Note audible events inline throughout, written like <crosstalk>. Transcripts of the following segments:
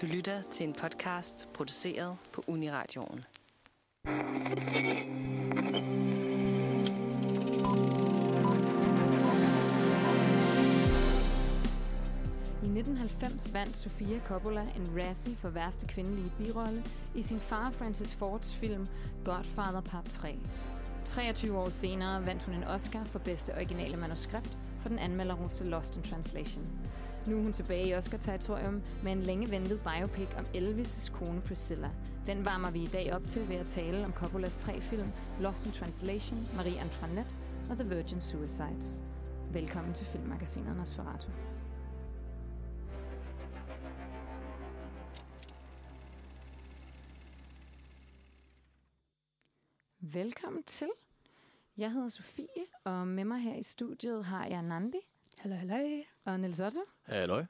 Du lytter til en podcast produceret på Uniradioen. I 1990 vandt Sofia Coppola en Razzie for værste kvindelige birolle i sin far Francis Fords film Godfather Part 3. 23 år senere vandt hun en Oscar for bedste originale manuskript for den anmelderroste Lost in Translation. Nu er hun tilbage i Oscar-territorium med en længe ventet biopic om Elvis' kone Priscilla. Den varmer vi i dag op til ved at tale om Coppolas tre film Lost in Translation, Marie Antoinette og The Virgin Suicides. Velkommen til Filmmagasinet Nosferatu. Velkommen til. Jeg hedder Sofie, og med mig her i studiet har jeg Nandi Hallo, hallo. og Niels Otto. Halløj.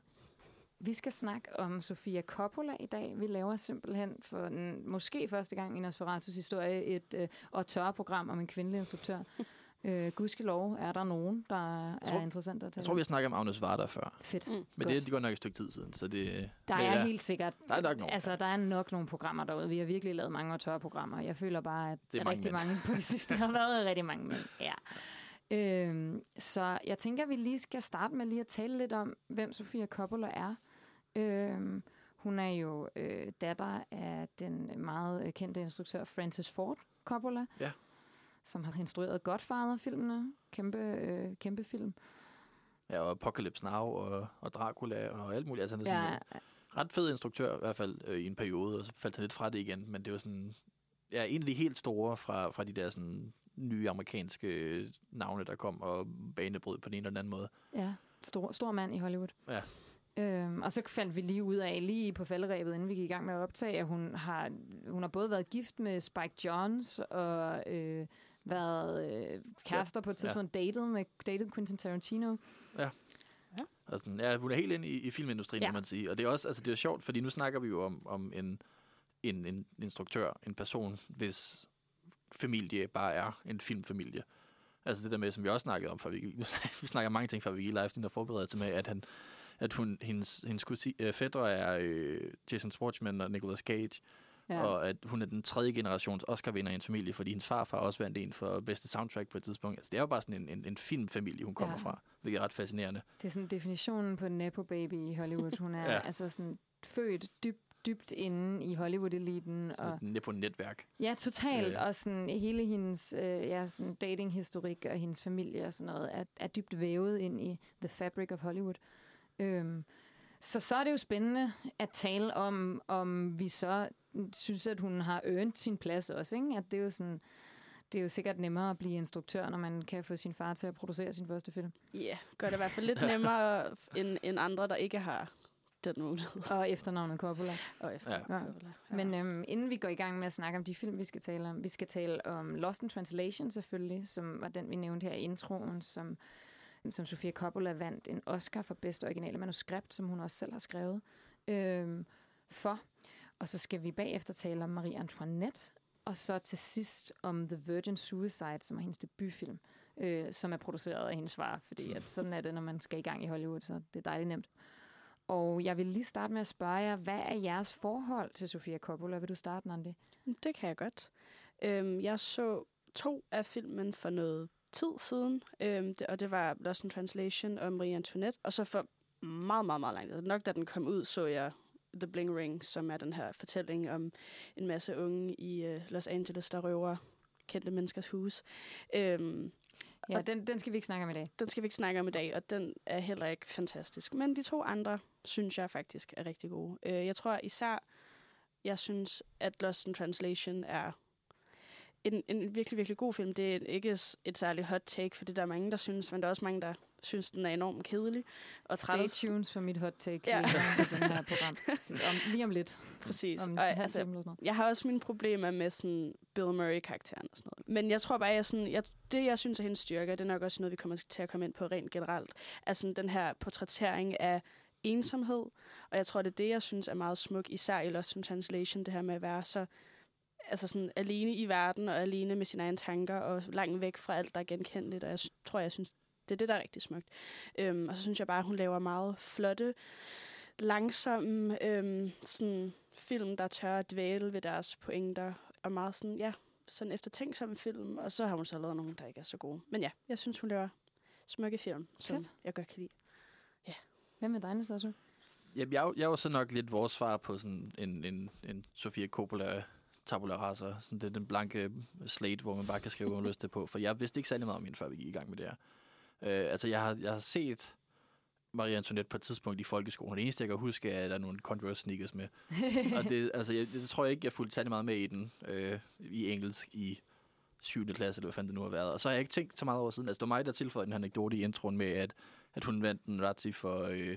Vi skal snakke om Sofia Coppola i dag. Vi laver simpelthen for den, måske første gang i Nosferatus historie et øh, og tørre program om en kvindelig instruktør. <laughs> øh, gudskelov er der nogen, der tror- er interessant at tale Jeg tror, vi har snakket om Agnes Varda før. Fedt. Mm. Men det, det går nok et stykke tid siden, så det... Der er ja, helt sikkert... Der er nok nogen. Altså, der er nok nogle programmer derude. Vi har virkelig lavet mange og tørre programmer. Jeg føler bare, at Det er det mange rigtig mænd. mange på det sidste har været rigtig mange mænd. <laughs> Ja. Øhm, så jeg tænker, at vi lige skal starte med lige at tale lidt om, hvem Sofia Coppola er. Øhm, hun er jo øh, datter af den meget øh, kendte instruktør Francis Ford Coppola, Ja. som har instrueret Godfather-filmene. Kæmpe, øh, kæmpe film. Ja, og Apocalypse Now og, og Dracula og alt muligt. Altså, han er sådan Ja, en ret fed instruktør, i hvert fald øh, i en periode, og så faldt han lidt fra det igen. Men det var sådan... Ja, en af de helt store fra, fra de der sådan nye amerikanske øh, navne, der kom og banebrød på den ene eller den anden måde. Ja, stor, stor mand i Hollywood. Ja. Øhm, og så faldt vi lige ud af, lige på falderæbet, inden vi gik i gang med at optage, at hun har, hun har både været gift med Spike Jones og øh, været øh, kærester på et tidspunkt, ja. datet med dated Quentin Tarantino. Og sådan, ja, hun er helt ind i, i filmindustrien, Ja. ja. må man sige. Og det er også altså, det er sjovt, fordi nu snakker vi jo om, om en, en, en instruktør, en person, hvis familie bare er en filmfamilie. Altså det der med, som vi også snakkede om, for vi, <laughs> vi snakker mange ting, før vi gik live, den der forberedelse med, at, han, at hun, hendes, hendes kusi, øh, fædre er øh, Jason Schwartzman og Nicolas Cage, Ja. og at hun er den tredje generations Oscar-vinder i en familie, fordi hendes farfar også vandt en for bedste soundtrack på et tidspunkt. Altså det er jo bare sådan en, en, en filmfamilie, hun kommer Ja. fra, hvilket er ret fascinerende. Det er sådan definitionen på en nepo baby i Hollywood. Hun er. <laughs> Ja. altså sådan født dybt dybt inde i Hollywood-eliten. Sådan Og, et på netværk. ja, totalt. Og sådan, hele hendes øh, ja, sådan datinghistorik og hendes familie og sådan noget er, er dybt vævet ind i the fabric of Hollywood. Øhm, så så er det jo spændende at tale om, om vi så synes, at hun har earned sin plads også. Ikke? At det er jo sådan... Det er jo sikkert nemmere at blive instruktør, når man kan få sin far til at producere sin første film. Ja, yeah, gør det i hvert fald lidt nemmere <laughs> end, end andre, der ikke har den mulighed. <laughs> Og efternavnet Coppola. Og efter. Ja. Ja. Men øhm, inden vi går i gang med at snakke om de film, vi skal tale om, vi skal tale om Lost in Translation selvfølgelig, som var den, vi nævnte her i introen, som, som Sofia Coppola vandt en Oscar for bedste originale manuskript, som hun også selv har skrevet øhm, for. Og så skal vi bagefter tale om Marie Antoinette, og så til sidst om The Virgin Suicide, som er hendes debutfilm, øh, som er produceret af hendes far, fordi at sådan er det, når man skal i gang i Hollywood, så det er dejligt nemt. Og jeg vil lige starte med at spørge jer, hvad er jeres forhold til Sofia Coppola? Vil du starte, Nandi? Det kan jeg godt. Øhm, jeg så to af filmen for noget tid siden, øhm, det, og det var Lost in Translation og Marie Antoinette. Og så for meget, meget, meget lang tid. Nok da den kom ud, så jeg The Bling Ring, som er den her fortælling om en masse unge i øh, Los Angeles, der røver kendte menneskers hus. Øhm, Ja, Og- den, den skal vi ikke snakke om i dag. den skal vi ikke snakke om i dag, og den er heller ikke fantastisk. Men de to andre, synes jeg faktisk er rigtig gode. Øh, Jeg tror især, jeg synes, at Lost in Translation er en, en virkelig, virkelig god film. Det er ikke et særligt hot take, for det der er mange, der synes, men der er også mange, der synes, den er enormt kedelig og Stay træls. tuned for mit hot take Ja. i den her program. <laughs> Om, lige om lidt. Præcis. Om Og, altså. Jeg har også mine problemer med sådan Bill Murray-karakteren og sådan noget. Men jeg tror bare, jeg sådan, jeg, det jeg synes er hendes styrke, det er nok også noget, vi kommer til at komme ind på rent generelt, er sådan den her portrættering af ensomhed. Og jeg tror, det er det, jeg synes er meget smuk, især i Lost in Translation, det her med at være så altså sådan alene i verden og alene med sine egne tanker og langt væk fra alt, der er genkendeligt. Og jeg tror, jeg synes, det er det, der er rigtig smukt. Øhm, og så synes jeg bare, at hun laver meget flotte langsomme øhm, sådan, film, der tør at dvæle ved deres pointer, og meget sådan, ja, sådan eftertænksomme film, og så har hun så lavet nogle, der ikke er så gode. Men ja, jeg synes, hun laver smukke film, som Fedt. jeg godt kan lide. Hvad med dig, Natasha? Jamen, jeg, er jo- jeg var så nok lidt vores svar på sådan en, en, en Sofia Coppola tabula rasa. Sådan det, den blanke slate, hvor man bare kan skrive, hvad man lyst til på. For jeg vidste ikke særlig meget om hende, før vi gik i gang med det her. Øh, altså, jeg har, jeg har set Marie Antoinette på et tidspunkt i folkeskolen. Det eneste, jeg kan huske, er, at der er nogle Converse sneakers med. <laughs> og det, altså, jeg, det tror jeg ikke, jeg fulgte særlig meget med i den øh, i engelsk i 7. klasse, eller hvad fanden det nu har været. Og så har jeg ikke tænkt så meget over siden. Altså, det var mig, der tilføjede den anekdote i introen med, at, at hun vandt en Razzie for øh,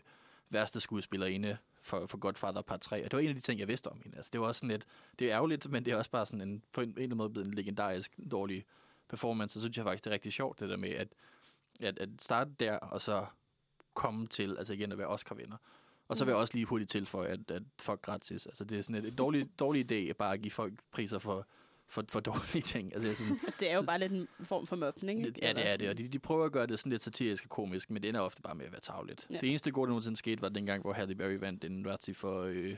værste skuespillerinde for, for Godfather Part 3. Og det var en af de ting, jeg vidste om hende. Altså, det var også sådan lidt, det er ærgerligt, men det er også bare sådan en, på en, en eller anden måde blevet en legendarisk dårlig performance. Så synes jeg faktisk, det er rigtig sjovt, det der med at, at, at starte der, og så komme til, altså igen at være Oscar-vinder. Og så vil jeg også lige hurtigt tilføje, at, at fuck gratis. Altså, det er sådan et, et dårlig, dårlig idé at bare give folk priser for, for, for dårlige ting. Altså, jeg sådan, <laughs> Det er jo bare lidt en form for mobning. ikke? Ja, det er det, og de, de prøver at gøre det sådan lidt satirisk og komisk, men det ender ofte bare med at være tavligt. Ja. Det eneste gode, der nogensinde skete, var dengang, hvor Halle Berry vandt en Razzie for øh,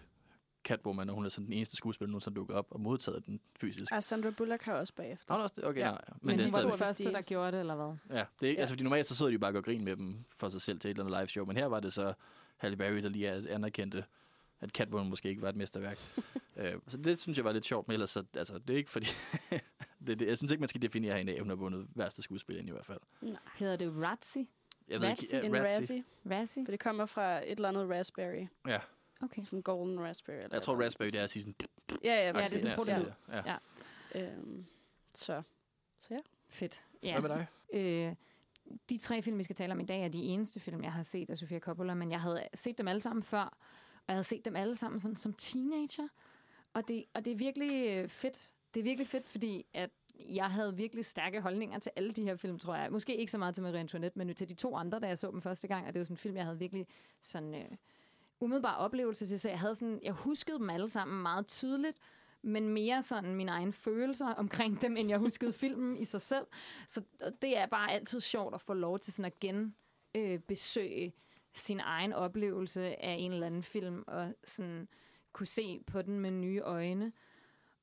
Catwoman, og hun er sådan den eneste skuespiller, der nogensinde dukket op og modtaget den fysisk. Ah, Sandra Bullock har også bagefter. Nå, også det? Okay, Ja. nej. Men, Men, det er de var stadig, den første, de der gjorde det, eller hvad? ja, det er ikke, Ja. altså, fordi normalt så sidder de bare og gør grin med dem for sig selv til et eller andet live show, men her var det så Halle Berry, der lige er- anerkendte, at Catwoman måske ikke var et mesterværk. <laughs> øh, så det synes jeg var lidt sjovt, men ellers så, altså, det er ikke fordi... <laughs> det, det, jeg synes ikke, man skal definere hende af, at hun har vundet værste skuespiller i hvert fald. Hedder det Razzie? Jeg ved Razzie? ikke, ja, Razzie. Razzie. Razzie? For det kommer fra et eller andet raspberry. Ja, Okay. Sådan golden raspberry. Eller jeg tror, eller Raspberry, det er at sige sådan... Ja, ja, Ja, det er sådan en ja, ja. Ja. Øhm, så. så ja. Fedt. Hvad med dig? Øh, de tre film, vi skal tale om i dag, er de eneste film, jeg har set af Sofia Coppola, men jeg havde set dem alle sammen før, og jeg havde set dem alle sammen sådan, som teenager. Og det, og det er virkelig øh, fedt. Det er virkelig fedt, fordi at jeg havde virkelig stærke holdninger til alle de her film, tror jeg. Måske ikke så meget til Marie Antoinette, men til de to andre, da jeg så dem første gang. Og det var sådan en film, jeg havde virkelig sådan øh, umiddelbar oplevelse til. Så jeg, havde sådan, jeg huskede dem alle sammen meget tydeligt, men mere sådan mine egne følelser <laughs> omkring dem, end jeg huskede filmen i sig selv. Så det er bare altid sjovt at få lov til sådan at gen øh, sin egen oplevelse af en eller anden film, og sådan kunne se på den med nye øjne.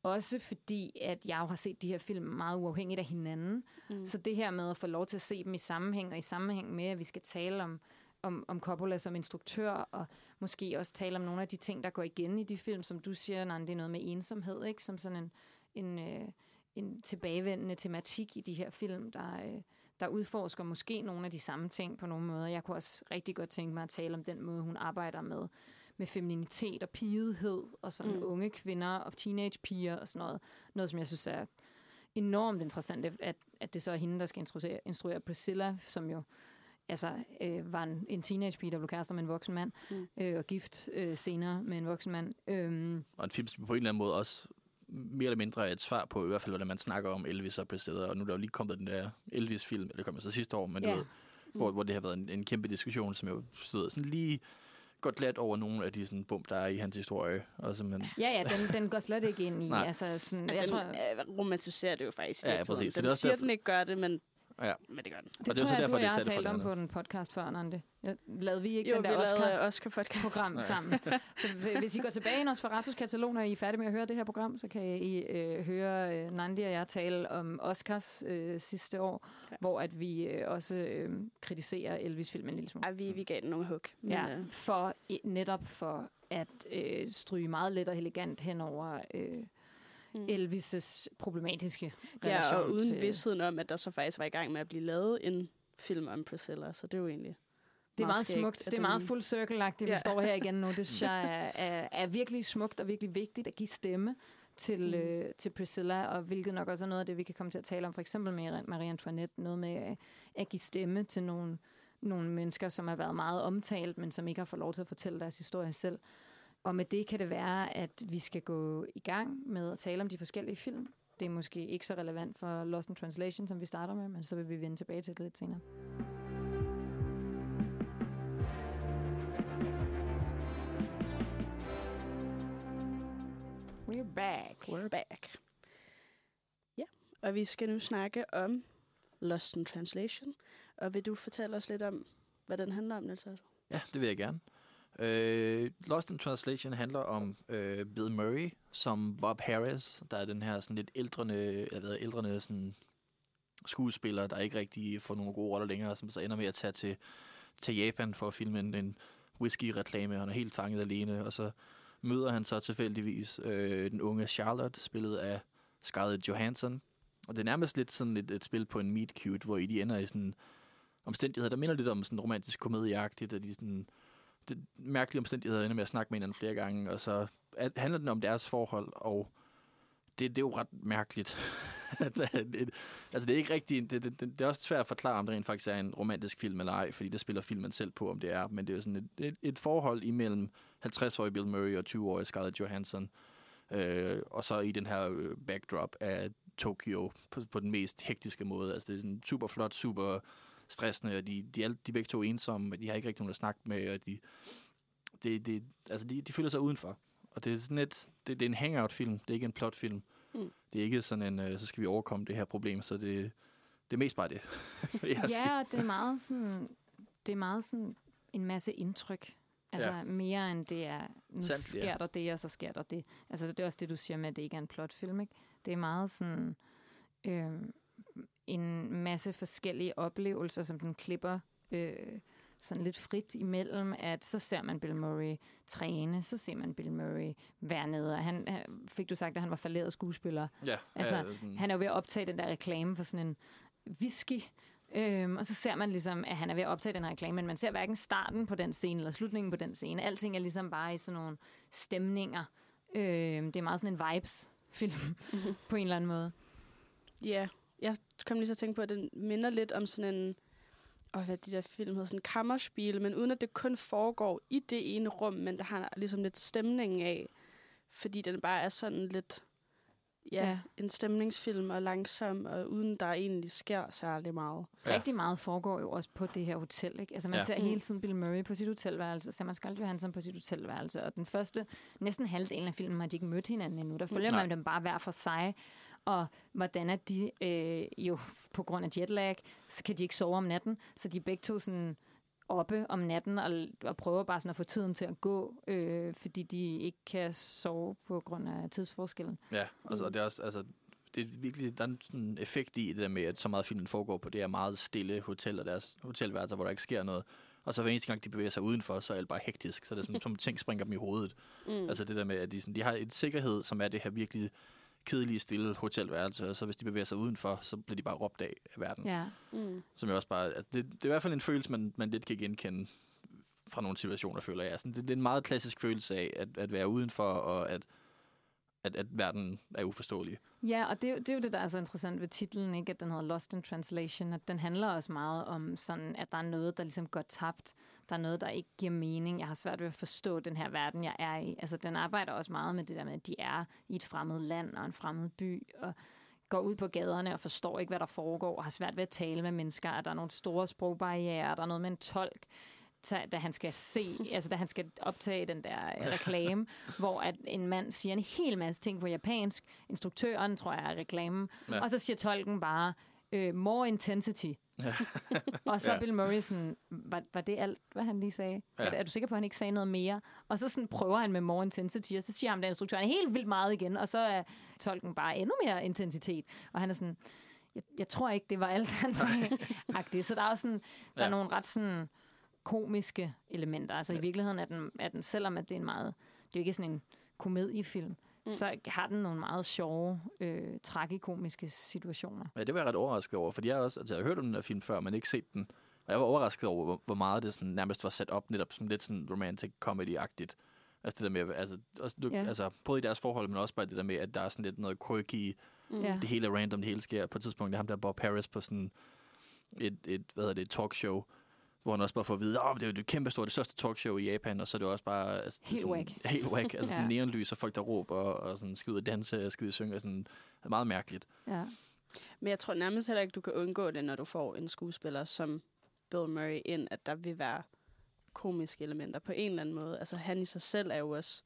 Også fordi, at jeg jo har set de her film meget uafhængigt af hinanden. Mm. Så det her med at få lov til at se dem i sammenhæng, og i sammenhæng med, at vi skal tale om, om, om Coppola som instruktør, og måske også tale om nogle af de ting, der går igen i de film, som du siger, Nan, det er noget med ensomhed, ikke? Som sådan en, en, øh, en tilbagevendende tematik i de her film, der, øh, der udforsker måske nogle af de samme ting på nogle måder. Jeg kunne også rigtig godt tænke mig at tale om den måde, hun arbejder med, med femininitet og pigehed, og sådan Mm. mm. unge kvinder og teenagepiger og sådan noget. Noget, som jeg synes er enormt interessant, at, at det så er hende, der skal instruere, instruere Priscilla, som jo altså, øh, var en, en teenagepige, der blev kærester med en voksen mand, Mm. mm. øh, og gift øh, senere med en voksen mand. Øhm, Og en film, som på en eller anden måde også mere eller mindre et svar på, i hvert fald, hvordan man snakker om Elvis og Priscilla. Og nu er der jo lige kommet den der Elvis-film, eller det kom jo så sidste år, men Ja. du ved, hvor, hvor det har været en, en kæmpe diskussion, som jo stod sådan lige godt glat over nogle af de sådan, bump, der er i hans historie. Og simpelthen, ja, ja, den, den går slet ikke ind i. <laughs> Nej. altså, sådan, Men jeg den tror, øh, romantiserer det jo faktisk. Ja, ja, præcis. Så Den det er også siger, derfor- den ikke gør det, men, ja. men det gør den. det, og det er tror så jeg, derfor, du og jeg har talt om på en podcast før, Nante. Jeg, lavede vi ikke Jo, den der lavede Oscar? Oscar-podcast. program ja. sammen. <laughs> Så hvis I går tilbage i Nosferatus katalog, når I er færdige med at høre det her program, så kan I øh, høre øh, Nandi og jeg tale om Oscars øh, sidste år, Ja. ja. hvor at vi øh, også øh, kritiserer Elvis-filmen en lille smule. Ej, vi, vi gav den nogle hug. Men, Ja, øh, for netop for at øh, stryge meget let og elegant hen over øh, Mm. Elvis' problematiske relation ja, og uden til... vidstheden om, at der så faktisk var i gang med at blive lavet en film om Priscilla, så det er jo egentlig Det er meget skægt, smukt. at Det er meget full circle-agtigt, vi Ja. står her igen nu. <laughs> Det synes jeg er, er, er virkelig smukt og virkelig vigtigt at give stemme til, Mm. øh, til Priscilla, og hvilket nok også er noget af det, vi kan komme til at tale om, for eksempel med Marie Antoinette, noget med øh, at give stemme til nogle, nogle mennesker, som har været meget omtalt, men som ikke har fået lov til at fortælle deres historie selv. Og med det kan det være, at vi skal gå i gang med at tale om de forskellige film. Det er måske ikke så relevant for Lost in Translation, som vi starter med, men så vil vi vende tilbage til det lidt senere. We're back. We're back. Ja, og vi skal nu snakke om Lost in Translation. Og vil du fortælle os lidt om, hvad den handler om, Niels? Ja, det vil jeg gerne. Øh, Lost in Translation handler om øh, Bill Murray som Bob Harris, der er den her sådan lidt ældrende, eller hvad, ældrende sådan skuespiller, der ikke rigtig får nogle gode roller længere, som så ender med at tage til, til Japan for at filme en, en whisky-reklame. Han er helt fanget alene, og så møder han så tilfældigvis øh, den unge Charlotte, spillet af Scarlett Johansson. Og det er nærmest lidt sådan et, et spil på en meet cute, hvor I de ender i sådan omstændigheder, der minder lidt om sådan romantisk komedieagtigt, at de sådan det mærkelige omstændigheder ender med at snakke med hinanden flere gange, og så at, handler den om deres forhold, og det, det er jo ret mærkeligt. <laughs> altså, det, altså, det er ikke rigtigt, det, det, det, er også svært at forklare, om det rent faktisk er en romantisk film eller ej, fordi det spiller filmen selv på, om det er, men det er jo sådan et, et, et forhold imellem 50-årige Bill Murray og 20-årige Scarlett Johansson, øh, og så i den her øh, backdrop af Tokyo på, på den mest hektiske måde. Altså, det er sådan super flot, super stressende, og de, de, er, de er begge to ensomme, de har ikke rigtig nogen at snakke med, og de, det, det, altså de, de føler sig udenfor. Og det er sådan et, det, det er en hangout-film, det er ikke en plot-film. Mm. Det er ikke sådan en, øh, så skal vi overkomme det her problem, så det, det er mest bare det. <laughs> ja, og det er meget sådan, det er meget sådan en masse indtryk. Altså ja. mere end det er, nu Sandt, sker ja. der det, og så sker der det. Altså det er også det, du siger med, at det ikke er en plotfilm, ikke? Det er meget sådan øh, en masse forskellige oplevelser, som den klipper øh, sådan lidt frit imellem, at så ser man Bill Murray træne, så ser man Bill Murray være nede. Og han, fik du sagt, at han var falderet skuespiller? Ja. Altså, ja, sådan... han er jo ved at optage den der reklame for sådan en whisky, Øhm, og så ser man ligesom, at han er ved at optage den her reklame, men man ser hverken starten på den scene eller slutningen på den scene. Alting er ligesom bare i sådan nogle stemninger. Øhm, det er meget sådan en vibes-film <laughs> på en eller anden måde. Ja, yeah. Jeg kom lige så tænke på, at den minder lidt om sådan en og hvad de der film hedder, sådan kammerspil, men uden at det kun foregår i det ene rum, men der har ligesom lidt stemning af, fordi den bare er sådan lidt, ja, ja. en stemningsfilm og langsom, og uden der egentlig sker særlig meget. Ja. Rigtig meget foregår jo også på det her hotel, ikke? Altså man ja. ser hele tiden Bill Murray på sit hotelværelse, ser man Scarlett Johansson på sit hotelværelse, og den første, næsten halvdelen af filmen har de ikke mødt hinanden endnu. Der følger Nej. man dem bare hver for sig, og hvordan er de øh, jo på grund af jetlag, så kan de ikke sove om natten, så de er begge to sådan oppe om natten og, og prøver bare sådan at få tiden til at gå, øh, fordi de ikke kan sove på grund af tidsforskellen. Ja, altså det er også, altså, det er virkelig, der er sådan en effekt i det der med, at så meget filmen foregår på det her meget stille hotel og deres hotelværelser, hvor der ikke sker noget. Og så hver eneste gang, de bevæger sig udenfor, så er det bare hektisk. Så det er som, <laughs> som ting springer dem i hovedet. Mm. Altså det der med, at de, sådan, de har en sikkerhed, som er det her virkelig kedelige, stille hotelværelse, og så hvis de bevæger sig udenfor, så bliver de bare råbt af af verden. Ja. Mm. Som jeg også bare, altså det, det er i hvert fald en følelse, man, man lidt kan genkende fra nogle situationer, føler jeg. Altså, det, det er en meget klassisk følelse af at, at være udenfor, og at, at, at verden er uforståelig. Ja, og det, det er jo det, der er så interessant ved titlen, ikke? at den hedder Lost in Translation, at den handler også meget om, sådan, at der er noget, der ligesom går tabt. Der er noget, der ikke giver mening. Jeg har svært ved at forstå den her verden, jeg er i. Altså, den arbejder også meget med det der med, at de er i et fremmed land og en fremmed by, og går ud på gaderne og forstår ikke, hvad der foregår, og har svært ved at tale med mennesker, at der er nogle store sprogbarriere, der er noget med en tolk da han skal se, altså da han skal optage den der øh, reklame, <laughs> hvor at en mand siger en hel masse ting på japansk, instruktøren tror jeg er reklamen, ja. og så siger tolken bare, øh, more intensity. Ja. <laughs> og så ja. Bill Murray sådan, var, var det alt, hvad han lige sagde? Ja. Er, er du sikker på, at han ikke sagde noget mere? Og så sådan prøver han med more intensity, og så siger han, at instruktøren helt vildt meget igen, og så er tolken bare endnu mere intensitet. Og han er sådan, jeg, jeg tror ikke, det var alt, han sagde. <laughs> Så der er også sådan, der ja. er nogle ret sådan komiske elementer. Altså ja. i virkeligheden er den, er den, selvom at det er en meget, det er ikke sådan en komediefilm, mm. så har den nogle meget sjove, øh, tragikomiske situationer. Ja, det var jeg ret overrasket over, fordi jeg, også, altså, jeg har hørt om den her film før, men ikke set den. Og jeg var overrasket over, hvor, meget det sådan, nærmest var sat op netop som lidt sådan romantic comedy-agtigt. Altså det der med, altså, også, ja. altså både i deres forhold, men også bare det der med, at der er sådan lidt noget quirky, mm. det hele er random, det hele sker. På et tidspunkt, der ham der Bob Harris på sådan et, et hvad hedder det, talkshow, hvor han også bare får at vide, at oh, det er jo det kæmpe store, det største talkshow i Japan, og så er det også bare... Altså, helt sådan, whack. <laughs> Helt whack. Altså ja. sådan neonlys, og folk der råber, og, og sådan skal ud og danse, og skal ud og synge, og sådan, det er meget mærkeligt. Ja. Men jeg tror nærmest heller ikke, du kan undgå det, når du får en skuespiller som Bill Murray ind, at der vil være komiske elementer på en eller anden måde. Altså han i sig selv er jo også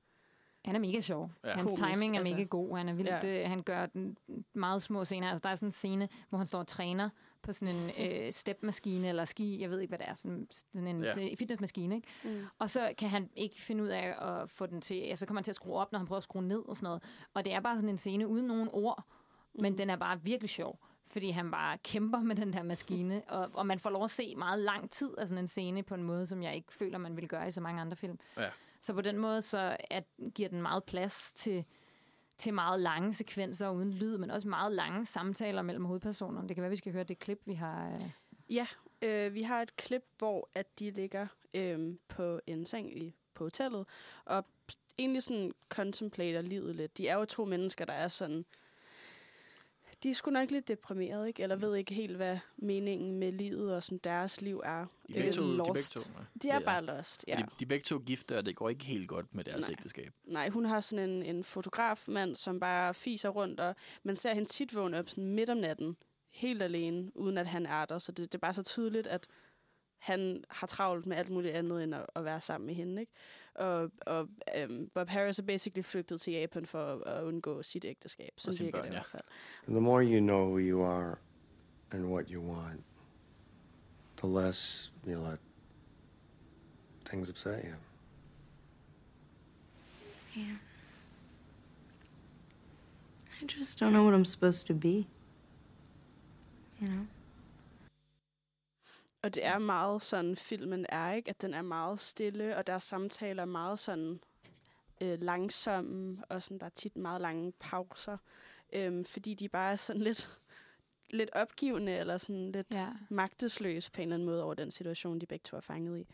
han er mega sjov. Ja. Hans Komisk, timing er altså. mega god. Han er vildt, ja. øh, han gør den meget små scener. Altså, der er sådan en scene, hvor han står og træner på sådan en øh, stepmaskine eller ski, jeg ved ikke, hvad det er, sådan, sådan en ja. fitnessmaskine, ikke? Mm. Og så kan han ikke finde ud af at få den til, ja, så kommer han til at skrue op, når han prøver at skrue ned og sådan noget. Og det er bare sådan en scene uden nogen ord, men den er bare virkelig sjov, fordi han bare kæmper med den der maskine, og, og man får lov at se meget lang tid af sådan en scene på en måde, som jeg ikke føler, man vil gøre i så mange andre film. Ja. Så på den måde, så at, giver den meget plads til, til meget lange sekvenser uden lyd, men også meget lange samtaler mellem hovedpersonerne. Det kan være, vi skal høre det klip, vi har... Øh, Ja, øh, vi har et klip, hvor at de ligger øh, på en seng i, på hotellet, og egentlig sådan contemplater livet lidt. De er jo to mennesker, der er sådan... De er sgu nok lidt deprimeret, ikke? Eller ved ikke helt, hvad meningen med livet og sådan deres liv er. De Øh, begge to, de begge lost. to, ja. De er Ja. bare lost, ja. De, de er begge to gifte, og det går ikke helt godt med deres Nej. ægteskab. Nej, hun har sådan en, en fotografmand, som bare fiser rundt, og man ser hende tit vågne op sådan midt om natten, helt alene, uden at han er der. Så det, det er bare så tydeligt, at han har travlt med alt muligt andet, end at, at være sammen med hende. Ikke? Og, og um, Bob Harris er basically flygtet til Japan for at, at undgå sit ægteskab. Så sine virker børn, det i hvert fald. The more you know who you are and what you want, the less you let things upset you. Yeah. I just don't know what I'm supposed to be. You know? Og det er meget sådan, filmen er, ikke? At den er meget stille, og deres samtaler er meget sådan øh, langsomme, og sådan, der er tit meget lange pauser, øhm, fordi de bare er sådan <laughs> lidt, lidt opgivende, eller sådan lidt ja. magtesløse på en eller anden måde over den situation, de begge to er fanget i.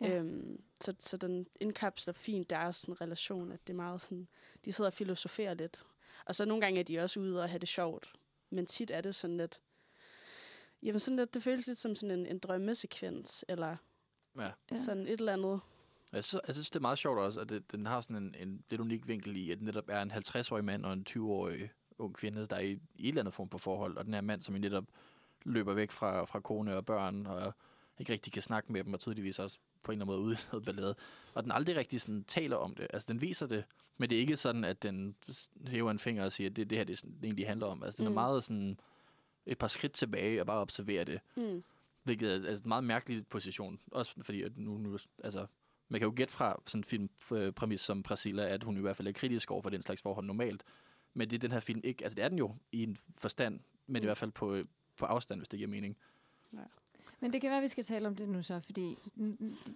Ja. Øhm, så, så den indkapsler fint deres sådan, relation, at det er meget sådan, de sidder og filosoferer lidt. Og så nogle gange er de også ude og have det sjovt, men tit er det sådan lidt, jamen sådan lidt, det føles lidt som sådan en, en drømmesekvens, eller Ja. Sådan et eller andet. Jeg synes, jeg synes, det er meget sjovt også, at det, den har sådan en, en lidt unik vinkel i, at det netop er en 50-årig mand og en 20-årig ung kvinde, der er i, i et eller andet form på forhold, og den her mand, som jo netop løber væk fra, fra kone og børn, og ikke rigtig kan snakke med dem, og tydeligvis også på en eller anden måde ude i noget ballade. Og den aldrig rigtig sådan taler om det. Altså, den viser det, men det er ikke sådan, at den hæver en finger og siger, at det det her, det, sådan, det egentlig handler om. Altså, den mm. Mm. er meget sådan et par skridt tilbage og bare observerer det. Mm. Hvilket er altså, en meget mærkelig position. Også fordi, at nu, nu altså, man kan jo gætte fra sådan en filmpræmis som Priscilla, at hun i hvert fald er kritisk over for den slags forhold normalt. Men det er den her film ikke. Altså, det er den jo i en forstand, men i Mm. hvert fald på, på afstand, hvis det giver mening. Men det kan være, at vi skal tale om det nu så, fordi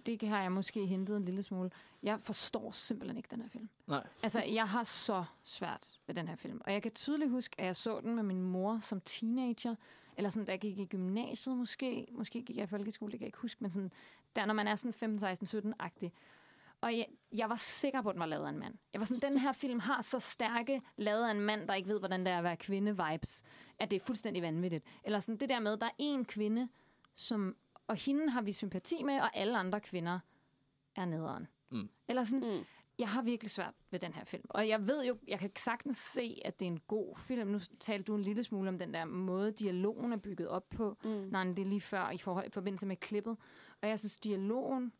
det har jeg måske hentet en lille smule. Jeg forstår simpelthen ikke den her film. Nej. Altså, jeg har så svært ved den her film. Og jeg kan tydeligt huske, at jeg så den med min mor som teenager, eller sådan, da jeg gik i gymnasiet måske. Måske gik jeg i folkeskole, det kan jeg ikke huske, men sådan, der når man er sådan 15, 16, 17-agtig. Og jeg, jeg var sikker på, at den var lavet af en mand. Jeg var sådan, den her film har så stærke lavet af en mand, der ikke ved, hvordan det er at være kvinde-vibes, at det er fuldstændig vanvittigt. Eller sådan det der med, der er en kvinde, som, og hende har vi sympati med, og alle andre kvinder er nederen. Mm. Eller sådan, Mm. jeg har virkelig svært ved den her film. Og jeg ved jo, jeg kan sagtens se, at det er en god film. Nu talte du en lille smule om den der måde, dialogen er bygget op på. Mm. Nej, det er lige før i, forhold, i forbindelse med klippet. Og jeg synes, dialogen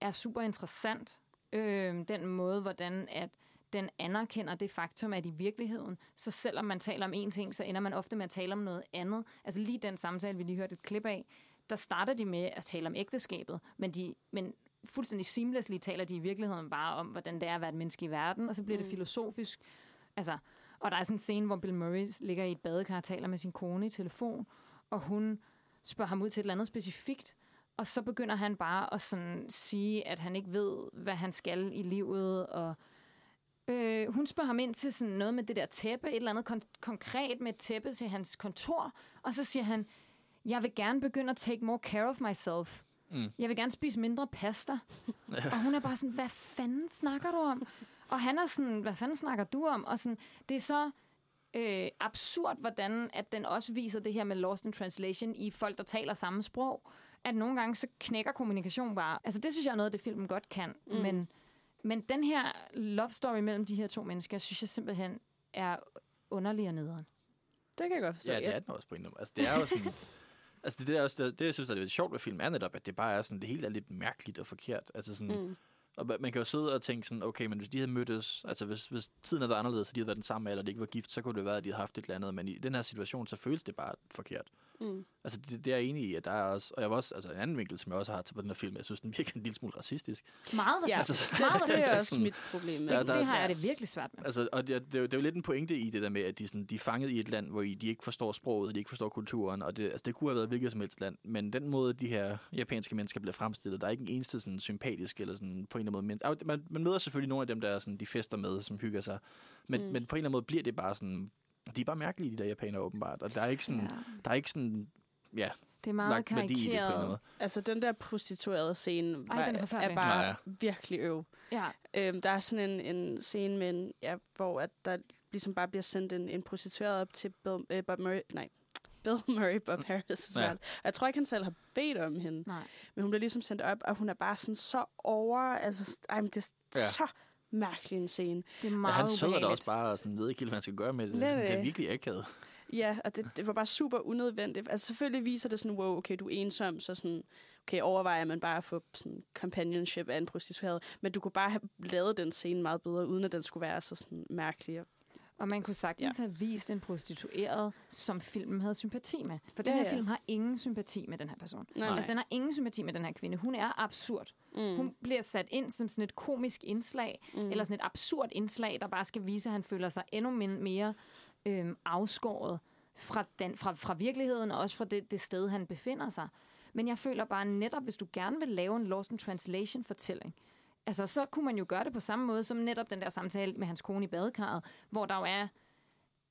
er super interessant. Øh, den måde, hvordan at den anerkender det faktum, at i virkeligheden, så selvom man taler om én ting, så ender man ofte med at tale om noget andet. Altså lige den samtale, vi lige hørte et klip af, der starter de med at tale om ægteskabet, men, de, men fuldstændig seamlessly taler de i virkeligheden bare om, hvordan det er at være et menneske i verden, og så bliver mm. det filosofisk. Altså, og der er sådan en scene, hvor Bill Murray ligger i et badekar og taler med sin kone i telefon, og hun spørger ham ud til et eller andet specifikt, og så begynder han bare at sådan sige, at han ikke ved, hvad han skal i livet, og øh, hun spørger ham ind til sådan noget med det der tæppe, et eller andet kon- konkret med et tæppe til hans kontor, og så siger han, jeg vil gerne begynde at take more care of myself. Mm. Jeg vil gerne spise mindre pasta. <laughs> og hun er bare sådan, hvad fanden snakker du om? Og han er sådan, hvad fanden snakker du om? Og sådan, det er så øh, absurd, hvordan at den også viser det her med lost in translation i folk, der taler samme sprog. At nogle gange så knækker kommunikation bare. Altså det synes jeg er noget, det filmen godt kan. Mm. Men, men den her love story mellem de her to mennesker, synes jeg simpelthen er underlig og nederen. Det kan jeg godt forstå. Ja, det er den også på en eller anden måde. Altså, det er jo sådan... <laughs> altså, det, der er også, det, det, jeg synes, er lidt sjovt ved film, er netop, at det bare er sådan, det hele er lidt mærkeligt og forkert. Altså sådan, mm. Og ma- man kan jo sidde og tænke sådan, okay, men hvis de havde mødtes, altså hvis, hvis tiden havde været anderledes, og de havde været den samme alder, og de ikke var gift, så kunne det være, at de havde haft et eller andet. Men i den her situation, så føles det bare forkert. Mm. Altså, det, det er jeg enig i, at der er også... Og jeg var også... Altså, en anden vinkel, som jeg også har til på den her film, jeg synes, den virker en lille smule racistisk. Meget Ja, racistisk. altså, meget <laughs> det, det racistisk. er også sådan- mit problem. med Der- Det, der- det har jeg det virkelig svært med. Altså, og det, det, er jo- det er jo lidt en pointe i det der med, at de, sådan, de er fanget i et land, hvor I- de ikke forstår sproget, de ikke forstår kulturen, og det, altså, det kunne have været hvilket som helst land, men den måde, de her japanske mennesker bliver fremstillet, der er ikke en eneste sådan, sympatisk eller sådan, på en eller anden måde. Men, man, man møder selvfølgelig nogle af dem, der er sådan, de fester med, som hygger sig, men, mm. men på en eller anden måde bliver det bare sådan, de er bare mærkelige, de der japanere åbenbart, og der er ikke sådan, Ja. ja. der er ikke sådan, ja, Det er meget lagt værdi i det på måde. Altså, den der prostituerede scene Ej, var, den er forfærdelig. bare Nå, ja. virkelig øv. Ja. Øhm, der er sådan en, en scene, med en, ja, hvor at der ligesom bare bliver sendt en, en prostitueret op til Bill, øh, Bob Murray, nej, Bill <laughs> Murray, Bob Harris. Ja. Ja. Jeg tror ikke, han selv har bedt om hende. Nej. Men hun bliver ligesom sendt op, og hun er bare sådan så over... Altså, ej, men det er Ja. så mærkelig en scene. Det er Ja, meget han sidder der ubehageligt. også bare sådan, ved ikke helt, hvad han skal gøre med det. Det er, sådan, det er Lidt. virkelig akavet. Ja, og det, det var bare super unødvendigt. Altså selvfølgelig viser det sådan, wow, okay, du er ensom, så sådan, okay, overvejer man bare at få sådan companionship af en prostitueret. Men du kunne bare have lavet den scene meget bedre, uden at den skulle være så sådan mærkelig. Og man kunne sagtens ja. have vist en prostitueret, som filmen havde sympati med. For den Ja, her ja. film har ingen sympati med den her person. Nej, Altså, den har ingen sympati med den her kvinde. Hun er absurd. Mm. Hun bliver sat ind som sådan et komisk indslag, mm. eller sådan et absurd indslag, der bare skal vise, at han føler sig endnu mere øhm, afskåret fra, den, fra, fra virkeligheden, og også fra det, det sted, han befinder sig. Men jeg føler bare netop, hvis du gerne vil lave en Lost in Translation-fortælling, altså så kunne man jo gøre det på samme måde som netop den der samtale med hans kone i badekarret, hvor der jo er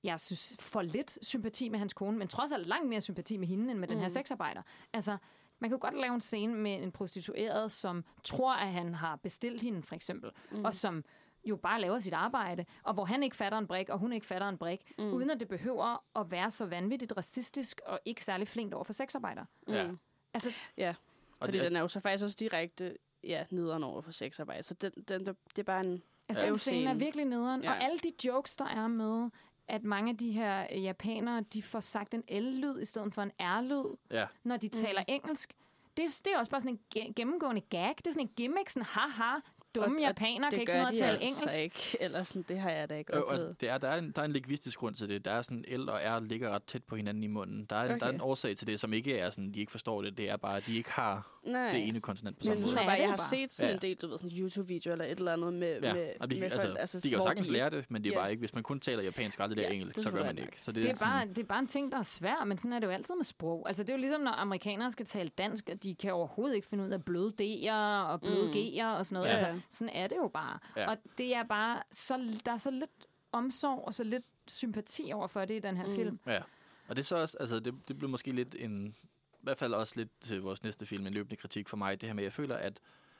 jeg synes, for lidt sympati med hans kone, men trods alt langt mere sympati med hende, end med mm. den her sexarbejder. Altså, man kan jo godt lave en scene med en prostitueret, som tror, at han har bestilt hende, for eksempel, mm. og som jo bare laver sit arbejde, og hvor han ikke fatter en brik, og hun ikke fatter en brik, mm. uden at det behøver at være så vanvittigt racistisk, og ikke særlig flinkt over for sexarbejder. Ja. Mm. Altså, Ja, Og fordi det, den er jo så faktisk også direkte ja, nederen over for sexarbejde. Så den, den, det er bare en... Altså, den scene er virkelig nederen. Ja. Og alle de jokes, der er med, at mange af de her øh, japanere, de får sagt en L-lyd i stedet for en R-lyd, ja. når de taler engelsk. Det, det er også bare sådan en ge- gennemgående gag. Det er sådan en gimmick, sådan haha, dumme Og- japanere kan ikke finde at de tale altså engelsk. ikke. Eller sådan, det har jeg da ikke Øh, oplevet. altså, det er, der, er en, der er en lingvistisk grund til det. Der er sådan, L og R ligger ret tæt på hinanden i munden. Der er, okay. der er en årsag til det, som ikke er sådan, de ikke forstår det. Det er bare, at de ikke har Nej. det ene konsonant på Men samme jeg måde. er det jeg jo har set sådan Ja. en del, du ved, sådan YouTube-video eller et eller andet med, Ja, med, og de, med altså, folk. Altså, de kan jo sagtens lære det, men det er Ja. bare ikke, hvis man kun taler japansk og aldrig lærer Ja, engelsk, det så gør jeg man ikke. Så Det er, sådan- bare, det er bare en ting, der er svær, men sådan er det jo altid med sprog. Altså, det er jo ligesom, når amerikanere skal tale dansk, og de kan overhovedet ikke finde ud af bløde D'er og bløde Mm. G'er og sådan noget. Ja. Altså, sådan er det jo bare. Ja. Og det er bare, så, der er så lidt omsorg og så lidt sympati over for det i den her Mm. film. Ja, og det er så også, altså det, det blev måske lidt en, hvert fald også lidt til vores næste film, en løbende kritik for mig, det her med, jeg føler, at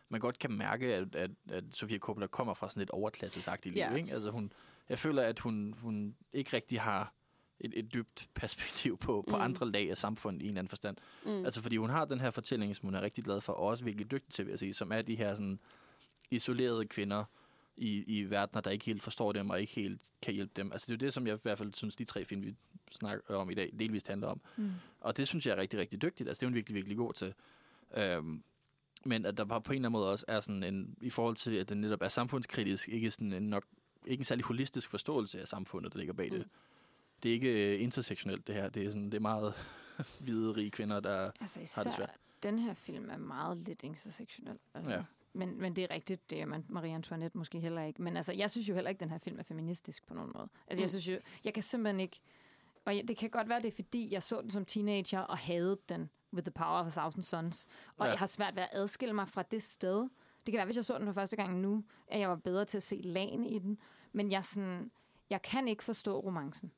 man godt kan mærke, at, at, at Sofia Coppola kommer fra sådan et overklassesagtigt Ja. liv, ikke? Altså hun, jeg føler, at hun, hun ikke rigtig har et, et dybt perspektiv på, på Mm. andre lag af samfundet i en eller anden forstand. Mm. Altså fordi hun har den her fortælling, som hun er rigtig glad for, og også virkelig dygtig til, vil jeg sige, som er de her sådan isolerede kvinder i, i verdener, der ikke helt forstår dem og ikke helt kan hjælpe dem. Altså det er jo det, som jeg i hvert fald synes, de tre film, vi snakker om i dag, delvist handler om. Mm. Og det synes jeg er rigtig, rigtig dygtigt. Altså det er hun virkelig, virkelig god til. Øhm, men at der bare på en eller anden måde også er sådan en, i forhold til, at den netop er samfundskritisk, ikke sådan en nok, ikke en særlig holistisk forståelse af samfundet, der ligger bag mm. det. Det er ikke øh, intersektionelt, det her. Det er, sådan, det er meget <laughs> hvide, rige kvinder, der... Altså det især, svært. den her film er meget lidt intersektionel. Altså. Ja. Men, men det er rigtigt, det er man, Marie Antoinette måske heller ikke. Men altså, jeg synes jo heller ikke, at den her film er feministisk på nogen måde. Altså, jeg Mm. synes jo, jeg kan simpelthen ikke... Og det kan godt være, det er fordi, jeg så den som teenager og havde den with the power of a thousand suns. Og Ja. jeg har svært ved at adskille mig fra det sted. Det kan være, hvis jeg så den for første gang nu, at jeg var bedre til at se lagen i den. Men jeg, sådan, jeg kan ikke forstå romancen.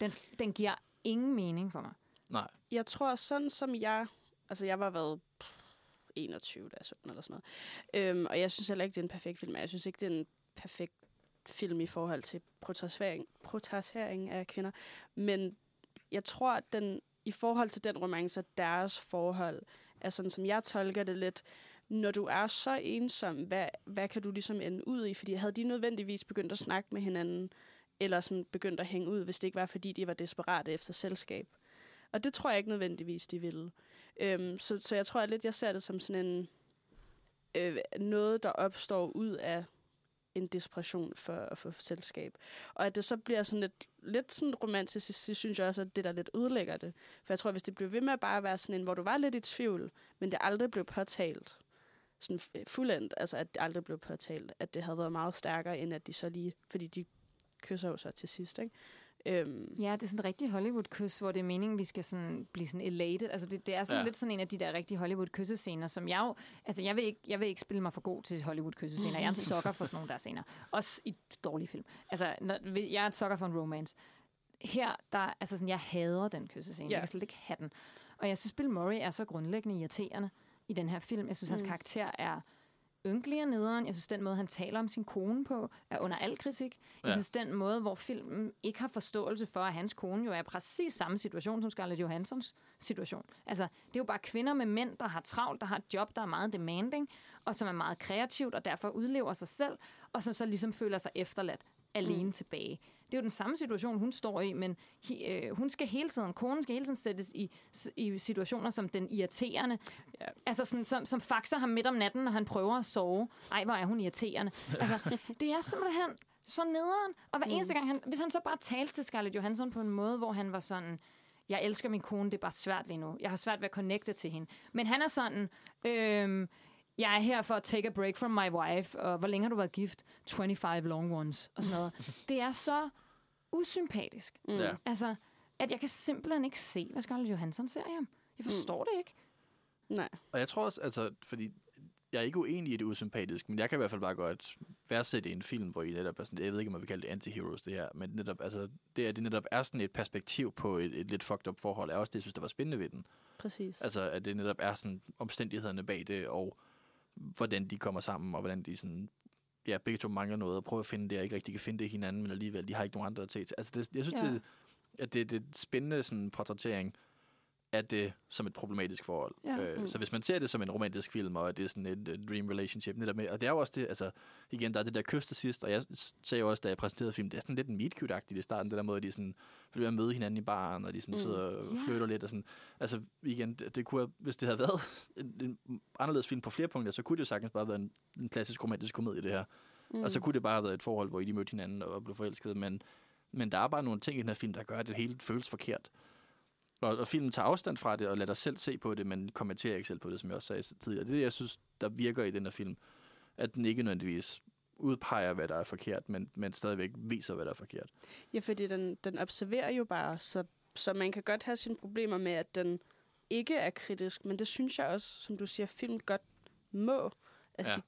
Den, den giver ingen mening for mig. Nej. Jeg tror, sådan som jeg... Altså, jeg var været pff, 21, da jeg så den, eller sådan noget. Øhm, og jeg synes heller ikke, det er en perfekt film. Jeg synes ikke, det er en perfekt film i forhold til protestering, protestering af kvinder. Men jeg tror, at den, i forhold til den romance og deres forhold, er sådan, som jeg tolker det lidt, når du er så ensom, hvad, hvad kan du ligesom ende ud i? Fordi havde de nødvendigvis begyndt at snakke med hinanden, eller sådan begyndt at hænge ud, hvis det ikke var, fordi de var desperate efter selskab. Og det tror jeg ikke nødvendigvis, de ville. Øhm, så, så jeg tror at lidt, jeg ser det som sådan en øh, noget, der opstår ud af en desperation for at få selskab. Og at det så bliver sådan lidt, lidt sådan romantisk, så synes jeg også, at det der lidt ødelægger det. For jeg tror, hvis det blev ved med at bare være sådan en, hvor du var lidt i tvivl, men det aldrig blev påtalt, sådan øh, fuldendt, altså at det aldrig blev påtalt, at det havde været meget stærkere, end at de så lige, fordi de kysser jo så til sidst, ikke? Øhm, Ja, det er sådan en rigtig Hollywood-kys, hvor det er meningen, vi skal sådan blive sådan elated. Altså det, det er sådan Ja. lidt sådan en af de der rigtig Hollywood-kyssescener, som jeg jo... Altså jeg vil ikke, jeg vil ikke spille mig for god til Hollywood-kyssescener. Jeg er en sokker for sådan nogle der scener. Også i dårlige film. Altså når, jeg er et sokker for en romance. Her, der, altså sådan, jeg hader den kyssescene. Ja. Jeg kan slet ikke have den. Og jeg synes, Bill Murray er så grundlæggende irriterende i den her film. Jeg synes, hans Mm. karakter er ynkelig og nederen. Jeg synes, den måde, han taler om sin kone på, er under al kritik. Jeg Ja. synes, den måde, hvor filmen ikke har forståelse for, at hans kone jo er præcis samme situation som Scarlett Johanssons situation. Altså, det er jo bare kvinder med mænd, der har travlt, der har et job, der er meget demanding, og som er meget kreativt, og derfor udlever sig selv, og som så ligesom føler sig efterladt alene mm. tilbage. Det er jo den samme situation, hun står i, men hi, øh, hun skal hele tiden, konen skal hele tiden sættes i, i situationer som den irriterende. Ja. Altså sådan, som, som faxer ham midt om natten, når han prøver at sove. Ej, hvor er hun irriterende. Altså, <laughs> det er simpelthen så nederen. Og hver eneste gang, han, hvis han så bare talte til Scarlett Johansson på en måde, hvor han var sådan, jeg elsker min kone, det er bare svært lige nu. Jeg har svært ved at connecte til hende. Men han er sådan, øhm, jeg er her for at take a break from my wife, og hvor længe har du været gift? 25 long ones, og sådan noget. <laughs> Det er så usympatisk. mm. Ja. Altså, at jeg kan simpelthen ikke se, hvad Scarlett Johansson ser i ham. Jeg forstår mm. det ikke. Nej. Og jeg tror også, altså, fordi jeg er ikke uenig i det usympatiske, men jeg kan i hvert fald bare godt værdsætte en film, hvor I netop er sådan, jeg ved ikke, om man vil kalde det anti-heroes, det her, men netop, altså, det, at det netop er sådan et perspektiv på et, et lidt fucked up forhold, er også det, jeg synes, der var spændende ved den. Præcis. Altså, at det netop er sådan omstændighederne bag det, og hvordan de kommer sammen, og hvordan de sådan, ja, begge to mangler noget, og prøver at finde det, og ikke rigtig kan finde det i hinanden, men alligevel, de har ikke nogen andre at se til. Altså, det, jeg synes, Ja. det, at det, det er spændende sådan, portrættering af det som et problematisk forhold. Ja. Øh, Mm. Så hvis man ser det som en romantisk film, og det er sådan et, dream relationship, netop med, og det er jo også det, altså, igen, der er det der kys til sidst, og jeg sagde jo også, da jeg præsenterede filmen, det er sådan lidt en meet cute-agtigt i starten, det der måde, at de sådan, bliver at møde hinanden i baren, og de sådan Mm. mm. sidder og Ja. flytter lidt, og sådan, altså igen, det, det kunne have, hvis det havde været <laughs> en, en anderledes film på flere punkter, så kunne det jo sagtens bare være en, en klassisk romantisk komedie, det her. Mm. Og så kunne det bare have været et forhold, hvor de mødte hinanden og blev forelskede, men, men der er bare nogle ting i den her film, der gør, at det hele føles forkert. Og, og filmen tager afstand fra det og lader dig selv se på det, men kommenterer ikke selv på det, som jeg også sagde tidligere. Det er det, jeg synes, der virker i den her film. At den ikke nødvendigvis udpeger, hvad der er forkert, men, men stadigvæk viser, hvad der er forkert. Ja, fordi den, den observerer jo bare, så, så man kan godt have sine problemer med, at den ikke er kritisk, men det synes jeg også, som du siger, film godt må. Altså, Ja. de,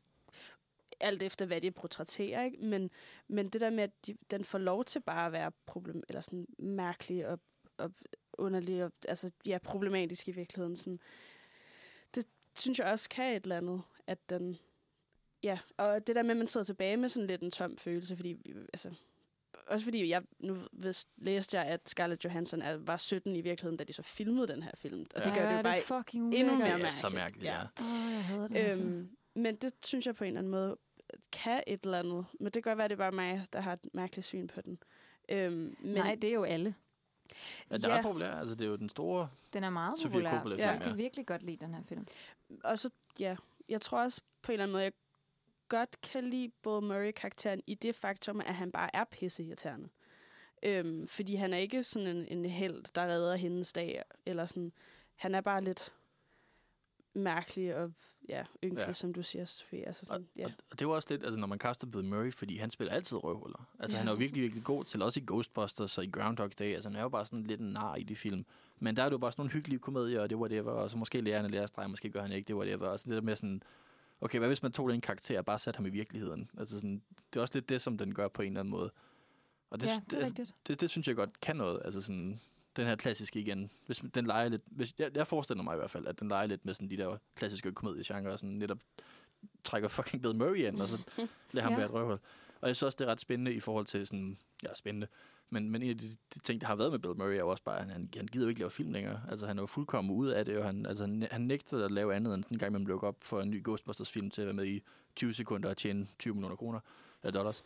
alt efter, hvad de portrætterer, ikke? Men, men det der med, at de, den får lov til bare at være problem, eller sådan mærkelig og, og underlig, og, altså, ja, problematisk i virkeligheden. Sådan. Det synes jeg også kan et eller andet, at den... Ja, og det der med, at man sidder tilbage med sådan lidt en tom følelse, fordi altså, også fordi jeg nu læste jeg, at Scarlett Johansson er, var 17 i virkeligheden, da de så filmede den her film. Og det Ja. gør det jo bare fucking endnu ulækkert. mere Det er så mærkeligt. mærkeligt, ja. Åh, jeg hader det film. Øhm, men det synes jeg på en eller anden måde kan et eller andet. Men det kan godt være, at det er bare mig, der har et mærkeligt syn på den. Øhm, men Men, Nej, det er jo alle. Ja, den er Ja. ret populær. Altså, det er jo den store... Den er meget Sofia populær. Coppola Ja, film, jeg kan virkelig godt lide den her film. og så, ja, jeg tror også på en eller anden måde, jeg godt kan lide Bill Murray-karakteren i det faktum, at han bare er pisseirriterende. Øhm, fordi han er ikke sådan en, en held, der redder hendes dag, eller sådan. Han er bare lidt mærkelig og ja, ynkelig, ja. Som du siger, Sofie. Altså sådan, ja. Og, og det var også lidt, altså når man kaster Bill Murray, fordi han spiller altid røvhuller. Altså Ja. han er jo virkelig, virkelig god til, også i Ghostbusters og i Groundhog Day. Altså han er jo bare sådan lidt en nar i de film. Men der er det jo bare sådan nogle hyggelige komedier, og det var det, og så måske lærer han at lære streg, måske gør han ikke, det var det, og sådan det der med sådan, okay, hvad hvis man tog den karakter og bare satte ham i virkeligheden? Altså sådan, det er også lidt det, som den gør på en eller anden måde. Og det, ja, det er altså, det, det synes jeg godt kan noget. Altså sådan, den her klassiske igen. Hvis den leger lidt, hvis, jeg, jeg forestiller mig i hvert fald, at den leger lidt med sådan de der klassiske komediegenre, og sådan netop trækker fucking Bill Murray ind, og så lader ham Ja. være et røvhul. Og jeg synes også, det er ret spændende i forhold til sådan, ja, spændende, men, men en af de, de ting, der har været med Bill Murray, er jo også bare, at han, han gider jo ikke lave film længere. Altså, han er jo fuldkommen ude af det, og han, altså, han, han nægtede at lave andet, end den gang, man blev op for en ny Ghostbusters-film til at være med i 20 sekunder og tjene 20 millioner kroner, eller dollars.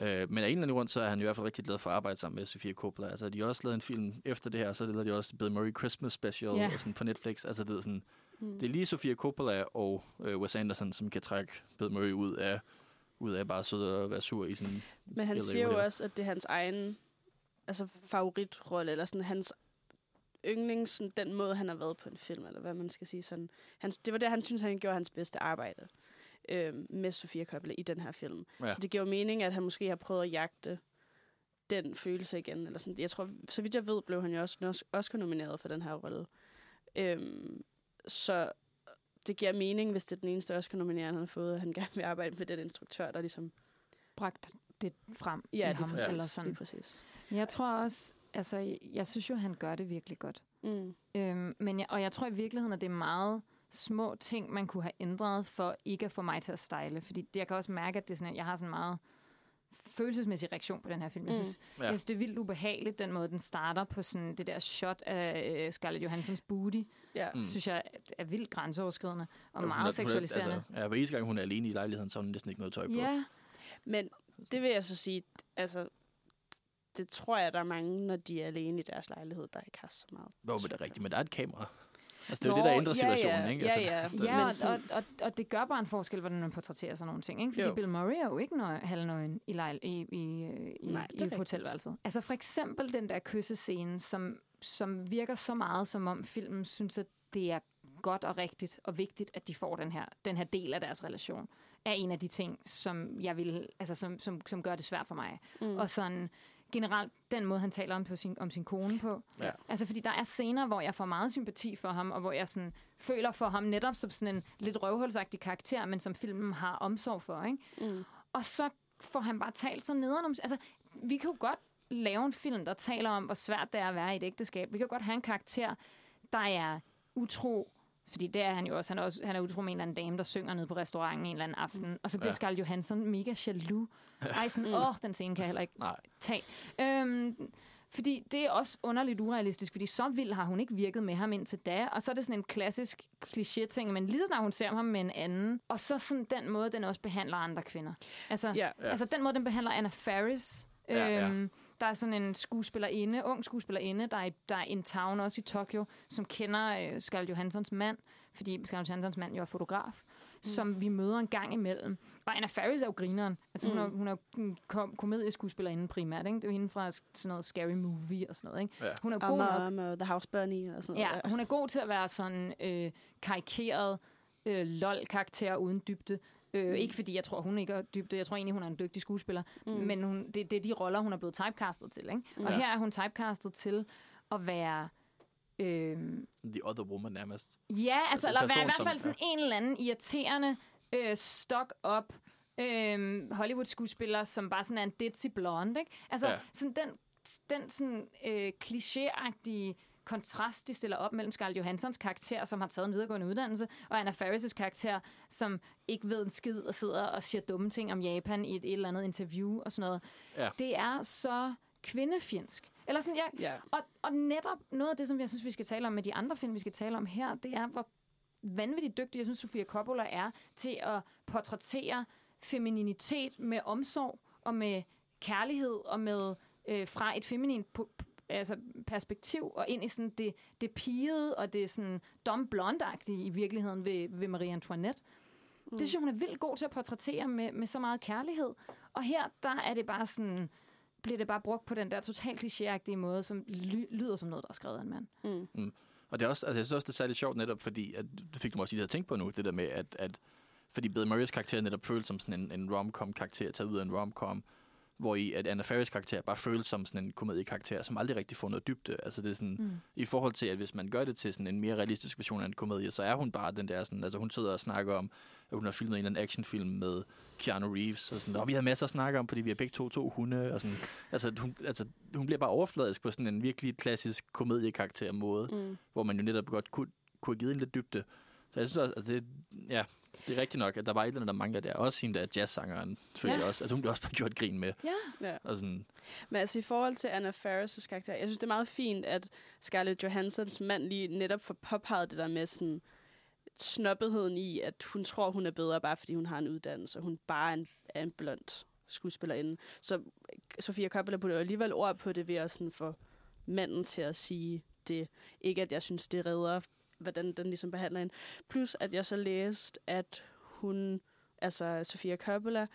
Øh, men af en eller anden grund, så er han i hvert fald rigtig glad for at arbejde sammen med Sofia Coppola. Altså, de har også lavet en film efter det her, så lavede de også Bill Murray Christmas Special og sådan på Netflix. Altså, det er sådan, Mm. det er lige Sofia Coppola og øh, Wes Anderson, som kan trække Bill Murray ud af ud af bare at sidde og være sur i sådan... Men han siger jo også, at det er hans egen altså favoritrolle, eller sådan hans yndlings, sådan den måde, han har været på en film, eller hvad man skal sige sådan. Han, det var det, han synes, han gjorde hans bedste arbejde øh, med Sofia Coppola i den her film. Ja. Så det giver jo mening, at han måske har prøvet at jagte den følelse igen. Eller sådan. Jeg tror, så vidt jeg ved, blev han jo også Oscar-nomineret for den her rolle. Øhm, så det giver mening, hvis det er den eneste Oscar-nominering, han har fået, at han <laughs> gerne vil arbejde med den instruktør, der ligesom... Bragt det frem Ja, i det ham, præcis. eller Lige sådan. præcis. Jeg tror også, altså, jeg, jeg synes jo, han gør det virkelig godt. Mm. Øhm, men jeg, og jeg tror i virkeligheden, at det er meget små ting, man kunne have ændret for ikke at få mig til at style. Fordi det, jeg kan også mærke, at det er sådan, at jeg har sådan en meget følelsesmæssig reaktion på den her film. Jeg Mm. synes, Ja. ja. jeg synes, det er vildt ubehageligt, den måde, den starter på sådan det der shot af øh, Scarlett Johansons booty. Ja. Mm. Synes jeg er- vildt grænseoverskridende og er- meget er- seksualiserende. Altså, ja, hver eneste gang, hun er alene i lejligheden, så har hun næsten ikke noget tøj på. ja, Men det vil jeg så sige, altså, det tror jeg, der er mange, når de er alene i deres lejlighed, der ikke har så meget. Hvor tøj det er rigtigt, men der er et kamera. Altså, det er jo Nå, det, der ændrer ja, situationen, ja, ikke? ja, Altså, ja. der- Ja, Men og, sådan- og, og, og det gør bare en forskel, hvordan man portrætterer sådan nogle ting. Ikke? Fordi Jo. jo. Bill Murray er jo ikke nøje, halvnøgen i, lejl, i, i, i, Nej, i hotelværelset. Altså for eksempel den der kyssescene, som, som virker så meget, som om filmen synes, at det er godt og rigtigt og vigtigt, at de får den her, den her del af deres relation, er en af de ting, som jeg vil, altså som, som, som gør det svært for mig. Mm. Og sådan generelt den måde, han taler om, på sin, om sin kone på. Ja. Altså, fordi der er scener, hvor jeg får meget sympati for ham, og hvor jeg sådan føler for ham netop som sådan en lidt røvhulsagtig karakter, men som filmen har omsorg for, ikke? Mm. Og så får han bare talt så nederen om... Altså, vi kan jo godt lave en film, der taler om, hvor svært det er at være i et ægteskab. Vi kan jo godt have en karakter, der er utro, fordi det er han jo også. Han er, også, han er utro med en eller anden dame, der synger nede på restauranten en eller anden aften. Og så bliver Ja. Scarlett Johansson mega jaloux. Ej, sådan, <laughs> åh, den scene kan jeg heller ikke Nej. tage. Øhm, fordi det er også underligt urealistisk, fordi så vild har hun ikke virket med ham indtil da. Og så er det sådan en klassisk kliché-ting, men lige så snart hun ser ham med en anden, og så sådan den måde, den også behandler andre kvinder. Altså, Ja. Ja. altså den måde, den behandler Anna Faris. Ja, ja. Der er sådan en skuespillerinde, ung skuespillerinde, der er, der er in town også i Tokyo, som kender øh, Scarlett Johansons mand, fordi Scarlett Johansons mand jo er fotograf, mm. som vi møder en gang imellem. Og Anna Faris er jo grineren. Altså, hun, Mm. er, hun er jo en kom- komedieskuespillerinde primært. Ikke? Det er jo hende fra sådan noget Scary Movie og sådan noget. Ikke? Ja. Hun er Og god nok Mom og The House Bunny og sådan Ja, noget. hun er god til at være sådan øh, karikeret øh, lol-karakter uden dybde. Øh, Mm. Ikke fordi jeg tror, hun ikke har dybde. Jeg tror egentlig, hun er en dygtig skuespiller. Mm. Men hun, det, det er de roller, hun er blevet typecastet til. Ikke? Og Ja. her er hun typecastet til at være... Øh, The other woman nærmest. ja, Altså altså, eller være i hvert som- fald sådan en eller anden irriterende øh, stock-up øh, Hollywood-skuespiller, som bare sådan er en ditzy blonde. Ikke? Altså, Ja. ja. sådan den, den sådan, øh, klichéagtige kontrast, de stiller op mellem Scarlett Johanssons karakter, som har taget en videregående uddannelse, og Anna Faris' karakter, som ikke ved en skid og sidder og siger dumme ting om Japan i et, et eller andet interview og sådan noget. Ja. Det er så kvindefjendsk. Eller sådan, jeg, Ja. og, og netop noget af det, som jeg synes, vi skal tale om med de andre film, vi skal tale om her, det er, hvor vanvittigt dygtig jeg synes, Sofia Coppola er til at portrættere femininitet med omsorg og med kærlighed og med øh, fra et feminint po- altså perspektiv og ind i sådan det, det pigede og det sådan dom blonde i virkeligheden ved, ved Marie Antoinette. Mm. Det synes jeg, hun er vildt god til at portrættere med, med så meget kærlighed. Og her, der er det bare sådan, bliver det bare brugt på den der totalt klichéagtige måde, som ly- lyder som noget, der er skrevet af en mand. Mm. Og det er også, altså, jeg synes også, det er særligt sjovt netop, fordi, at, det fik du mig også lige til at tænke på nu, det der med, at, at fordi Bill Murrays karakter netop føles som sådan en, en rom-com-karakter, taget ud af en rom-com, hvor i at Anna Faris karakter bare føles som sådan en komediekarakter, som aldrig rigtig får noget dybde. Altså det er sådan, Mm. i forhold til, at hvis man gør det til sådan en mere realistisk version af en komedie, så er hun bare den der sådan, altså hun sidder og snakker om, at hun har filmet en eller anden actionfilm med Keanu Reeves, og sådan, og vi havde masser at snakke om, fordi vi har begge to to hunde, og sådan, altså hun, altså hun bliver bare overfladisk på sådan en virkelig klassisk komediekarakter måde, Mm. hvor man jo netop godt kunne, kunne have givet en lidt dybde. Så jeg synes også, altså det, ja, det er rigtigt nok, at der var et eller andet, der mangler der. Også hende der jazzsangeren, selvfølgelig Ja. også. Altså hun blev også bare gjort grin med. Ja. Ja. Og sådan, Men altså i forhold til Anna Faris' karakter, jeg synes, det er meget fint, at Scarlett Johanssons mand lige netop får påpeget det der med sådan snobbetheden i, at hun tror, hun er bedre, bare fordi hun har en uddannelse, og hun bare er en, er en blond skuespillerinde. Så Sofia Coppola putter jo alligevel ord på det ved at sådan få manden til at sige det. Ikke at jeg synes, det redder, hvordan den ligesom behandler hende. Plus at jeg så læste, at hun, altså Sofia Coppola,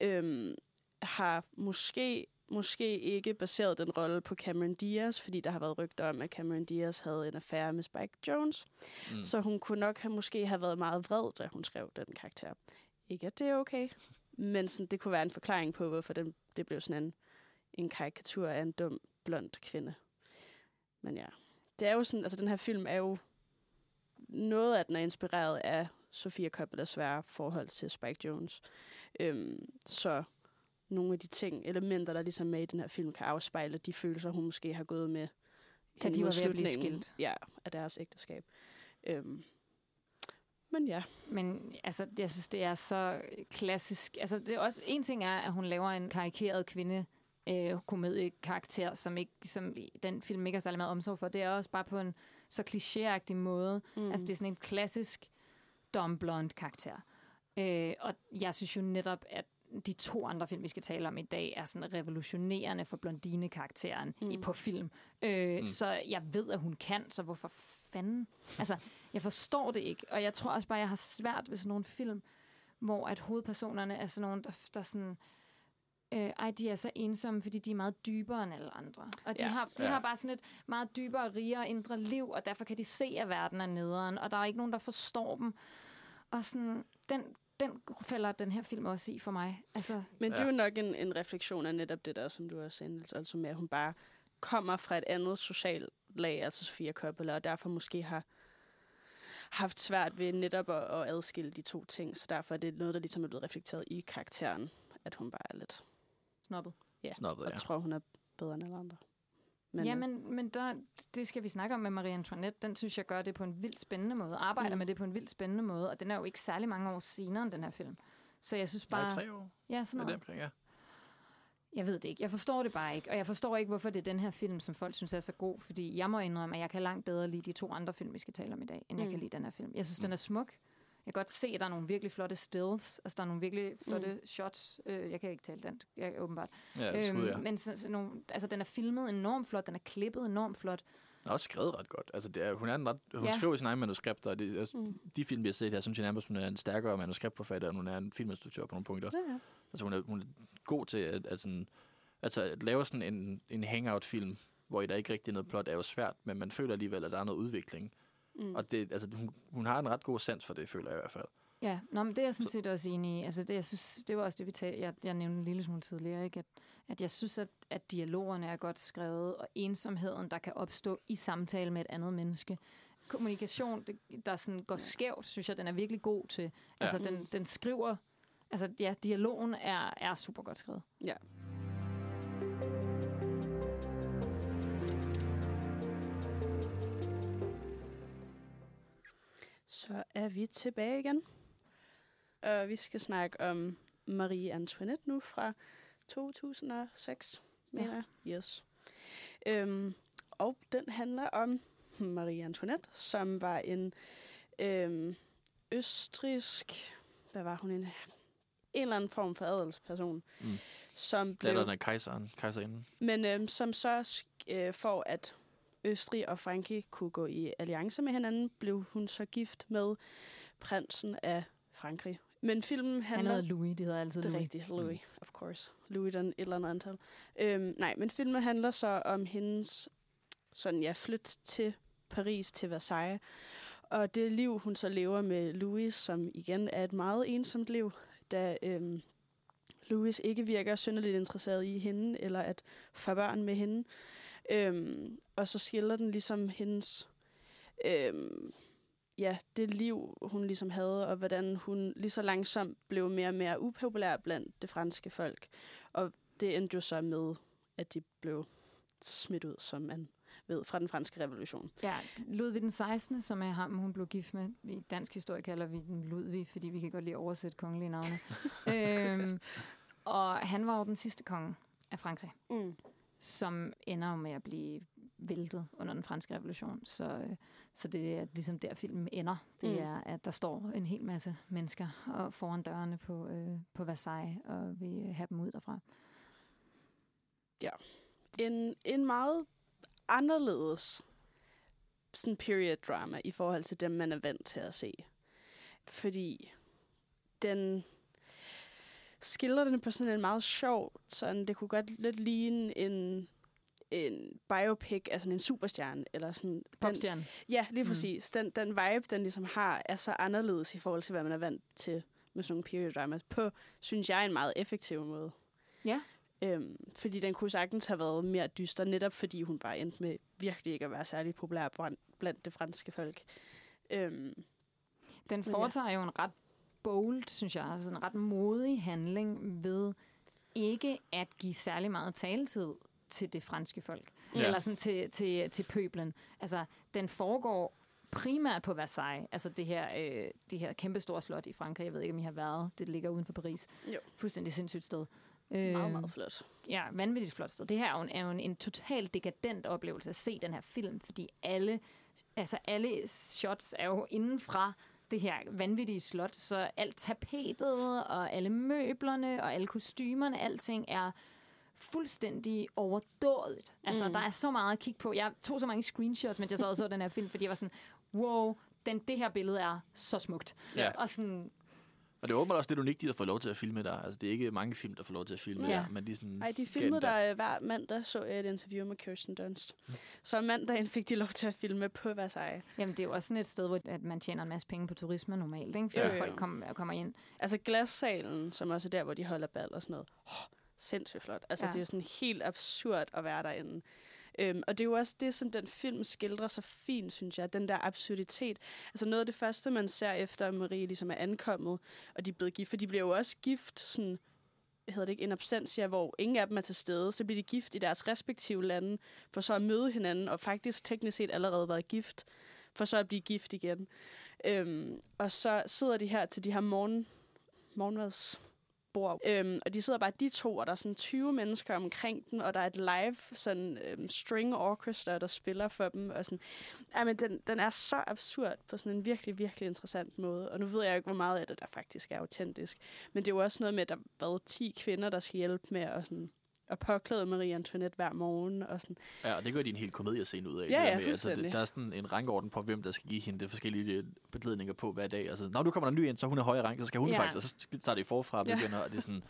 øhm, har måske måske ikke baseret den rolle på Cameron Diaz, fordi der har været rygter om, at Cameron Diaz havde en affære med Spike Jones. Mm. Så hun kunne nok have, måske have været meget vred, da hun skrev den karakter. Ikke at det er okay, men sådan, det kunne være en forklaring på, hvorfor den, det blev sådan en, en karikatur af en dum, blond kvinde. Men ja, det er jo sådan, altså den her film er jo, noget af den er inspireret af Sofia Coppola's svære forhold til Spike Jones. Øhm, så nogle af de ting, elementer, der ligesom er i den her film, kan afspejle de følelser, hun måske har gået med. Da de var ved at blive skilt. Ja, af deres ægteskab. Øhm, men ja. Men altså, jeg synes, det er så klassisk. Altså, det er også, en ting er, at hun laver en karikeret kvinde øh, komediekarakter, som, ikke, som den film ikke har særlig meget omsorg for. Det er også bare på en så klichéagtig måde. Mm. Altså, det er sådan en klassisk dumb blonde karakter. Øh, og jeg synes jo netop, at de to andre film, vi skal tale om i dag, er sådan revolutionerende for blondine-karakteren mm. i, på film. Øh, mm. Så jeg ved, at hun kan, så hvorfor fanden? <laughs> Altså, jeg forstår det ikke, og jeg tror også bare, jeg har svært ved sådan nogle film, hvor at hovedpersonerne er sådan nogle, der, der sådan... Øh, ej, de er så ensomme, fordi de er meget dybere end alle andre. Og de, ja, har, de ja. har bare sådan et meget dybere, rigere indre liv, og derfor kan de se, at verden er nederen, og der er ikke nogen, der forstår dem. Og sådan, den den falder den her film også i for mig. Altså, Men det er jo nok en, en refleksion af netop det der, som du har sendt, altså med, at hun bare kommer fra et andet socialt lag, altså Sofia Coppola, og derfor måske har haft svært ved netop at, at adskille de to ting. Så derfor er det noget, der ligesom er blevet reflekteret i karakteren, at hun bare er lidt snobbet. Ja, Snobbet, og ja. tror, hun er bedre end alle andre. Men, ja, men, men der, det skal vi snakke om med Marie Antoinette. Den synes jeg gør det på en vildt spændende måde. Arbejder mm. med det på en vildt spændende måde. Og den er jo ikke særlig mange år senere end den her film. Så jeg synes bare... Nej, tre år. Ja, sådan noget. Det omkring, ja. Jeg ved det ikke. Jeg forstår det bare ikke. Og jeg forstår ikke, hvorfor det er den her film, som folk synes er så god. Fordi jeg må indrømme, at jeg kan langt bedre lide de to andre film, vi skal tale om i dag, end mm. jeg kan lide den her film. Jeg synes, mm. den er smuk. Jeg kan godt se, at der er nogle virkelig flotte stills. Altså, der er nogle virkelig flotte mm. shots. Øh, jeg kan ikke tale dansk, jeg, åbenbart. Ja, skud, ja. Øhm, men så, så nogle, altså, den er filmet enormt flot. Den er klippet enormt flot. Den er også skrevet ret godt. Altså, det er, hun er en ret, hun Ja. skriver sine egne manuskripter, og det, altså, Mm. de film, vi har set her, synes jeg nærmest, hun er en stærkere manuskriptforfatter, end hun er en filminstruktør på nogle punkter. Ja, ja. Altså, hun er, hun er god til at, at, sådan, altså, at lave sådan en, en hangout-film, hvor der ikke rigtig er noget plot, er jo svært, men man føler alligevel, at der er noget udvikling. Mm. Og det, altså, hun, hun har en ret god sans for det, føler jeg i hvert fald. Ja, Nå, men det er jeg sådan set også enig i. Altså, det, jeg synes, det var også det, vi talte, jeg, jeg nævnte en lille smule tidligere, ikke? At, at jeg synes, at, at dialogerne er godt skrevet, og ensomheden, der kan opstå i samtale med et andet menneske. Kommunikation, det, der sådan går skævt, synes jeg, den er virkelig god til. Altså, den, den skriver... Altså, ja, dialogen er, er super godt skrevet. Ja. Så er vi tilbage igen. Og vi skal snakke om Marie Antoinette nu fra 2006, mener jeg. Yes. Øhm, og den handler om Marie Antoinette, som var en øhm, østrisk... Hvad var hun? En, en eller anden form for adelsperson, Mm. som blev... Datteren af kejseren, kejserinden. Men øhm, som så øh, for at Østrig og Frankrig kunne gå i alliance med hinanden, blev hun så gift med prinsen af Frankrig. Men filmen Han handler... hedder Louis, det hedder altid det er Louis. rigtigt, Louis, of course. Louis, den et eller andet antal. Øhm, nej, men filmen handler så om hendes sådan, ja, flyt til Paris, til Versailles. Og det liv, hun så lever med Louis, som igen er et meget ensomt liv, da øhm, Louis ikke virker synderligt interesseret i hende, eller at få børn med hende. Øhm, og så skildrer den ligesom hendes, øhm, ja, det liv, hun ligesom havde, og hvordan hun lige så langsomt blev mere og mere upopulær blandt det franske folk. Og det endte jo så med, at de blev smidt ud, som man ved, fra den franske revolution. Ja, Ludvig den 16., som er ham, hun blev gift med. I dansk historie kalder vi den Ludvig, fordi vi kan godt lide at oversætte kongelige navne. <laughs> øhm, og han var jo den sidste konge af Frankrig, Mm. Som ender med at blive væltet under den franske revolution. Så, øh, så det er ligesom der, filmen ender. Det Mm. er, at der står en hel masse mennesker og foran dørene på, øh, på Versailles og vil have dem ud derfra. En, en meget anderledes sådan period drama i forhold til dem, man er vant til at se. Fordi den skildrer den på sådan en meget sjov, sådan det kunne godt lidt ligne en en biopic, altså en superstjerne, eller sådan... Den, Popstjerne. ja, lige Mm. præcis. Den, den vibe, den ligesom har, er så anderledes i forhold til, hvad man er vant til med sådan nogle period dramas, på, synes jeg, en meget effektiv måde. Ja. Øhm, fordi den kunne sagtens have været mere dyster, netop fordi hun bare endte med virkelig ikke at være særlig populær blandt- det franske folk. Øhm, Den ja. foretager jo en ret bold, synes jeg, altså en ret modig handling ved ikke at give særlig meget taletid til det franske folk. Ja. Eller sådan til, til, til pøblen. Altså, den foregår primært på Versailles, altså det her, øh, det her kæmpe store slot i Frankrig. Jeg ved ikke, om I har været. Det ligger uden for Paris. Jo. Fuldstændig sindssygt sted. meget, Øh, meget flot. Ja, vanvittigt flot sted. Det her er jo en, er jo en, en totalt dekadent oplevelse at se den her film, fordi alle, altså alle shots er jo inden fra det her vanvittige slot, så alt tapetet og alle møblerne og alle kostymerne, alting er fuldstændig overdådigt. Altså, Mm. der er så meget at kigge på. Jeg tog så mange screenshots, mens jeg sad og så den her film, fordi jeg var sådan, wow, den, det her billede er så smukt. Ja. Og sådan, Og det er åbenbart også lidt unikt, de har fået lov til at filme der. Altså, det er ikke mange film, der får lov til at filme Ja. der, men de sådan... Ej, de filmede der øh, hver mandag, så jeg et interview med Kirsten Dunst. Så mandagen fik de lov til at filme på Versailles. jamen, det er jo også sådan et sted, hvor at man tjener en masse penge på turisme normalt, ikke? fordi ja, folk kom, kommer ind. Altså glassalen, som også er der, hvor de holder bal og sådan noget. Oh, sindssygt flot. Altså. Ja. det er jo sådan helt absurd at være derinde. Øhm, og det er jo også det, som den film skildrer så fint, synes jeg. Den der absurditet. Altså noget af det første, man ser efter at Marie ligesom er ankommet, og de er blevet gift. For de bliver jo også gift sådan hedder det ikke, en absentia, hvor ingen af dem er til stede. Så bliver de gift i deres respektive lande, for så at møde hinanden, og faktisk teknisk set allerede været gift, for så at blive gift igen. Øhm, og så sidder de her til de her morgen, bord. øhm, og de sidder bare de to, og der er sådan 20 mennesker omkring den, og der er et live sådan øhm, string orchestra, der spiller for dem, og sådan, ja, men den, den er så absurd på sådan en virkelig, virkelig interessant måde, og nu ved jeg jo ikke, hvor meget af det, der faktisk er autentisk, men det er jo også noget med, at der var 10 kvinder, der skal hjælpe med at sådan, at påklæde Marie Antoinette hver morgen, og sådan, Ja, og det gør de en hel komediescene ud af. Ja, det der ja, med, altså, det, der er sådan en rangorden på, hvem der skal give hende de forskellige øh, beklædninger på hver dag. Altså, når du kommer der ny ind, så hun er højere rank, så skal hun Ja. faktisk, og så tager det forfra og Ja. begynder, og det er sådan...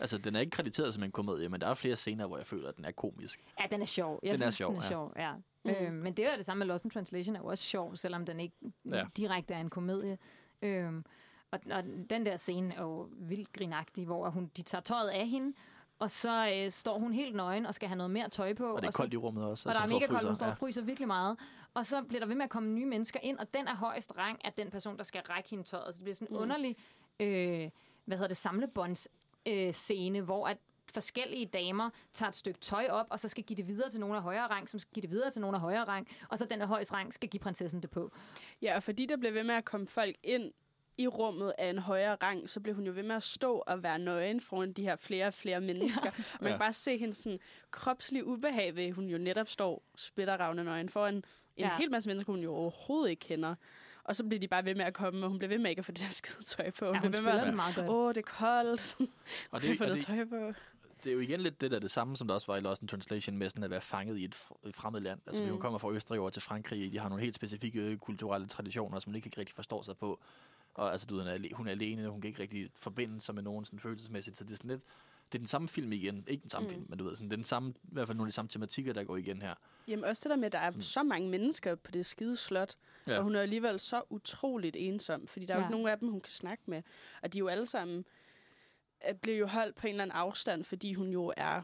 Altså, den er ikke krediteret som en komedie, men der er flere scener, hvor jeg føler, at den er komisk. Ja, den er sjov. Jeg Den er synes, sjov, den er ja. sjov, ja. Mm. Øh, men det er jo det samme med Lost in Translation er jo også sjov, selvom den ikke Ja. ja. direkte er en komedie. Øhm, og, og den der scene er jo vildt grinagtig, hvor hun, de tager tøjet af hende, og så øh, står hun helt nøgen og skal have noget mere tøj på. Og det er så, koldt i rummet også. og der er mega koldt, hun står Ja. og fryser virkelig meget. Og så bliver der ved med at komme nye mennesker ind, og den er højst rang af den person, der skal række hende tøjet. Så det bliver sådan en Mm. underlig, øh, hvad hedder det, samlebånds øh, scene, hvor at forskellige damer tager et stykke tøj op, og så skal give det videre til nogen af højere rang, som skal give det videre til nogen af højere rang, og så den af højst rang skal give prinsessen det på. Ja, og fordi der blev ved med at komme folk ind i rummet af en højere rang, så blev hun jo ved med at stå og være nøgen foran de her flere og flere mennesker. Ja. Og man Ja. kan bare se hendes sådan, kropslige ubehag ved, at hun jo netop står splitterravne nøgen foran en ja. Hel masse mennesker, hun jo overhovedet ikke kender. Og så bliver de bare ved med at komme, og hun bliver ved med ikke at få det der skide tøj på. Hun Ja, bliver hun ved med at den meget godt. åh, det er koldt. <laughs> Og det, få og noget det, tøj på? det er jo igen lidt det der det samme, som der også var i Lost in Translation, med sådan at være fanget i et fr- et fremmed land. Altså, mm. Hun kommer fra Østrig over til Frankrig, de har nogle helt specifikke kulturelle traditioner, som man ikke rigtig forstår sig på. Og altså, du ved, hun er er alene, hun kan ikke rigtig forbinde sig med nogen sådan følelsesmæssigt, så det er sådan lidt, det er den samme film igen. Ikke den samme Mm. mm. film, men du ved, sådan, det er den samme, i hvert fald nogle af de samme tematikker, der går igen her. Jamen også det der med, at der er så mange mennesker på det skide slot, Ja. og hun er alligevel så utroligt ensom, fordi der er jo Ja. ikke nogen af dem, hun kan snakke med. Og de er jo alle sammen, bliver jo holdt på en eller anden afstand, fordi hun jo er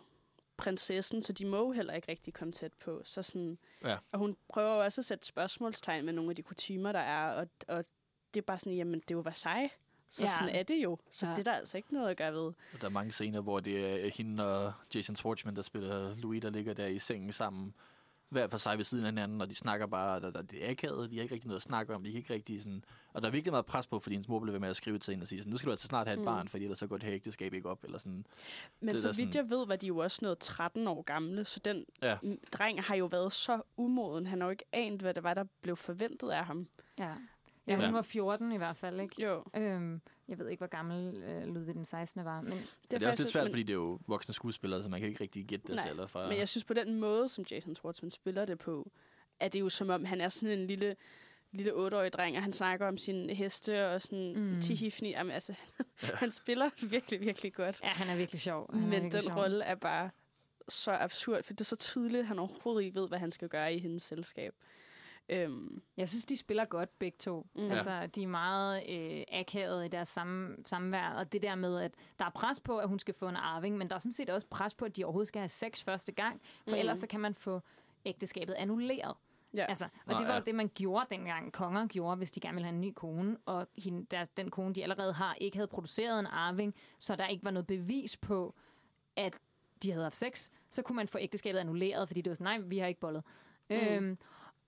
prinsessen, så de må jo heller ikke rigtig komme tæt på. Så sådan, Ja. Og hun prøver jo også at sætte spørgsmålstegn med nogle af de kutymer, der er, og, og det er bare sådan, jamen det er jo Versailles. Så Ja. sådan er det jo. Så Ja. det er der altså ikke noget at gøre ved. Og der er mange scener, hvor det er hende og Jason Schwartzman, der spiller Louis, der ligger der i sengen sammen, hver for sig ved siden af hinanden, og de snakker bare, der, der, det er akavet, de har ikke rigtig noget at snakke om, de kan ikke rigtig sådan, og der er virkelig meget pres på, fordi hendes mor bliver ved med at skrive til hende og sige sådan, nu skal du altså snart have et mm. Barn, fordi ellers så går det her ægteskab ikke op, eller sådan. Men Det så vidt jeg ved, var de jo også noget 13 år gamle, så den Ja. dreng har jo været så umoden. Han har jo ikke anet, hvad det var, der blev forventet af ham. Ja. Ja, hun Ja. var 14 i hvert fald, ikke? Jo. Øhm, jeg ved ikke, hvor gammel øh, Ludvig den 16. var, men Det er, det er også faktisk- lidt svært, men, fordi det er jo voksne skuespillere, så man kan ikke rigtig gætte det selv. Fra, Men jeg synes på den måde, som Jason Schwartzman spiller det på, er det jo som om, han er sådan en lille lille otteårig dreng, og han snakker om sine heste og sådan Mm. Tihifni. Jamen, altså, <laughs> han spiller virkelig, virkelig godt. Ja, han er virkelig sjov. Han Men virkelig den sjov. rolle er bare så absurd, for det er så tydeligt, at han overhovedet ikke ved, hvad han skal gøre i hendes selskab. Øhm, Jeg synes, de spiller godt begge to. Mm. Altså, de er meget øh, akavet i deres samme, samvær, og det der med, at der er pres på, at hun skal få en arving, men der er sådan set også pres på, at de overhovedet skal have sex første gang, for Mm. ellers så kan man få ægteskabet annulleret. ja. Altså, og Nå, det var ja. det, man gjorde dengang. Konger gjorde, hvis de gerne ville have en ny kone, og hende, deres, den kone, de allerede har, ikke havde produceret en arving, så der ikke var noget bevis på, at de havde haft sex, så kunne man få ægteskabet annulleret, fordi det var sådan, nej, vi har ikke bollet. Mm. Øhm,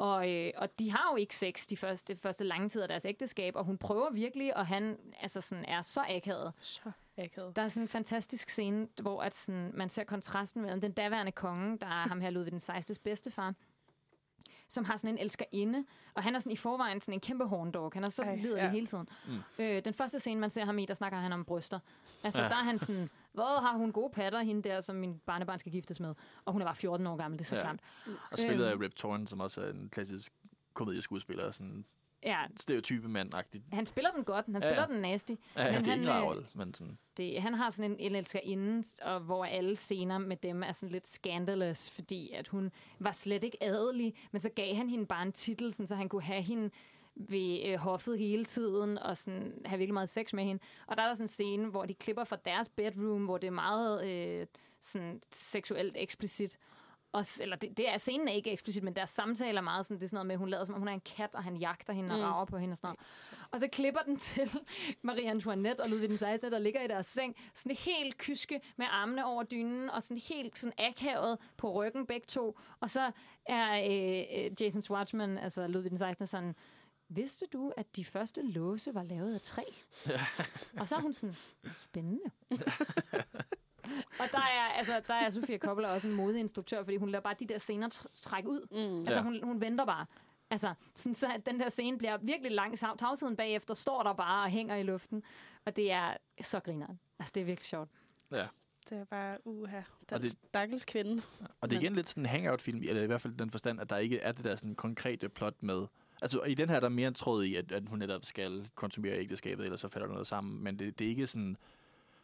og, øh, og de har jo ikke sex de første, første lange tid af deres ægteskab, og hun prøver virkelig, og han altså sådan, er så akavet. så akavet. Der er sådan en fantastisk scene, hvor at sådan, man ser kontrasten mellem den daværende konge, der er ham her Ludvig den 16. bedstefar, som har sådan en elskerinde, og han er sådan i forvejen sådan en kæmpe horndog. Han er så Ej, liderlig ja. hele tiden. Mm. Øh, den første scene, man ser ham i, der snakker han om bryster. Altså, ja. der er han sådan, hvor har hun gode patter, hende der, som min barnebarn skal giftes med. Og hun er bare 14 år gammel, det er så Ja. ja. klart. Og spillet af Øhm. Rip Torn, som også er en klassisk komedieskuespiller, sådan Ja, stereotype mand-agtig. han spiller den godt, han Ja, spiller ja. den nasty. Ja, men Men det er han, ikke øh, rolle, men sådan... det, han har sådan en, en elskerinde, og hvor alle scener med dem er sådan lidt scandalous, fordi at hun var slet ikke adelig, men så gav han hende bare en titel, sådan, så han kunne have hende ved øh, hoffet hele tiden, og sådan, have virkelig meget sex med hende. Og der er der sådan en scene, hvor de klipper fra deres bedroom, hvor det er meget øh, sådan, seksuelt eksplicit. Og, eller det, det er scenen er ikke eksplicit, men deres samtaler er meget sådan, det er sådan noget med, at hun lader som om hun er en kat, og han jagter hende Mm. og rager på hende og sådan noget. Og så klipper den <laughs> til Marie Antoinette og Ludvig den 16., der ligger i deres seng, sådan helt kyske med armene over dynen, og sådan helt sådan akavet på ryggen begge to. Og så er øh, øh, Jason Schwartzman, altså Ludvig den 16., sådan, vidste du, at de første låse var lavet af træ? og så er hun sådan, spændende. og der er, altså, der er Sofia Coppola også en modeinstruktør, fordi hun lader bare de der scener tr- trække ud. Mm. Altså, Ja. hun, hun venter bare. Altså, sådan, så at den der scene bliver virkelig lang. Tav- Tavsheden bagefter står der bare og hænger i luften. Og det er så grineren. Altså, det er virkelig sjovt. Ja. Det er bare, uha, den stakkels kvinde. Og det er igen lidt sådan en hangout-film, eller i hvert fald den forstand, at der ikke er det der sådan konkrete plot med... Altså, i den her er der mere en tråd i, at, at hun netop skal konsumere ægteskabet, ellers så falder der noget sammen. Men det, det er ikke sådan...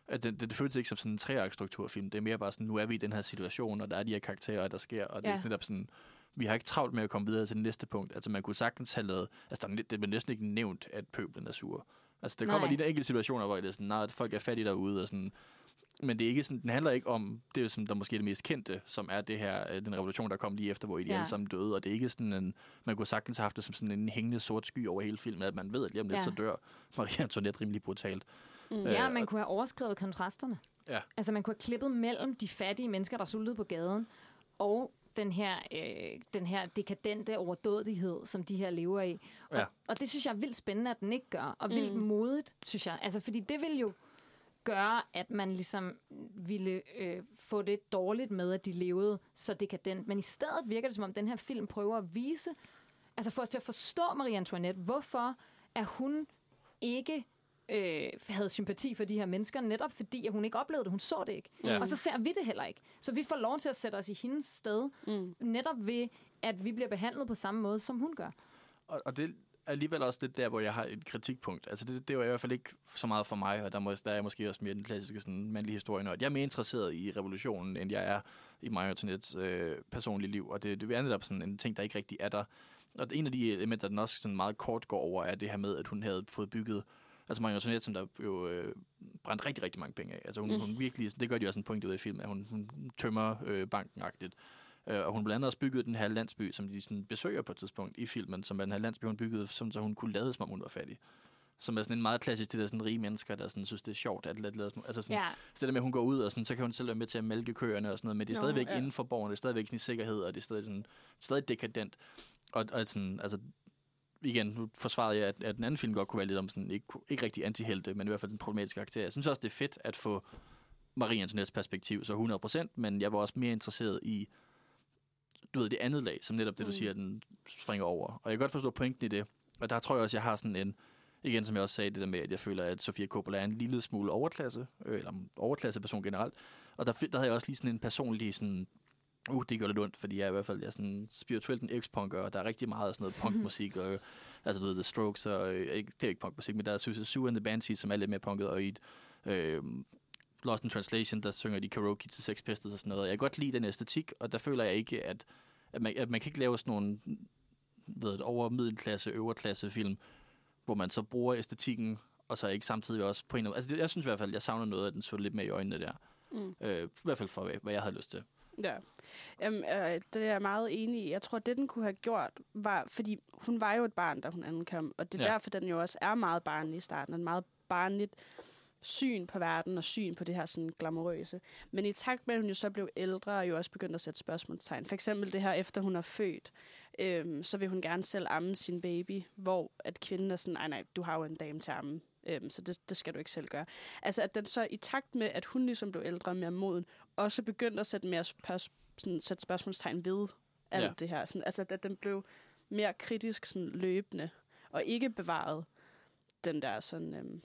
At det, det, det føles ikke som sådan en treaktstrukturfilm. Det er mere bare sådan, nu er vi i den her situation, og der er de her karakterer, der sker, og det ja. er netop sådan... Vi har ikke travlt med at komme videre til det næste punkt. Altså, man kunne sagtens have lavet... Altså, der, er det bliver næsten ikke nævnt, at pøblen er sur. Altså, der kommer Nej. lige der enkelte situationer, hvor det er sådan, nej, folk er fattige derude, og sådan... Men det er ikke sådan, den handler ikke om det, er som der måske er det mest kendte, som er det her, øh, den revolution, der kom lige efter, hvor de ja. Alle sammen døde. Og det er ikke sådan en, man kunne sagtens have haft det som sådan en hængende sort sky over hele filmen, at man ved, at lige om lidt, Ja. så dør Marie Antoinette rimelig brutalt. Mm. Øh, Ja, man kunne have overskrevet kontrasterne. Ja. Altså, man kunne have klippet mellem de fattige mennesker, der sultede på gaden, og den her, øh, den her dekadente overdådighed, som de her lever i. Og, Ja. og det synes jeg er vildt spændende, at den ikke gør. Og vildt Mm. modigt, synes jeg. Altså, fordi det vil jo gøre, at man ligesom ville øh, få det dårligt med, at de levede så dekadent. Men i stedet virker det, som om den her film prøver at vise, altså få os til at forstå Marie Antoinette, hvorfor er hun ikke øh, havde sympati for de her mennesker, netop fordi, at hun ikke oplevede det. Hun så det ikke. Ja. Og så ser vi det heller ikke. Så vi får lov til at sætte os i hendes sted, Mm. netop ved, at vi bliver behandlet på samme måde, som hun gør. Og, og det er alligevel også det der, hvor jeg har et kritikpunkt. Altså det, det var i hvert fald ikke så meget for mig, og der, må, der er jeg måske også mere den klassiske sådan, mandlige historie. Jeg er mere interesseret i revolutionen, end jeg er i Mario Antoinettes øh, personlige liv. Og det, det er netop sådan en ting, der ikke rigtig er der. Og en af de elementer, den også sådan meget kort går over, er det her med, at hun havde fået bygget Altså Marie Antoinette, som der jo øh, brændte rigtig, rigtig mange penge af. Altså hun, Mm. hun virkelig, det gør de også en point ud af i filmen, at hun, hun tømmer øh, banken-agtigt. Øh, og hun blandt andet også bygget den her landsby, som de sådan besøger på et tidspunkt i filmen, som er den her landsby, hun byggede, som, så hun kunne lade, som om hun var fattig. Som er sådan en meget klassisk, det der sådan rige mennesker, der sådan, synes, det er sjovt at lade, som- altså sådan, Ja, så det der med, at hun går ud, og sådan, så kan hun selv være med til at mælke køerne og sådan noget, men det er Nå, stadigvæk ja. inden for borgerne, det er stadigvæk sådan i sikkerhed, og det er stadig, sådan, stadig dekadent. Og, og sådan, altså, igen, nu forsvarede jeg, at, at den anden film godt kunne være lidt om sådan, ikke, ikke rigtig antihelte, men i hvert fald den problematiske karakter. Jeg synes også, det er fedt at få Marie Antoinettes perspektiv, så 100%, men jeg var også mere interesseret i, du ved, det andet lag, som netop det, du Mm. siger, den springer over. Og jeg kan godt forstå pointen i det, og der tror jeg også, jeg har sådan en, igen som jeg også sagde, det der med, at jeg føler, at Sofia Coppola er en lille smule overklasse, øh, eller en overklasse person generelt. Og der, der havde jeg også lige sådan en personlig sådan, Uh, det gør lidt ondt, fordi jeg er i hvert fald jeg er sådan spirituelt en ex-punker, og der er rigtig meget af sådan noget punkmusik, og altså du ved, The Strokes, og øh, ikke, det er ikke punkmusik, men der er Susie Sue and the Banshees, som er lidt mere punket, og i et, øh, Lost in Translation, der synger de karaoke til Sex Pistols og sådan noget. Jeg kan godt lide den æstetik, og der føler jeg ikke, at, at, man, at man kan ikke lave sådan nogle ved, over middelklasse, øverklasse film, hvor man så bruger æstetikken, og så ikke samtidig også på en eller anden... Altså det, jeg synes i hvert fald, jeg savner noget, at den så lidt mere i øjnene der. Mm. Øh, I hvert fald for, hvad jeg havde lyst til. Ja, Jamen, øh, det er jeg meget enig i. Jeg tror, det den kunne have gjort, var, fordi hun var jo et barn, da hun ankom, og det er Ja. derfor, den jo også er meget barnlig i starten, og en meget barnligt syn på verden og syn på det her sådan glamourøse. Men i takt med, at hun jo så blev ældre, og jo også begyndte at sætte spørgsmålstegn. For eksempel det her, efter hun er født, øhm, så vil hun gerne selv amme sin baby, hvor at kvinden er sådan, nej nej, du har jo en dame til at amme, øhm, så det, det skal du ikke selv gøre. Altså at den så i takt med, at hun ligesom blev ældre og mere moden, også begyndte at sætte mere spørg- sådan, sætte spørgsmålstegn ved alt Ja. det her. Sådan, altså at den blev mere kritisk sådan, løbende, og ikke bevaret den der sådan, øhm,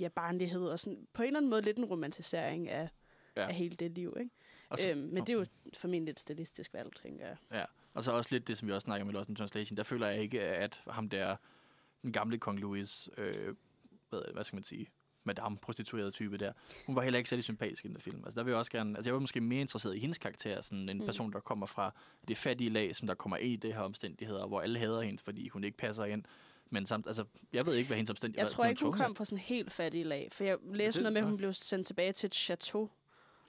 ja, barnlighed, og sådan, på en eller anden måde lidt en romantisering af, Ja. af hele det liv. Ikke? Og så, Øhm, men det er jo formentlig et stilistisk valg, tænker jeg. Ja, og så også lidt det, som vi også snakker om i Lost in Translation. Der føler jeg ikke, at ham der, den gamle Kong Louis, øh, hvad, hvad skal man sige, madame prostituerede type der, hun var heller ikke særlig sympatisk i den der film. Altså der vil jeg også gerne, altså jeg var måske mere interesseret i hendes karakter, sådan en Mm. person, der kommer fra det fattige lag, som der kommer ind i det her omstændigheder, hvor alle hader hende, fordi hun ikke passer ind. Men samt, altså, jeg ved ikke, hvad hendes omstændigheder Jeg tror ikke, hun kom fra sådan helt fattig lag, for jeg læste det- noget med, at hun blev sendt tilbage til et chateau.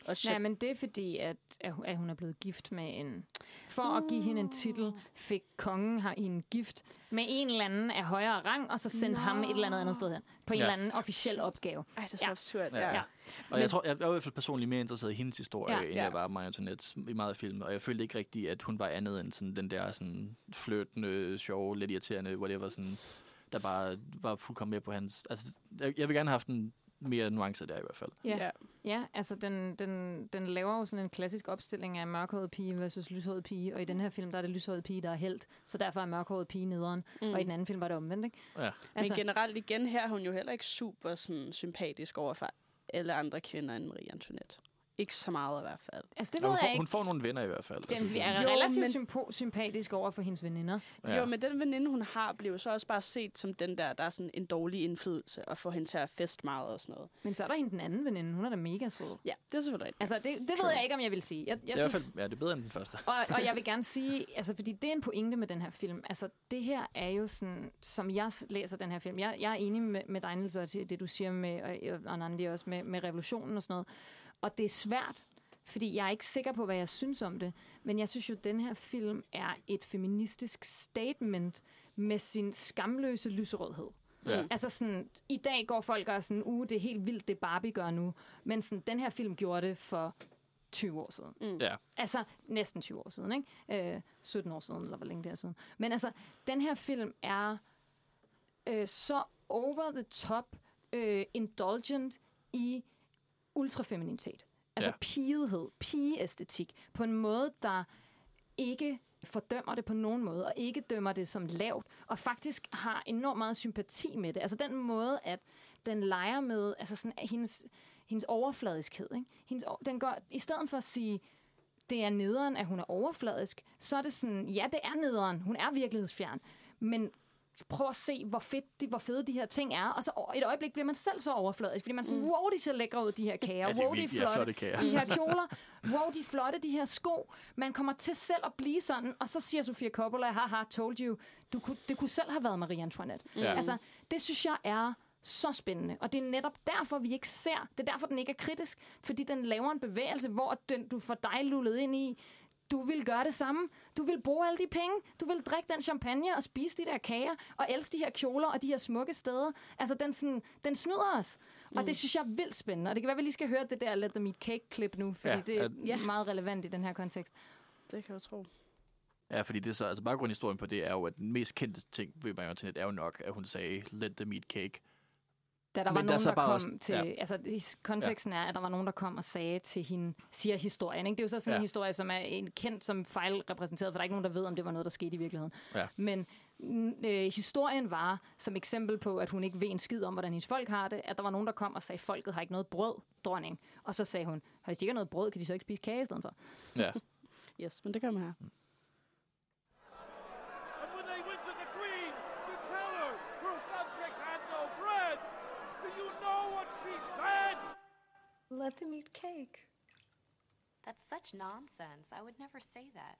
Og Nej, men det er fordi, at, at hun- er blevet gift med en... For at give hende en titel, fik kongen har hende gift med en eller anden af højere rang, og så sendte ham et eller andet andet sted hen. På en Ja. eller anden officiel opgave. Ej, det er så Ja. absurd. Ja. Ja. Og Men- jeg tror, jeg, er i hvert fald personligt mere interesseret i hendes historie, Ja. end Ja. jeg var Maja Antoinette i meget af filmen. Og jeg følte ikke rigtigt, at hun var andet end sådan, den der sådan, flirtende, sjove, lidt irriterende, whatever, sådan, der bare var fuldkommen med på hans... Altså, jeg, jeg vil gerne have haft en mere nuance der i hvert fald. Ja. ja. Ja, altså den, den, den laver jo sådan en klassisk opstilling af mørkhåret pige versus lyshåret pige, og i den her film, der er det lyshåret pige, der er helt, så derfor er mørkhåret pige nederen, mm. og i den anden film var det omvendt, ikke? Ja. Men generelt igen her er hun jo heller ikke super sådan, sympatisk over for alle andre kvinder end Marie Antoinette. Ikke så meget i hvert fald. altså det ved hun, jeg får, ikke. hun får nogle venner i hvert fald. Den det- er Jo, relativt men- sympo- sympatisk over for hendes veninder. Ja. Jo, men den veninde, hun har, bliver jo så også bare set som den der, der er sådan en dårlig indflydelse, og får hende til at feste meget og sådan noget. Men så er der hende den anden veninde, hun er da mega sød. Ja, det er selvfølgelig rigtigt. Altså, det, det ved jeg ikke, om jeg vil sige. Jeg, jeg det er i hvert synes, fald, ja, det er bedre end den første. og, og jeg vil <laughs> gerne sige, altså, fordi det er en pointe med den her film. Altså, det her er jo sådan, som jeg læser den her film. Jeg, jeg er enig med, med dig, Niels, og til det, du siger med, og, og Nandi også, med, med revolutionen og sådan noget. Og det er svært, fordi jeg er ikke sikker på, hvad jeg synes om det. Men jeg synes jo, at den her film er et feministisk statement med sin skamløse lyserødhed. Ja. Altså sådan, i dag går folk og er sådan, uge, det er helt vildt, det Barbie gør nu. Men sådan, den her film gjorde det for 20 år siden. Mm. Ja. Altså næsten 20 år siden, ikke? Øh, 17 år siden, eller hvor længe det er siden. Men altså, den her film er øh, så over the top øh, indulgent i ultrafeminitet. Altså Ja. pigehed, pigeæstetik, på en måde, der ikke fordømmer det på nogen måde, og ikke dømmer det som lavt, og faktisk har enormt meget sympati med det. Altså den måde, at den leger med altså sådan, hendes, hendes overfladiskhed. Ikke? Hendes, den går, I stedet for at sige, det er nederen, at hun er overfladisk, så er det sådan, ja, det er nederen, hun er virkelighedsfjern, men prøv at se, hvor, fedt de, hvor fede de her ting er, og så et øjeblik bliver man selv så overfladisk, fordi man er sådan, mm. wow, de ser lækre ud, de her kager, Ja, er wow, de er virkelig- ja, flotte, flotte kager. de her kjoler, wow, de er flotte, de her sko. Man kommer til selv at blive sådan, og så siger Sofia Coppola, haha, told you, du kunne, det kunne selv have været Marie Antoinette. Ja. Altså, det synes jeg er så spændende, og det er netop derfor, vi ikke ser, det er derfor, den ikke er kritisk, fordi den laver en bevægelse, hvor den, du får dig lullet ind i, du vil gøre det samme. Du vil bruge alle de penge. Du vil drikke den champagne og spise de der kager og elske de her kjoler og de her smukke steder. Altså, den, sådan, den snyder os. Og det synes jeg er vildt spændende. Og det kan være, at vi lige skal høre det der Let Them Eat Cake-klip nu, fordi Ja, det er at- ja. meget relevant i den her kontekst. Det kan jeg tro. Ja, fordi det er så, altså baggrundhistorien på det er jo, at den mest kendte ting ved Maja Antoinette er jo nok, at hun sagde, let them eat cake. Da der Men var der nogen, så der, bare kom også- til... ja. Altså, konteksten er, at der var nogen, der kom og sagde til hende, siger historien. Ikke? Det er jo så sådan Ja. en historie, som er en kendt som fejlrepræsenteret, for der er ikke nogen, der ved, om det var noget, der skete i virkeligheden. Ja. Men mm, øh, historien var, som eksempel på, at hun ikke ved en skid om, hvordan hendes folk har det, at der var nogen, der kom og sagde, folket har ikke noget brød, dronning. Og så sagde hun, hvis de ikke har noget brød, kan de så ikke spise kage i stedet for? Ja. <laughs> Yes, men det kommer her. And when they went to the queen to tell her her subject had no bread, do you know what she said? Let them eat cake. That's such nonsense. I would never say that.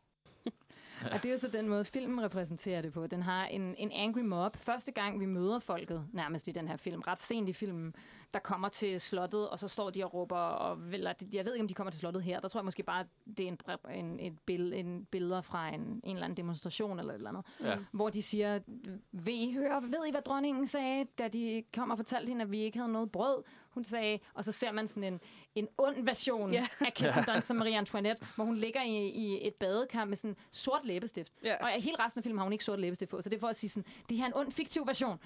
<laughs> Og det er jo så den måde, filmen repræsenterer det på. Den har en, en angry mob. Første gang, vi møder folket, nærmest i den her film, ret sent i filmen, der kommer til slottet, og så står de og råber, og eller, jeg ved ikke, om de kommer til slottet her. Der tror jeg måske bare, det er en, en, et bill, en billeder fra en, en eller anden demonstration eller et eller andet, Ja. hvor de siger, ved I høre, ved I, hvad dronningen sagde, da de kom og fortalte hende, at vi ikke havde noget brød? Hun sagde, og så ser man sådan en, en ond version Ja. af Kirsten Dunst som Marie Antoinette, hvor hun ligger i, i et badekar med sådan sort læbestift. Ja. Og hele resten af filmen har hun ikke sort læbestift på, så det er for at sige sådan, det her er en ond fiktiv version.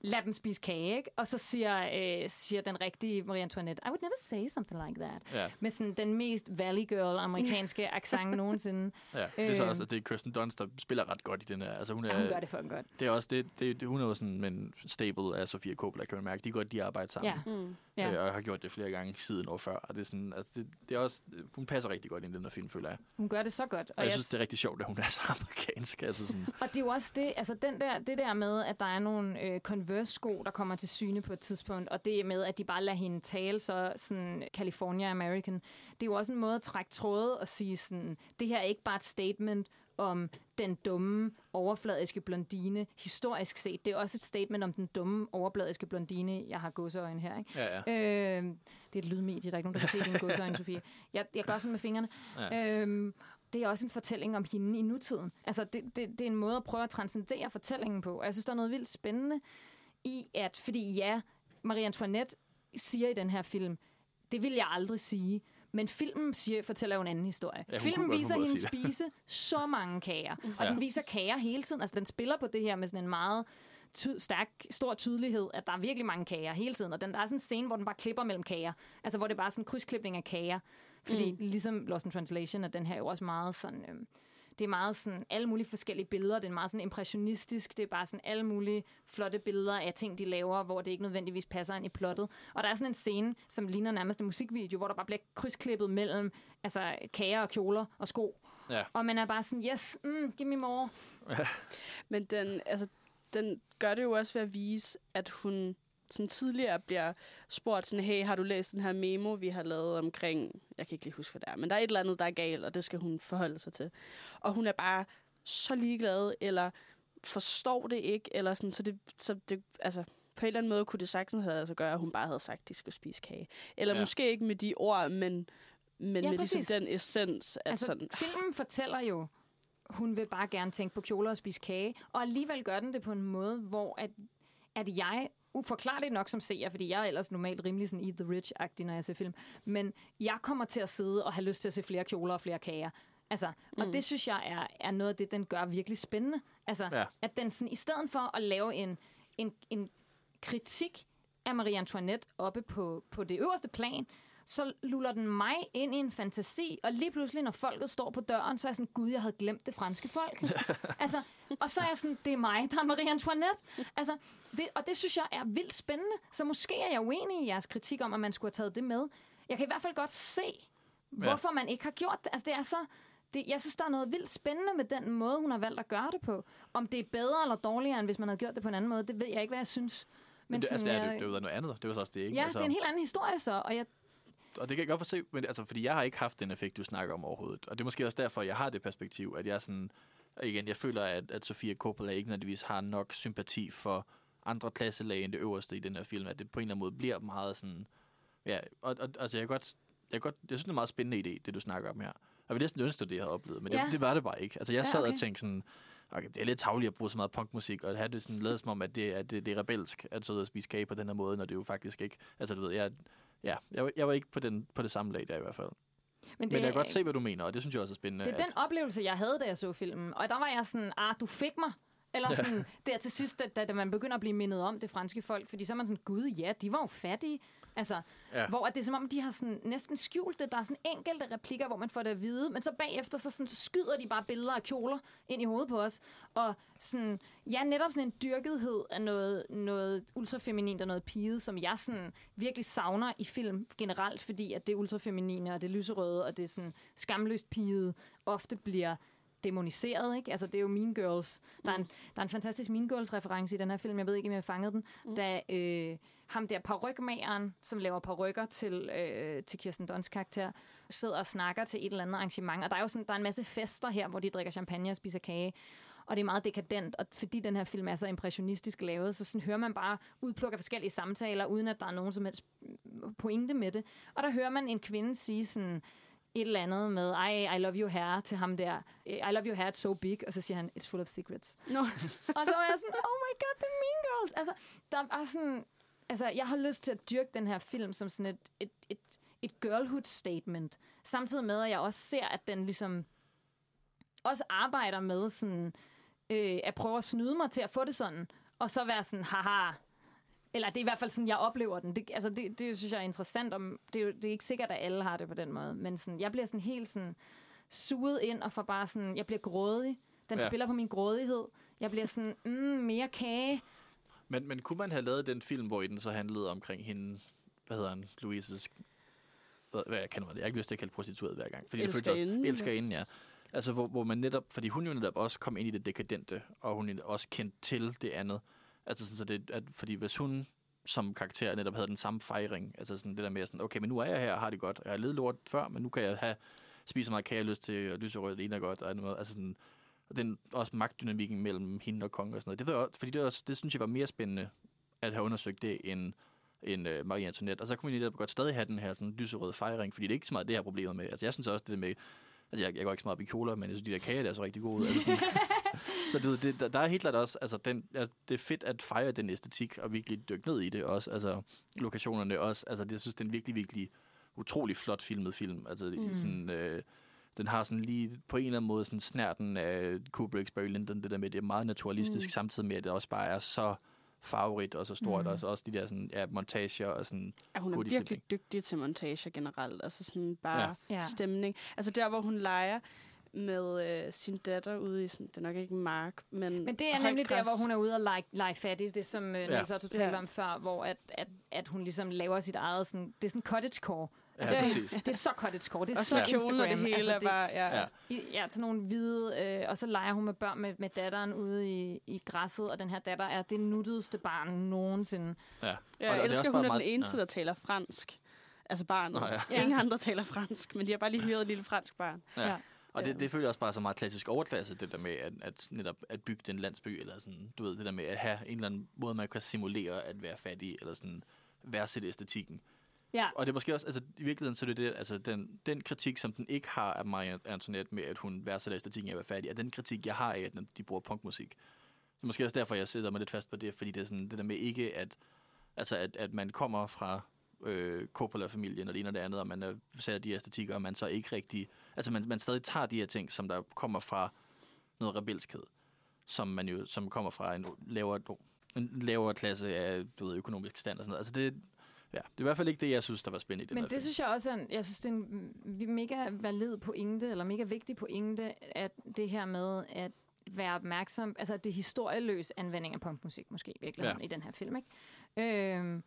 Lad dem spise kage, ikke? Og så siger, øh, siger den rigtige Marie Antoinette, I would never say something like that. Ja. Med sådan den mest Valley Girl amerikanske <laughs> accent nogensinde. Ja, det er så også, at det er Kirsten Dunst, der spiller ret godt i den her. Altså, hun, er, Ja, hun gør det for godt. Det er også det, det, det, hun er jo sådan en stable af Sofia Coppola, kan man mærke. De er godt, de arbejder sammen. Ja. Mm. Ja. Øh, og har gjort det flere gange siden år før. Og det er sådan, altså det, det er også, hun passer rigtig godt ind i den her film, føler jeg. Hun gør det så godt. Og, og jeg, synes, det er rigtig sjovt, at hun er så <laughs> amerikansk. Altså sådan, Og det er jo også det, altså den der, det der med, at der er nogle øh, Converse-sko, der kommer til syne på et tidspunkt, og det med, at de bare lader hende tale så sådan California American, det er jo også en måde at trække tråde og sige sådan, det her er ikke bare et statement om den dumme, overfladiske blondine, historisk set. Det er også et statement om den dumme, overfladiske blondine, jeg har gåseøjne her, ikke? ja, ja. Øh, det er et lydmedie, der er ikke nogen, der kan se dine <laughs> gåseøjne, Sofie. Jeg, jeg gør sådan med fingrene. Ja. Øhm, det er også en fortælling om hende i nutiden. Altså, det, det, det er en måde at prøve at transcendere fortællingen på. Og jeg synes, der er noget vildt spændende i, at, fordi ja, Marie Antoinette siger i den her film, det vil jeg aldrig sige, men filmen siger, fortæller jo en anden historie. Ja, filmen kunne viser hende spise så mange kager, og Ja. den viser kager hele tiden. Altså, den spiller på det her med sådan en meget ty- stærk, stor tydelighed, at der er virkelig mange kager hele tiden. Og den, der er sådan en scene, hvor den bare klipper mellem kager. Altså, hvor det er bare sådan en krydsklipning af kager. Fordi mm. ligesom Lost in Translation, er den her jo også meget sådan... Øhm, det er meget sådan alle mulige forskellige billeder. Det er meget sådan impressionistisk. Det er bare sådan alle mulige flotte billeder af ting, de laver, hvor det ikke nødvendigvis passer ind i plottet. Og der er sådan en scene, som ligner nærmest en musikvideo, hvor der bare bliver krydsklippet mellem altså, kager og kjoler og sko. Ja. Og man er bare sådan, yes, mm, give me more. Men den, altså, den gør det jo også ved at vise, at hun sådan tidligere bliver spurgt sådan, hey, har du læst den her memo, vi har lavet omkring, jeg kan ikke lige huske, hvad det er, men der er et eller andet, der er galt, og det skal hun forholde sig til. Og hun er bare så ligeglad, eller forstår det ikke, eller sådan, så det, så det altså, på en eller anden måde kunne det sagtens have altså gøre, at hun bare havde sagt, at de skulle spise kage. Eller Ja. måske ikke med de ord, men, men Ja, med ligesom den essens, at Altså, sådan, filmen fortæller jo, hun vil bare gerne tænke på kjoler og spise kage, og alligevel gør den det på en måde, hvor at, at jeg uforklarligt nok som seer, fordi jeg er ellers normalt rimelig sådan eat the rich-agtig, når jeg ser film, men jeg kommer til at sidde og have lyst til at se flere kjoler og flere kager. Altså, og Mm. det synes jeg er, er noget af det, den gør virkelig spændende. Altså, Ja. at den sådan, i stedet for at lave en, en, en kritik af Marie Antoinette oppe på, på det øverste plan, så luller den mig ind i en fantasi, og lige pludselig, når folket står på døren, så er jeg sådan, gud, jeg havde glemt det franske folk. <laughs> altså, og så er jeg sådan, det er mig, der er Marie Antoinette. Altså, det, og det synes jeg er vildt spændende. Så måske er jeg uenig i jeres kritik om, at man skulle have taget det med. Jeg kan i hvert fald godt se, hvorfor man ikke har gjort det. Altså, det er så... Det, jeg synes, der er noget vildt spændende med den måde, hun har valgt at gøre det på. Om det er bedre eller dårligere, end hvis man havde gjort det på en anden måde, det ved jeg ikke, hvad jeg synes. Men det, altså, sådan, det, er, jeg- det, det er jo noget andet. Det er jo så også det, ikke? Ja, altså, det er en helt anden historie så, og jeg, og det kan jeg godt forse, men altså, fordi jeg har ikke haft den effekt, du snakker om overhovedet. Og det er måske også derfor, jeg har det perspektiv, at jeg sådan, og igen, jeg føler, at, at Sofia Coppola ikke nødvendigvis har nok sympati for andre klasselag end det øverste i den her film, at det på en eller anden måde bliver meget sådan, ja, og, og altså, jeg kan godt, jeg, godt, jeg synes, det er en meget spændende idé, det du snakker om her. Jeg vil næsten ønske, at det jeg havde oplevet, men Ja. det, det, var det bare ikke. Altså, jeg Ja, sad okay. og tænkte sådan, okay, det er lidt tavligt at bruge så meget punkmusik, og have det sådan lavet som om, at det, at det, det er rebelsk at sidde og spise kage på den her måde, når det jo faktisk ikke, altså du ved, jeg, ja, jeg, var- jeg var ikke på, den, på det samme lag der i hvert fald. men Men jeg kan godt se, hvad du mener, og det synes jeg også er spændende. Det er at, den oplevelse, jeg havde, da jeg så filmen. Og der var jeg sådan, ah, du fik mig. Eller sådan, der til sidst, da, da, da man begynder at blive mindet om det franske folk, fordi så er man sådan, gud ja, de var jo fattige. Altså, Ja. hvor det er som om, de har sådan næsten skjult det. Der er sådan enkelte replikker, hvor man får det at vide, men så bagefter, så, sådan, så skyder de bare billeder af kjoler ind i hovedet på os. Og sådan, ja, netop sådan en dyrkethed af noget, noget ultrafeminint og noget piget, som jeg sådan virkelig savner i film generelt, fordi at det ultrafeminine og det lyserøde og det sådan skamløst piget ofte bliver demoniseret, ikke? Altså, det er jo Mean Girls. Der er en, der er en fantastisk Mean Girls-reference i den her film. Jeg ved ikke, om jeg har fanget den. Mm. Da øh, ham der parrykmageren, som laver parrykker til, øh, til Kirsten Dunst karakter, sidder og snakker til et eller andet arrangement. Og der er jo sådan, der er en masse fester her, hvor de drikker champagne og spiser kage. Og det er meget dekadent, og fordi den her film er så impressionistisk lavet, så sådan hører man bare udpluk af forskellige samtaler, uden at der er nogen som helst pointe med det. Og der hører man en kvinde sige sådan, et eller andet med, I, I love you hair til ham der. I love you hair, it's so big. Og så siger han, it's full of secrets. Nå. <laughs> og så var jeg sådan, oh my god, the mean girls. Altså, der er sådan, altså, jeg har lyst til at dyrke den her film som sådan et, et, et, et girlhood statement. Samtidig med, at jeg også ser, at den ligesom også arbejder med sådan, øh, at prøve at snyde mig til at få det sådan. Og så være sådan, haha, eller det er i hvert fald sådan, jeg oplever den. Det, altså det, det synes jeg er interessant. Om, det, er jo, det er ikke sikkert, at alle har det på den måde. Men sådan, jeg bliver sådan helt sådan suget ind og får bare sådan, jeg bliver grådig. Den Ja. spiller på min grådighed. Jeg bliver sådan, mm, mere kage. Men, men kunne man have lavet den film, hvor i den så handlede omkring hende, hvad hedder han, Louises, hvad, hvad jeg kender det, jeg har ikke lyst til at kalde prostitueret hver gang. Fordi det føles også, Elskerinden, elsker inden, ja. Altså, hvor, hvor man netop, fordi hun jo netop også kom ind i det dekadente, og hun også kendte til det andet. Altså, sådan, så det, at, fordi hvis hun som karakter netop havde den samme fejring, altså sådan det der med sådan, okay, men nu er jeg her og har det godt, jeg har ledet lort før, men nu kan jeg have, spise så meget kage, jeg har lyst til, og lyserød, det er godt, og andet måde. Altså sådan, og den også magtdynamikken mellem hende og kongen og sådan noget. Det, var, fordi det, var, også- det synes jeg var mere spændende, at have undersøgt det, end, end uh, Marie Antoinette. Og så kunne man netop godt stadig have den her sådan, lyserøde fejring, fordi det er ikke så meget det her problemet med. Altså jeg synes også, det med, altså jeg, jeg går ikke så meget op i kjoler, men jeg synes, de der kager, der er så rigtig gode. ud. Altså sådan, <laughs> så du det, der, der er helt klart også, altså den, ja, det er fedt at fejre den æstetik, og virkelig dykke ned i det også, altså lokationerne også, altså det, jeg synes, det er en virkelig, virkelig utrolig flot filmet film, altså mm. sådan, øh, den har sådan lige på en eller anden måde sådan snærten af Kubricks Barry Lyndon, det der med, det er meget naturalistisk, mm. samtidig med, at det også bare er så farverigt og så stort, mm. og så også de der sådan, ja, montager og sådan, Ja, hun er virkelig dygtig til montage generelt. Altså sådan bare. Ja. stemning. Altså der, hvor hun leger med øh, sin datter ude i sådan, det er nok ikke en mark, men Men det er nemlig der, hvor hun er ude og lege, lege fattig. Det som uh, Niels Otto talte Ja. om før, hvor at, at, at hun ligesom laver sit eget, sådan, det er sådan cottagecore. ja, Altså, præcis. Det er så cottagecore. Det er Og så så kjolen og det Instagram. hele Altså, er bare... Ja. Ja. ja. Ja, sådan nogle hvide, øh, og så leger hun med børn med, med datteren ude i, i græsset, og den her datter er det nuttedste barn nogensinde. Ja. Ja, Og- og jeg det er elsker, hun er meget- den eneste, ja. der taler fransk. Altså barnet. Nå, ja. Ja. Ingen andre taler fransk, men de har bare lige <laughs> hyret et lille fransk barn. Ja. Og det, det føler også bare så meget klassisk overklasse, det der med at, at netop at bygge den landsby, eller sådan, du ved, det der med at have en eller anden måde, man kan simulere at være fattig, eller sådan værdsætte æstetikken. Ja, Og det er måske også, altså i virkeligheden, så er det det, altså den, den kritik, som den ikke har af Marie Antoinette med, at hun værdsætter æstetikken af at være fattig, er den kritik, jeg har af, at de bruger punkmusik. Så måske også derfor, jeg sætter mig lidt fast på det, fordi det er sådan det der med ikke, at, altså at, at man kommer fra øh, Coppola-familien og det ene og det andet, og man er sat de æstetikker, og man så ikke rigtig, altså man, man stadig tager de her ting, som der kommer fra noget rebelskhed, som man jo, som kommer fra en lavere, en lavere klasse af du ved, økonomisk stand og sådan noget. Altså det, ja, det er i hvert fald ikke det, jeg synes, der var spændende i den men det film. synes jeg også er en, jeg synes, det er en mega valid pointe, eller mega vigtig pointe, at det her med at være opmærksom, altså det er historieløs anvending af punkmusik måske i virkeligheden Ja. i den her film, ikke? Øhm,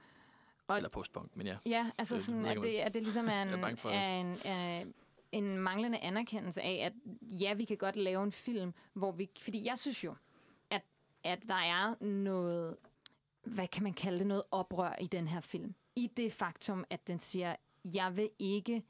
og- Eller postpunk, men ja. Ja, altså Det- sådan, at det, at det ligesom er <laughs> er en, er en, er en manglende anerkendelse af, at ja, vi kan godt lave en film, hvor vi... Fordi jeg synes jo, at, at der er noget... Hvad kan man kalde det? Noget oprør i den her film. I det faktum, at den siger, jeg vil ikke...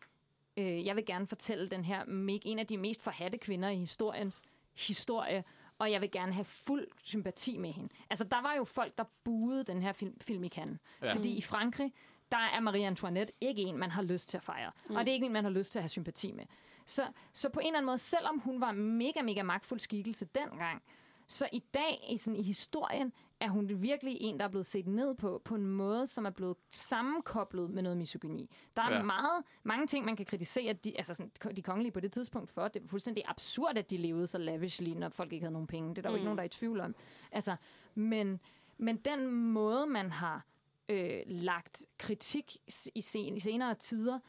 Øh, jeg vil gerne fortælle den her, en af de mest forhatte kvinder i historiens historie, og jeg vil gerne have fuld sympati med hende. Altså, der var jo folk, der buede den her film, film i Cannes. Ja. Fordi i Frankrig, der er Marie Antoinette ikke en, man har lyst til at fejre. Mm. Og det er ikke en, man har lyst til at have sympati med. Så, så på en eller anden måde, selvom hun var mega, mega magtfuld skikkelse dengang, så i dag i, sådan, i historien er hun virkelig en, der er blevet set ned på, på en måde, som er blevet sammenkoblet med noget misogyni. Der er Ja. meget, mange ting, man kan kritisere de, altså sådan, de kongelige på det tidspunkt for. Det er fuldstændig absurd, at de levede så lavishly, når folk ikke havde nogen penge. Det er der jo ikke Mm. nogen, der er i tvivl om. Altså, men, men den måde, man har øh, lagt kritik i, sen, i senere tider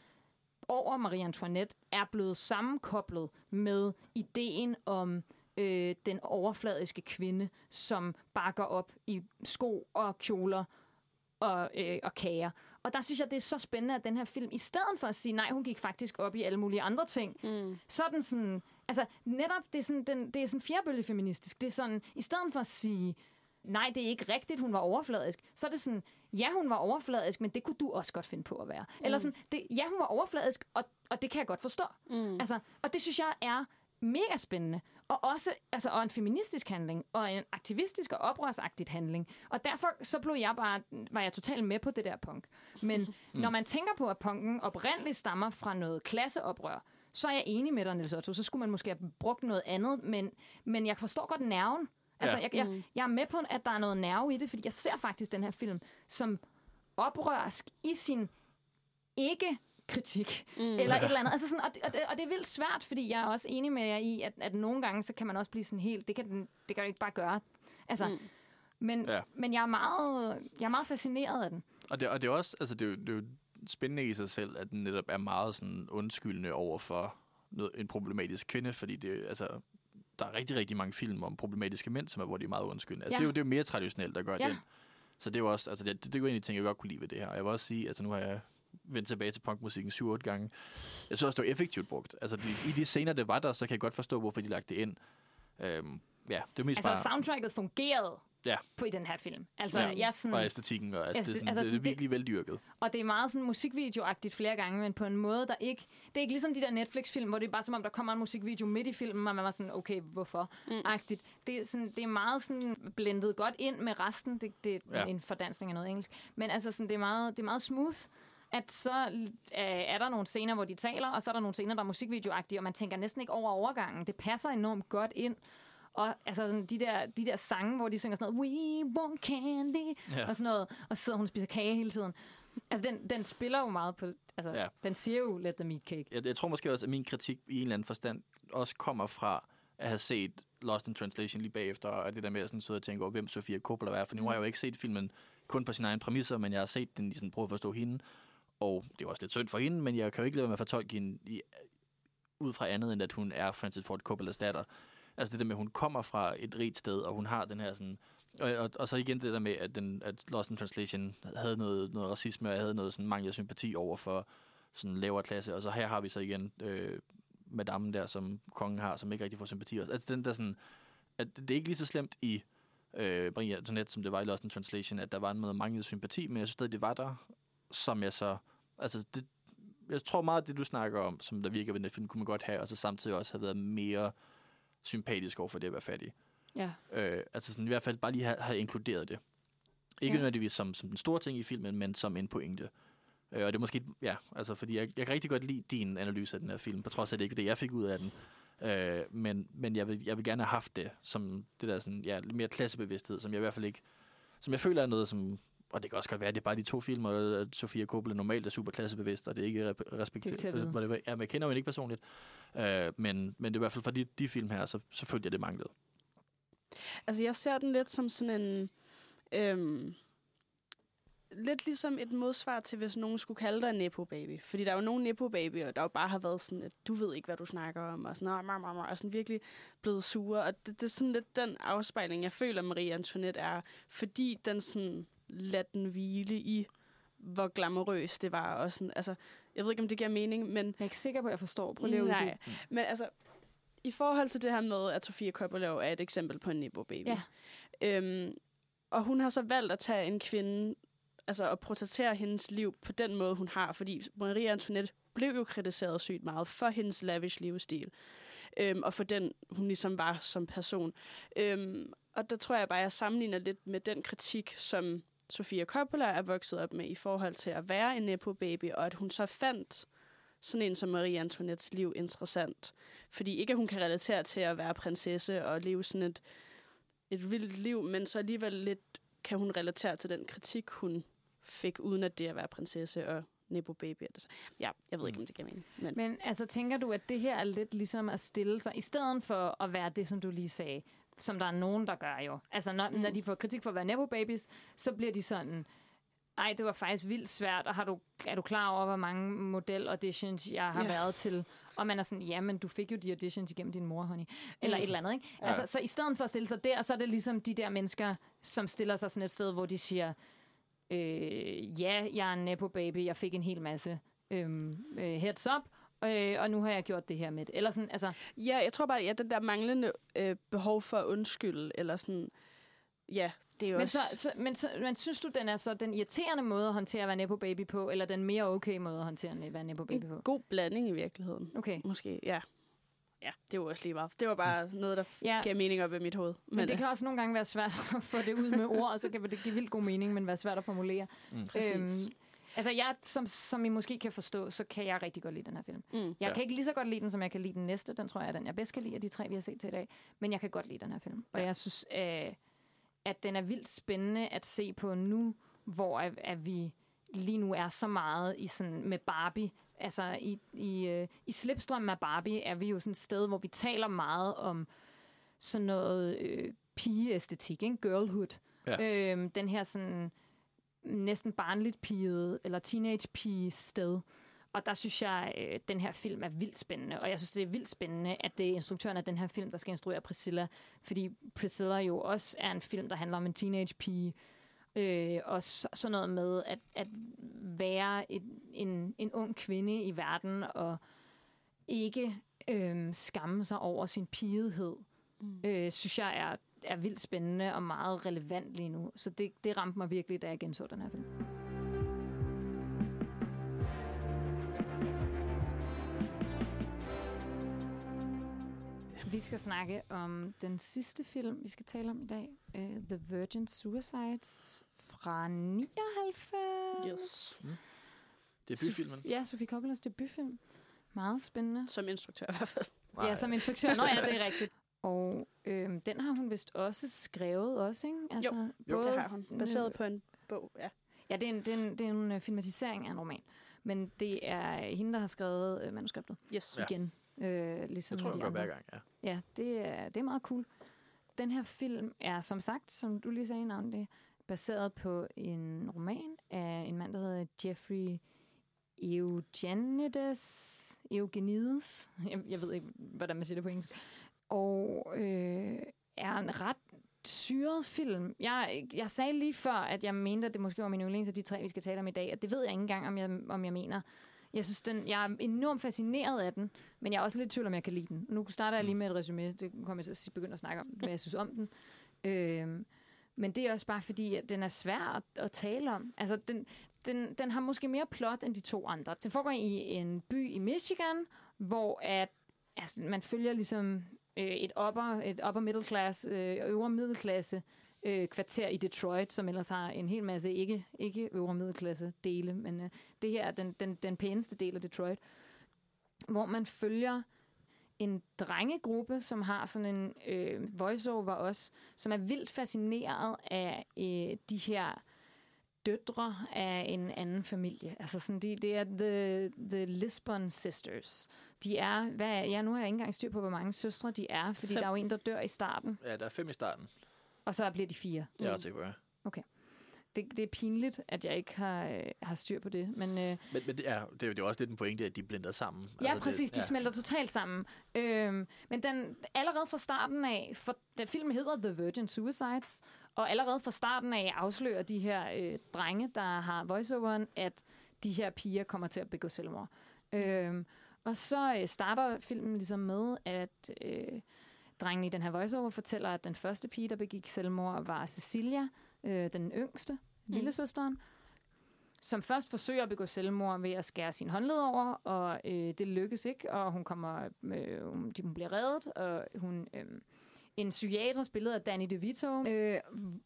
over Marie Antoinette, er blevet sammenkoblet med ideen om øh, den overfladiske kvinde, som bakker op i sko og kjoler og, øh, og kager. Og der synes jeg, det er så spændende, at den her film, i stedet for at sige, nej, hun gik faktisk op i alle mulige andre ting, Mm. så er den sådan, altså netop, det er sådan, den, det er sådan fjerbølge feministisk. Det er sådan, i stedet for at sige, nej, det er ikke rigtigt, hun var overfladisk, så er det sådan, ja, hun var overfladisk, men det kunne du også godt finde på at være. Mm. Eller sådan, det, ja, hun var overfladisk, og, og det kan jeg godt forstå. Mm. Altså, og det synes jeg er mega spændende. Og også altså, og en feministisk handling, og en aktivistisk og oprørsagtigt handling. Og derfor så blev jeg bare, var jeg totalt med på det der punk. Men <laughs> mm. når man tænker på, at punken oprindeligt stammer fra noget klasseoprør, så er jeg enig med dig, Niels Otto. Så skulle man måske have brugt noget andet, men, men jeg forstår godt nerven. Altså, Ja. jeg, jeg, jeg er med på, at der er noget nerve i det, fordi jeg ser faktisk den her film som oprørsk i sin ikke kritik, mm. eller et eller andet. Altså sådan, og, det, og, det, og det er vildt svært, fordi jeg er også enig med jer i, at, at nogle gange, så kan man også blive sådan helt, det kan, den, det kan du ikke bare gøre. Altså, mm. men, Ja. ja. men jeg er, meget, jeg er meget fascineret af den. Og det, og det er også, altså det er, jo, det er jo spændende i sig selv, at den netop er meget sådan undskyldende over for noget, en problematisk kvinde, fordi det, altså, der er rigtig, rigtig mange film om problematiske mænd, som er, hvor de er meget undskyldende. Altså, Ja. det, er jo, det er jo mere traditionelt at gøre Ja. det. Så det er jo også, altså det, det, det af de ting, jeg godt kunne lide ved det her. Og jeg vil også sige, altså nu har jeg vendt tilbage til punkmusikken 7-8 gange. Jeg synes også, det var effektivt brugt. Altså de, i de scener, det var der, så kan jeg godt forstå, hvorfor de lagde det ind. Øhm, ja, det er mest Altså, bare... soundtracket fungerede Ja. på i den her film. Altså, Ja, jeg sådan, Og æstetikken, og altså, det, er sådan, altså, det er det- virkelig veldyrket. Og det er meget sådan musikvideoagtigt flere gange, men på en måde, der ikke... Det er ikke ligesom de der Netflix-film, hvor det er bare som om, der kommer en musikvideo midt i filmen, og man var sådan, okay, hvorfor? Mm. Agtigt. Det, er sådan, det er meget sådan blendet godt ind med resten. Det, det er ja. en fordansning af noget engelsk. Men altså, sådan, det, er meget, det er meget smooth at så øh, er der nogle scener, hvor de taler, og så er der nogle scener, der er musikvideoagtige, og man tænker næsten ikke over overgangen. Det passer enormt godt ind. Og altså sådan de der, de der sange, hvor de synger sådan noget, We want candy, Ja. og sådan noget, og så sidder hun og spiser kage hele tiden. Altså, den, den spiller jo meget på... Altså, Ja. den siger jo, let the meat cake. jeg, jeg tror måske også, at min kritik i en eller anden forstand også kommer fra at have set Lost in Translation lige bagefter, og det der med at sådan sidde og tænke over, hvem Sofia Coppola er. For nu har jeg jo ikke set filmen kun på sine egne præmisser, men jeg har set den i sådan prøve at forstå hende. Og det er også lidt synd for hende, men jeg kan jo ikke lade være med at fortolke hende i, ud fra andet, end at hun er Francis Ford Coppolas datter. Altså det der med, at hun kommer fra et rigt sted, og hun har den her sådan... Og, og, og så igen det der med, at, den, at Lost in Translation havde noget, noget racisme, og havde noget sådan mangel af sympati over for sådan lavere klasse. Og så her har vi så igen øh, madammen der, som kongen har, som ikke rigtig får sympati. Altså den der sådan... At det er ikke lige så slemt i øh, Marie Antoinette, som det var i Lost in Translation, at der var noget manglende sympati, men jeg synes stadig, det var der, som jeg så... Altså, det, jeg tror meget, at det, du snakker om, som der virker ved den film, kunne man godt have, og så samtidig også have været mere sympatisk over for det at være fattig. Ja. Øh, altså sådan, i hvert fald bare lige have, have inkluderet det. Ikke Ja. nødvendigvis som, som den store ting i filmen, men som en pointe. Øh, og det er måske, ja, altså fordi jeg, jeg kan rigtig godt lide din analyse af den her film, på trods af, det ikke det, jeg fik ud af den. Øh, men men jeg, vil, jeg vil gerne have haft det, som det der sådan, ja, mere klassebevidsthed, som jeg i hvert fald ikke, som jeg føler er noget, som, og det kan også godt være, at det er bare de to film, og Sofia Coppola normalt er super klassebevidst, og det er ikke er respekteret. det- Ja, jeg kender hende ikke personligt. Øh, men, men det er i hvert fald for de, de film her, så, så følte jeg, det manglede. Altså, jeg ser den lidt som sådan en... Øhm, lidt ligesom et modsvar til, hvis nogen skulle kalde dig en nepo baby. Fordi der er jo nogle nepo babyer, der jo bare har været sådan, at du ved ikke, hvad du snakker om, og sådan, "Nå, mam, mam", og sådan virkelig blevet sure. Og det, det er sådan lidt den afspejling, jeg føler, Marie Antoinette er, fordi den sådan lader den hvile i, hvor glamourøs det var. Og sådan, altså, jeg ved ikke, om det giver mening, men Jeg er ikke sikker på, at jeg forstår. Prøv lige at Nej, uddybe. men altså, i forhold til det her med, at Sofia Coppola er et eksempel på en Nebo baby. Ja. Øhm, og hun har så valgt at tage en kvinde, altså at portrættere hendes liv på den måde, hun har, fordi Marie Antoinette blev jo kritiseret sygt meget for hendes lavish livsstil, øhm, og for den, hun ligesom var som person. Øhm, og der tror jeg bare, jeg sammenligner lidt med den kritik, som Sofia Coppola er vokset op med i forhold til at være en Nepo baby, og at hun så fandt sådan en som Marie Antoinettes liv interessant. Fordi ikke, at hun kan relatere til at være prinsesse og leve sådan et, et vildt liv, men så alligevel lidt kan hun relatere til den kritik, hun fik, uden at det at være prinsesse og Nebo Baby. Altså, ja, jeg ved ikke, om det giver mening. Men, Men altså, tænker du, at det her er lidt ligesom at stille sig, i stedet for at være det, som du lige sagde, som der er nogen, der gør jo. Altså, når, mm. når de får kritik for at være Nebo Babies, så bliver de sådan, ej, det var faktisk vildt svært, og har du, er du klar over, hvor mange model-auditions jeg har Ja. været til? Og man er sådan, ja, men du fik jo de auditions igennem din mor, honey. Eller et eller andet, ikke? Ja. Altså, så i stedet for at stille sig der, så er det ligesom de der mennesker, som stiller sig sådan et sted, hvor de siger, øh, ja, jeg er en nepo baby, jeg fik en hel masse øhm, øh, heads up, øh, og nu har jeg gjort det her med det. Eller sådan, altså, ja, jeg tror bare, at ja, den der manglende øh, behov for at undskylde, eller sådan, ja, det er jo men, også... så, så, men, så, men synes du, den er så den irriterende måde at håndtere at være nepo baby på, eller den mere okay måde at håndtere at være nepo baby på? en god blanding i virkeligheden. Okay. Måske, ja. Ja, det var også lige meget. Det var bare <laughs> noget, der Ja. gav mening op i mit hoved. Men, men det øh, kan også nogle gange være svært <laughs> at få det ud med ord, og så kan det give vildt god mening, men være svært at formulere. Mm. Præcis. Altså, jeg, som, som I måske kan forstå, så kan jeg rigtig godt lide den her film. Mm. Jeg Ja. kan ikke lige så godt lide den, som jeg kan lide den næste. Den tror jeg er den, jeg bedst kan lide af de tre, vi har set til i dag. Men jeg kan godt lide den her film. Og Ja. jeg synes, øh, at den er vildt spændende at se på nu, hvor at, at vi lige nu er så meget i sådan med Barbie. Altså i, i, øh, i slipstrømmen af Barbie er vi jo sådan et sted, hvor vi taler meget om sådan noget øh, pigeæstetik, ikke? girlhood. Ja. Øhm, den her sådan næsten barnligt pigede, eller teenage pige sted. Og der synes jeg, øh, den her film er vildt spændende. Og jeg synes, det er vildt spændende, at det er instruktøren af den her film, der skal instruere Priscilla. Fordi Priscilla jo også er en film, der handler om en teenage pige. Øh, og så, sådan noget med at, at være et, en, en ung kvinde i verden, og ikke øh, skamme sig over sin pigehed, Mm. øh, synes jeg er, er vildt spændende og meget relevant lige nu. Så det, det ramte mig virkelig, da jeg genså den her film. Vi skal snakke om den sidste film, vi skal tale om i dag. Uh, The Virgin Suicides fra 99. Yes. Debutfilmen. Sof- ja, Sofie Coppolas debutfilm. Meget spændende. Som instruktør i hvert fald. Ja, som instruktør. Nå ja, det er rigtigt. Og øhm, den har hun vist også skrevet også, ikke? Altså, Jo, det har hun. Baseret på en bog, ja. Ja, det er en, det er en, det er en øh, filmatisering af en roman. Men det er hende, der har skrevet øh, manuskriptet Yes. Ja. igen. Øh, ligesom Jeg tror, hun de gør hver gang, ja. Ja, det er, det er meget cool. Den her film er, som sagt, som du lige sagde i navnet, det, baseret på en roman af en mand, der hedder Jeffrey Eugenides. Eugenides. Jeg, jeg ved ikke, hvordan man siger det på engelsk. Og øh, er en ret syret film. Jeg, jeg sagde lige før, at jeg mente, at det måske var min yndlings af de tre, vi skal tale om i dag, og det ved jeg ikke engang, om jeg, om jeg mener. Jeg synes, den, jeg er enormt fascineret af den, men jeg er også lidt i tvivl, om jeg kan lide den. Nu starter jeg lige med et resume. Det kommer jeg til at begynde at snakke om, hvad jeg synes om den. Øhm, men det er også bare fordi, at den er svær at, at tale om. Altså, den, den, den har måske mere plot end de to andre. Den foregår i en by i Michigan, hvor at, altså, man følger ligesom øh, et upper, et upper middle class, øh, øvre middelklasse øh, kvarter i Detroit, som ellers har en hel masse ikke, ikke øvre middelklasse dele, men øh, det her er den, den, den pæneste del af Detroit, hvor man følger en drengegruppe, som har sådan en øh, voiceover også, som er vildt fascineret af øh, de her døtre af en anden familie. Altså sådan, de, det er the, the Lisbon Sisters. De er, hvad er, ja, nu har jeg ikke engang styr på, hvor mange søstre de er, fordi Fem. der er jo en, der dør i starten, Ja, der er fem i starten. og så bliver de fire. Det er jeg også sikker på, ja. Det, det er pinligt, at jeg ikke har, øh, har styr på det, men... Øh, Men, men det, er, det er jo det er også lidt en pointe, at de blinder sammen. Ja, Altså, præcis. Det, De smelter totalt sammen. Øhm, men den, allerede fra starten af, for den film hedder The Virgin Suicides, og allerede fra starten af afslører de her øh, drenge, der har voiceoveren, at de her piger kommer til at begå selvmord. Øhm, og så øh, starter filmen ligesom med, at øh, drengen i den her voiceover fortæller, at den første pige, der begik selvmord, var Cecilia, øh, den yngste, lillesøsteren, som først forsøger at begå selvmord ved at skære sin håndled over, og øh, det lykkes ikke, og hun kommer, øh, hun, hun bliver reddet, og hun... Øh, en psykiater spillet af Danny DeVito, øh,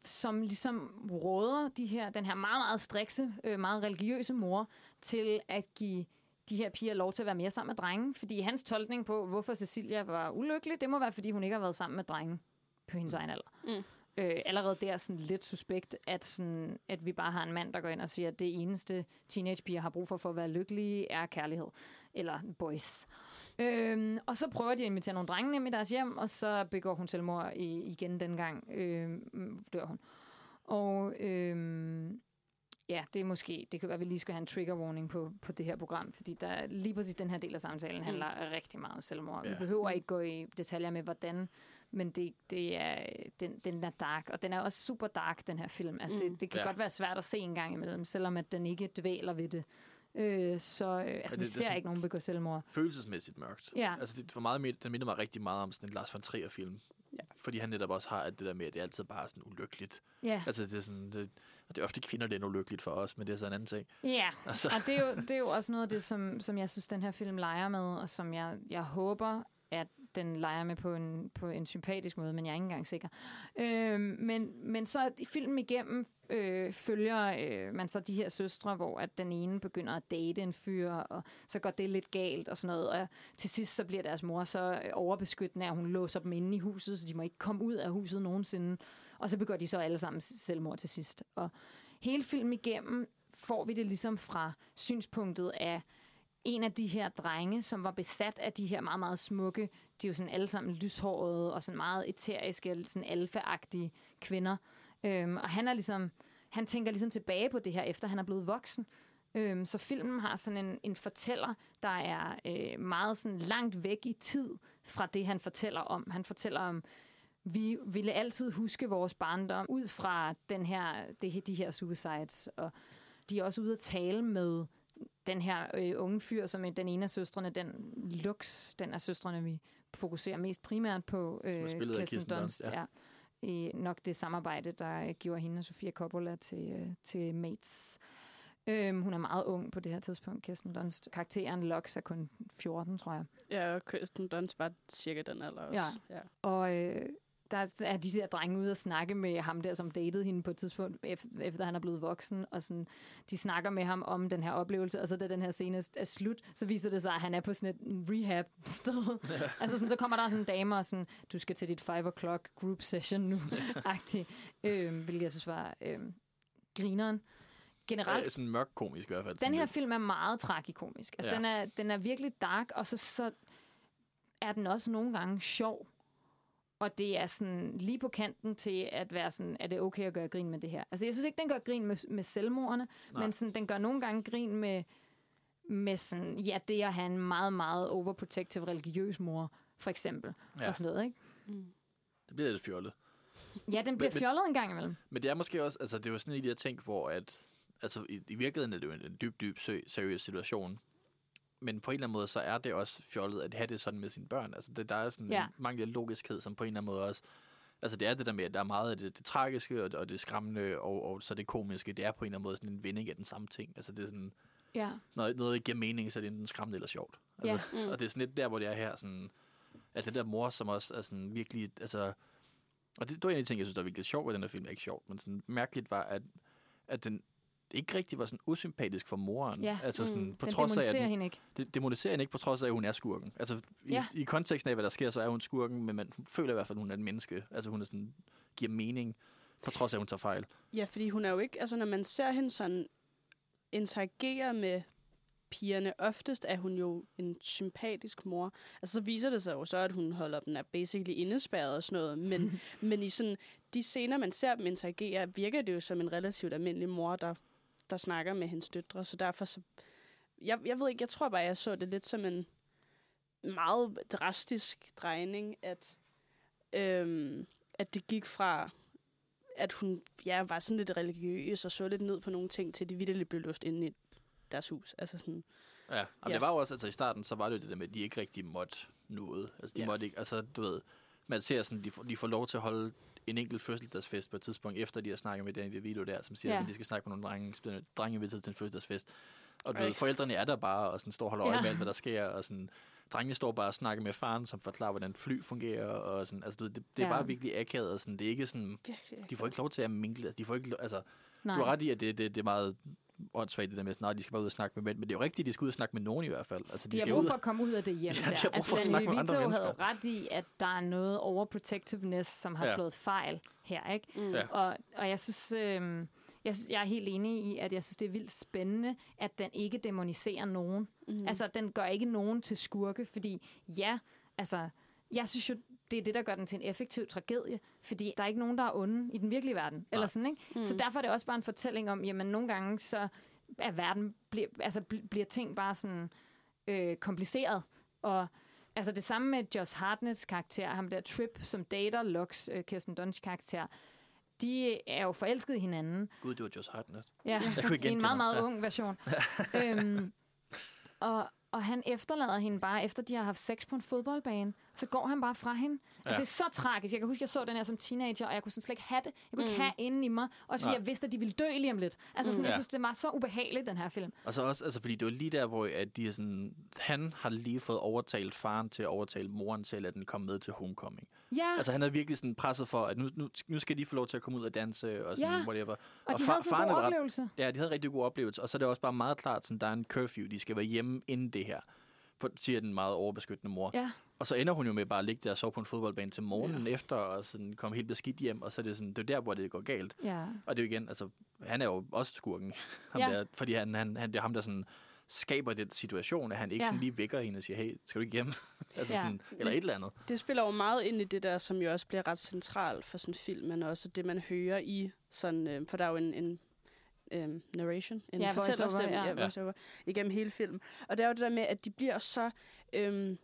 som ligesom råder de her, den her meget, meget strikse, øh, meget religiøse mor til at give de her piger lov til at være mere sammen med drengen. Fordi hans tolkning på, hvorfor Cecilia var ulykkelig, det må være, fordi hun ikke har været sammen med drengen på hendes egen alder. Mm. øh, allerede der sådan lidt suspekt, at, sådan, at vi bare har en mand, der går ind og siger, at det eneste teenagepiger har brug for for at være lykkelige, er kærlighed. Eller boys. Øhm, og så prøver de at invitere nogle drenge hjem i deres hjem, og så begår hun selvmord i, igen dengang, øhm, dør hun. Og øhm, ja, det er måske, det kan være, at vi lige skal have en trigger warning på, på det her program, fordi der, lige præcis den her del af samtalen handler rigtig meget om selvmord. Ja. Vi behøver ikke gå i detaljer med, hvordan, men det, det er, den, den er dark, og den er også super dark, den her film. Altså, Mm. det, det kan Ja. godt være svært at se en gang imellem, selvom at den ikke dvæler ved det. Øh, så øh, altså, det- vi det er ser sådan- ikke nogen begå selvmord. Følelsesmæssigt mørkt. Ja. Altså, det, for meget, med- den minder mig rigtig meget om sådan en Lars von Trier-film. Ja. Fordi han netop også har at det der med, at det er altid bare er sådan ulykkeligt. Ja, Altså, det er sådan... Det, og det er ofte kvinder, det er ulykkeligt for os, men det er så en anden ting. ja. Altså, og det er, jo, det er jo <laughs> også noget af det, som, som jeg synes, den her film leger med, og som jeg, jeg håber, at den leger med på en, på en sympatisk måde, men jeg er ikke engang sikker. Øh, men, men så i filmen igennem øh, følger øh, man så de her søstre, hvor at den ene begynder at date en fyr, og så går det lidt galt og sådan noget. Og til sidst så bliver deres mor så øh, overbeskyttende, at hun låser dem inde i huset, så de må ikke komme ud af huset nogensinde. Og så begår de så alle sammen selvmord til sidst. Og hele filmen igennem får vi det ligesom fra synspunktet af en af de her drenge, som var besat af de her meget, meget smukke, de er jo sådan alle sammen lyshårede og sådan meget eteriske, sådan alfa-agtige kvinder. Øhm, og han er ligesom, han tænker ligesom tilbage på det her, efter han er blevet voksen. Øhm, så filmen har sådan en, en fortæller, der er øh, meget sådan langt væk i tid fra det, han fortæller om. Han fortæller om, vi ville altid huske vores barndom ud fra den her, det, de her suicides. Og de er også ude at tale med den her øh, unge fyr, som er den ene af søstrene, den Lux, den af søstrene, vi fokuserer mest primært på. Øh, af Kirsten Dunst, ja. ja. I nok det samarbejde, der øh, gjorde hende og Sofia Coppola til, øh, til Mates. Øhm, hun er meget ung på det her tidspunkt, Kirsten Dunst. Karakteren Lux er kun 14, tror jeg. Ja, og Kirsten Dunst var cirka den alder også. Ja. ja. Og øh, der er de der drenge ude og snakke med ham der, som datede hende på et tidspunkt, ef- efter han er blevet voksen, og sådan, de snakker med ham om den her oplevelse, og så da den her scene er slut, så viser det sig, at han er på sådan et rehab-sted. <laughs> altså sådan, så kommer der sådan en dame og sådan, du skal til dit 5 o'clock group session nu, <laughs> agtig, øhm, hvilket jeg synes var øhm, grineren. Generelt, Ja, sådan mørk komisk i hvert fald. den her lidt. film er meget tragikomisk. Altså, ja. den, er, den er virkelig dark, og så, så er den også nogle gange sjov. Og det er sådan lige på kanten til at være sådan, er det okay at gøre grin med det her? Altså, jeg synes ikke, den gør grin med, med selvmordene, Nej. men sådan, den gør nogle gange grin med, med sådan, ja, det at have en meget, meget overprotective religiøs mor, for eksempel. Ja. Og sådan noget, ikke? Mm. Det bliver lidt fjollet. Ja, den bliver Men- fjollet en gang imellem. Men det er måske også, altså det er jo sådan en af de her ting, hvor at, altså i, i virkeligheden er det jo en, en dyb, dyb sø, seriøs situation. Men på en eller anden måde, så er det også fjollet at have det sådan med sine børn. Altså det, der er sådan Ja. en mangel logiskhed, som på en eller anden måde også, altså det er det der med, at der er meget af det, det tragiske og det, og det skræmmende, og, og så det komiske, det er på en eller anden måde sådan en vending af den samme ting. Altså det er sådan, Ja. når noget ikke giver mening, så er det enten skræmmende eller sjovt. Altså, Ja. Mm. Og det er sådan lidt der, hvor det er her, sådan, at det der mor, som også er sådan virkelig, altså, og det, det var en af de ting, jeg synes, der var virkelig sjovt ved den her film, ikke sjovt, men sådan mærkeligt var, at, at den ikke rigtig var sådan usympatisk for moren. Ja. Altså sådan, Mm. på Den trods af, at demoniserer den, hende ikke. det demoniserer hende ikke, på trods af, at hun er skurken. Altså, i, Ja. i konteksten af, hvad der sker, så er hun skurken, men man føler i hvert fald, at hun er et menneske. Altså, hun er sådan, giver mening, på trods af, at hun tager fejl. Ja, fordi hun er jo ikke, altså når man ser hende sådan interagere med pigerne, oftest er hun jo en sympatisk mor. Altså så viser det sig jo så, at hun holder dem er basically indespærret og sådan noget, men, <laughs> men i sådan de scener, man ser dem interagere, virker det jo som en relativt almindelig mor, der, der snakker med hendes døtre, så derfor så, jeg, jeg ved ikke, jeg tror bare, jeg så det lidt som en meget drastisk drejning, at, øhm, at det gik fra at hun ja, var sådan lidt religiøs og så lidt ned på nogle ting, til de vidderligt blev låst inde i deres hus. Altså sådan, Ja, Jamen, Ja. det var jo også, altså i starten, så var det jo det der med, at de ikke rigtig måtte noget. Altså de Ja. måtte ikke, altså du ved, man ser sådan, de får, de får lov til at holde en enkelt fødselsdagsfest på et tidspunkt, efter de har snakket med den video der, som siger, Ja. at de skal snakke med nogle drenge, drenge inviteret til en fødselsdagsfest. Og du Ej. ved, forældrene er der bare, og sådan står og holder øje Ja. med alt, hvad der sker, og sådan, drengene står bare og snakker med faren, som forklarer, hvordan fly fungerer, og sådan, altså du ved, det, det er Ja. bare virkelig akavet, og sådan, det er ikke sådan, virkelig. de får ikke lov til at mingle, altså de får ikke, altså, Nej. du har ret i, at det, det, det er meget åndssvagt, det der med, at de skal bare ud og snakke med mænd. Men det er jo rigtigt, de skal ud og snakke med nogen i hvert fald. Altså, de, De har skal brug ud for at komme ud af det hjem <laughs> Ja, der. de altså, for at snakke med Danny andre Vito havde ret i, at der er noget overprotectiveness, som har Ja. slået fejl her, ikke? Mm. Ja. Og, og jeg synes, øh, jeg, synes, jeg er helt enig i, at jeg synes, det er vildt spændende, at den ikke demoniserer nogen. Mm. Altså, den gør ikke nogen til skurke, fordi ja, altså, jeg synes jo, det er det, der gør den til en effektiv tragedie, fordi der er ikke nogen, der er onde i den virkelige verden. Eller sådan, ikke? Mm. Så derfor er det også bare en fortælling om, jamen nogle gange så er verden, bliver, altså, bl- bliver ting bare sådan øh, kompliceret. Og altså det samme med Josh Hartnets karakter, ham der Trip, som dater Lux, øh, Kirsten Dunst karakter, de er jo forelskede i hinanden. Gud, det var Josh Hartnett. Ja, Jeg kunne ikke i en meget, meget Ja. ung version. øhm, og, og han efterlader hende bare, efter de har haft sex på en fodboldbane. Så går han bare fra hende. Altså, Ja. det er så tragisk. Jeg kan huske, jeg så den her som teenager, og jeg kunne sådan slet ikke have det. Jeg kunne mm. ikke have inde i mig. Også fordi Nej. jeg vidste, at de ville dø lige om lidt. Altså, sådan, Mm. jeg synes, det var så ubehageligt, den her film. Og så også, altså, fordi det var lige der, hvor at de er sådan, han har lige fået overtalt faren til at overtale moren til, at den kom med til homecoming. Ja, Altså han er virkelig sådan presset for, at nu, nu, nu skal de få lov til at komme ud og danse og sådan Ja. whatever. og de far- havde sådan en faren god ret- oplevelse. Ja, de havde rigtig god oplevelse. Og så er det også bare meget klart, sådan, der er en curfew. De skal være hjemme inden det her. På, siger den meget overbeskyttende mor. Ja. Og så ender hun jo med bare at ligge der og sove på en fodboldbane til morgenen ja. efter, og sådan komme helt beskidt hjem, og så er det sådan, det er der, hvor det går galt. Ja. Og det er jo igen, altså, han er jo også skurken, <laughs> ham Ja. der, fordi han, han, han, det er ham, der sådan skaber den situation, at han ikke Ja. ja. sådan lige vækker hende og siger, hey, skal du ikke hjem? <laughs> altså Ja. sådan, eller et eller andet. Det spiller jo meget ind i det der, som jo også bliver ret centralt for sådan en film, men også det, man hører i sådan, øh, for der er jo en, en øh, narration, en Ja, fortællerstemme, ja. ja, voice-over, igennem hele filmen. Og det er jo det der med, at de bliver så øh,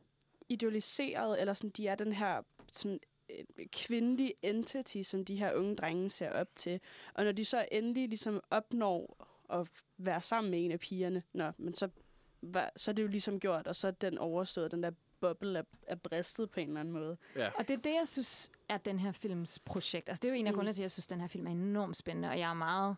idealiseret, eller sådan, de er den her sådan, øh, kvindelige entity, som de her unge drenge ser op til. Og når de så endelig ligesom opnår at være sammen med en af pigerne, nå, men så, hva- så er det jo ligesom gjort, og så er den overstået, den der boble er, er bristet på en eller anden måde. Ja. Og det er det, jeg synes er den her films projekt. Altså, det er jo en af Mm. grundene til, at jeg synes, at den her film er enormt spændende, og jeg er meget...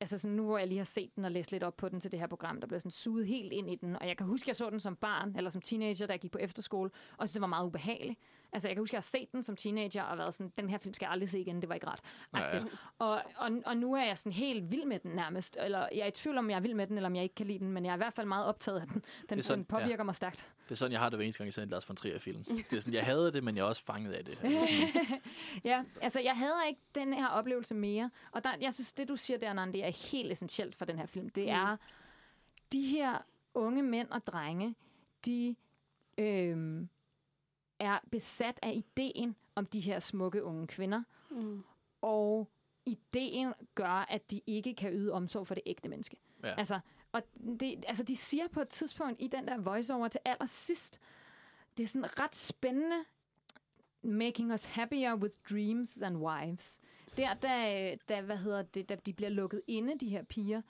Altså sådan, nu hvor jeg lige har set den og læst lidt op på den til det her program, der blev sådan suget helt ind i den. Og jeg kan huske, at jeg så den som barn, eller som teenager, da jeg gik på efterskole, og så det var meget ubehageligt. Altså, jeg kan huske, at jeg har set den som teenager, og været sådan, den her film skal jeg aldrig se igen, det var ikke ret. Ja, ja. Og, og, og nu er jeg sådan helt vild med den nærmest. Eller jeg er i tvivl om, jeg er vild med den, eller om jeg ikke kan lide den, men jeg er i hvert fald meget optaget af den. Den, sådan- den påvirker mig stærkt. Det er sådan, jeg har det hver eneste gang, jeg ser en Lars von Trier-film. Det er sådan, jeg havde det, men jeg er også fanget af det. <laughs> Ja, altså jeg hader ikke den her oplevelse mere. Og der, jeg synes, det du siger der, Nan, det er helt essentielt for den her film. Det Mm. er, de her unge mænd og drenge, de øhm, er besat af ideen om de her smukke unge kvinder. Mm. Og ideen gør, at de ikke kan yde omsorg for det ægte menneske. Ja. Altså, og det, altså, de siger på et tidspunkt i den der voiceover til allersidst, det er sådan ret spændende, making us happier with dreams and wives. Der, da, da, hvad hedder det, da de bliver lukket inde, de her piger,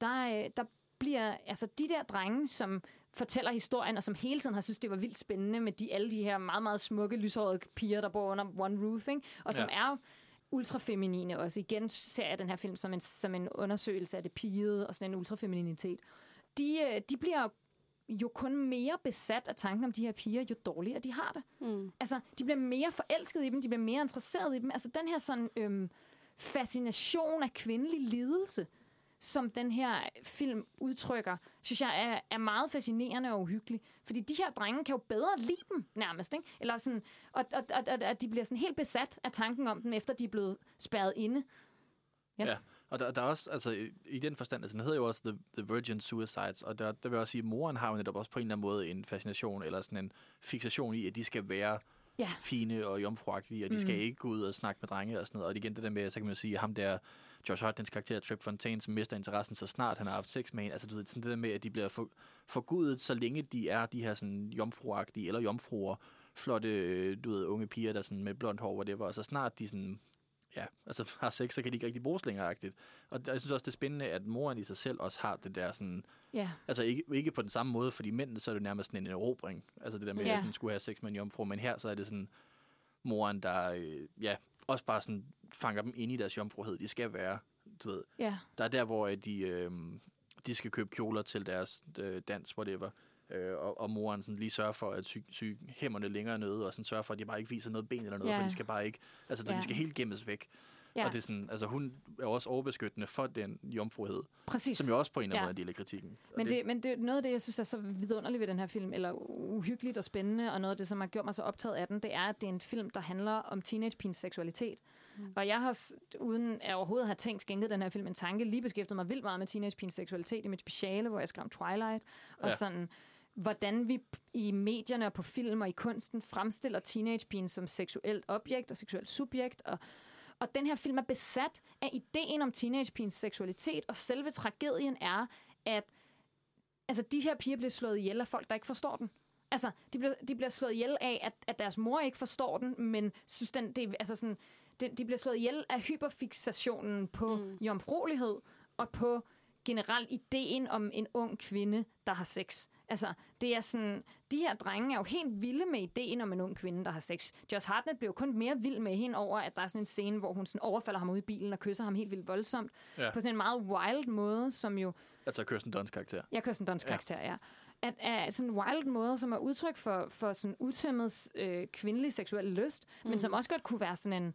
der, øh, der bliver, altså de der drenge, som fortæller historien, og som hele tiden har synes, det var vildt spændende med de, alle de her meget, meget smukke, lyshårede piger, der bor under one roof, ikke? og som Ja. er ultrafeminine også. Igen ser jeg den her film som en, som en undersøgelse af det pigede og sådan en ultrafemininitet. De, øh, de bliver jo kun mere besat af tanken om de her piger, jo dårligere de har det. Mm. Altså, de bliver mere forelskede i dem, de bliver mere interesseret i dem. Altså, den her sådan øhm, fascination af kvindelig lidelse, som den her film udtrykker, synes jeg er, er meget fascinerende og uhyggelig. Fordi de her drenge kan jo bedre lide dem, nærmest. Ikke? Eller sådan, og, og, og, og, og de bliver sådan helt besat af tanken om dem, efter de er blevet spærret inde. Ja. Ja. Og der, der er også, altså i- i den forstand, altså den hedder jo også The, The Virgin Suicides, og der, der vil jeg også sige, at moren har jo netop også på en eller anden måde en fascination, eller sådan en fixation i, at de skal være Ja. fine og jomfruagtige, og de Mm. skal ikke gå ud og snakke med drenge og sådan noget. Og igen det der med, så kan man sige, ham der, Josh Hartnets karakter, Trip Fontaine, som mister interessen så snart han har haft sex med hende. Altså du ved, sådan det der med, at de bliver for, forgudet, så længe de er de her sådan jomfruagtige, eller jomfruer, flotte, øh, du ved, unge piger, der sådan med blondt hår, whatever, og så snart de sådan ja, altså <laughs> har sex, så kan de ikke rigtig bruges længere -agtigt. Og jeg synes også, det er spændende, at moren i sig selv også har det der sådan, Ja. altså ikke, ikke på den samme måde, fordi mændene, så er det nærmest sådan en erobring. Altså det der med, Ja. at sådan, skulle have sex med en jomfru, men her så er det sådan, moren, der, øh, ja, også bare sådan fanger dem ind i deres jomfruhed. De skal være, du ved, Ja. der er der, hvor øh, de, øh, de skal købe kjoler til deres øh, dans, whatever. Øh, og, og moren sådan lige sørger for at sy, sy hæmmerne længere nede, og sådan sørger for, at de bare ikke viser noget ben eller noget, Ja. for de skal bare ikke, altså Ja. de skal helt gemmes væk. Ja. Og det er sådan, altså hun er også overbeskyttende for den jomfruhed, Præcis. som jo også på en eller anden Ja. måde er del af kritikken. Og Men det, men det er noget af det, jeg synes er så vidunderligt ved den her film, eller uhyggeligt og spændende, og noget af det, som har gjort mig så optaget af den, det er, at det er en film, der handler om teenagepigens seksualitet. Mm. Og jeg har, uden at overhovedet have tænkt skænket den her film en tanke, lige beskæftiget mig vildt meget med teenagepigens seksualitet i mit speciale, hvor jeg skrev om Twilight, og Ja. sådan hvordan vi i medierne og på film og i kunsten fremstiller teenagepigen som seksuelt objekt og seksuelt subjekt, og og den her film er besat af ideen om teenagepigens seksualitet, og selve tragedien er, at altså, de her piger bliver slået ihjel af folk, der ikke forstår den. Altså, de bliver, de bliver slået ihjel af, at, at deres mor ikke forstår den, men synes, den, det, er- altså sådan, de, de bliver slået ihjel af hyperfixationen på mm. jomfruelighed og på generelt ideen om en ung kvinde, der har sex. Altså, det er sådan, de her drenge er jo helt vilde med ideen om en ung kvinde, der har sex. Josh Hartnett bliver jo kun mere vild med hende over, at der er sådan en scene, hvor hun sådan overfalder ham ud i bilen og kysser ham helt vildt voldsomt. Ja. På sådan en meget wild måde, som jo Altså Kirsten Dunst karakter. jeg kører sådan en dansk Ja. karakter, ja. At, at sådan en wild måde, som er udtryk for, for sådan utæmmet øh, kvindelig seksuel lyst, mm. men som også godt kunne være sådan en,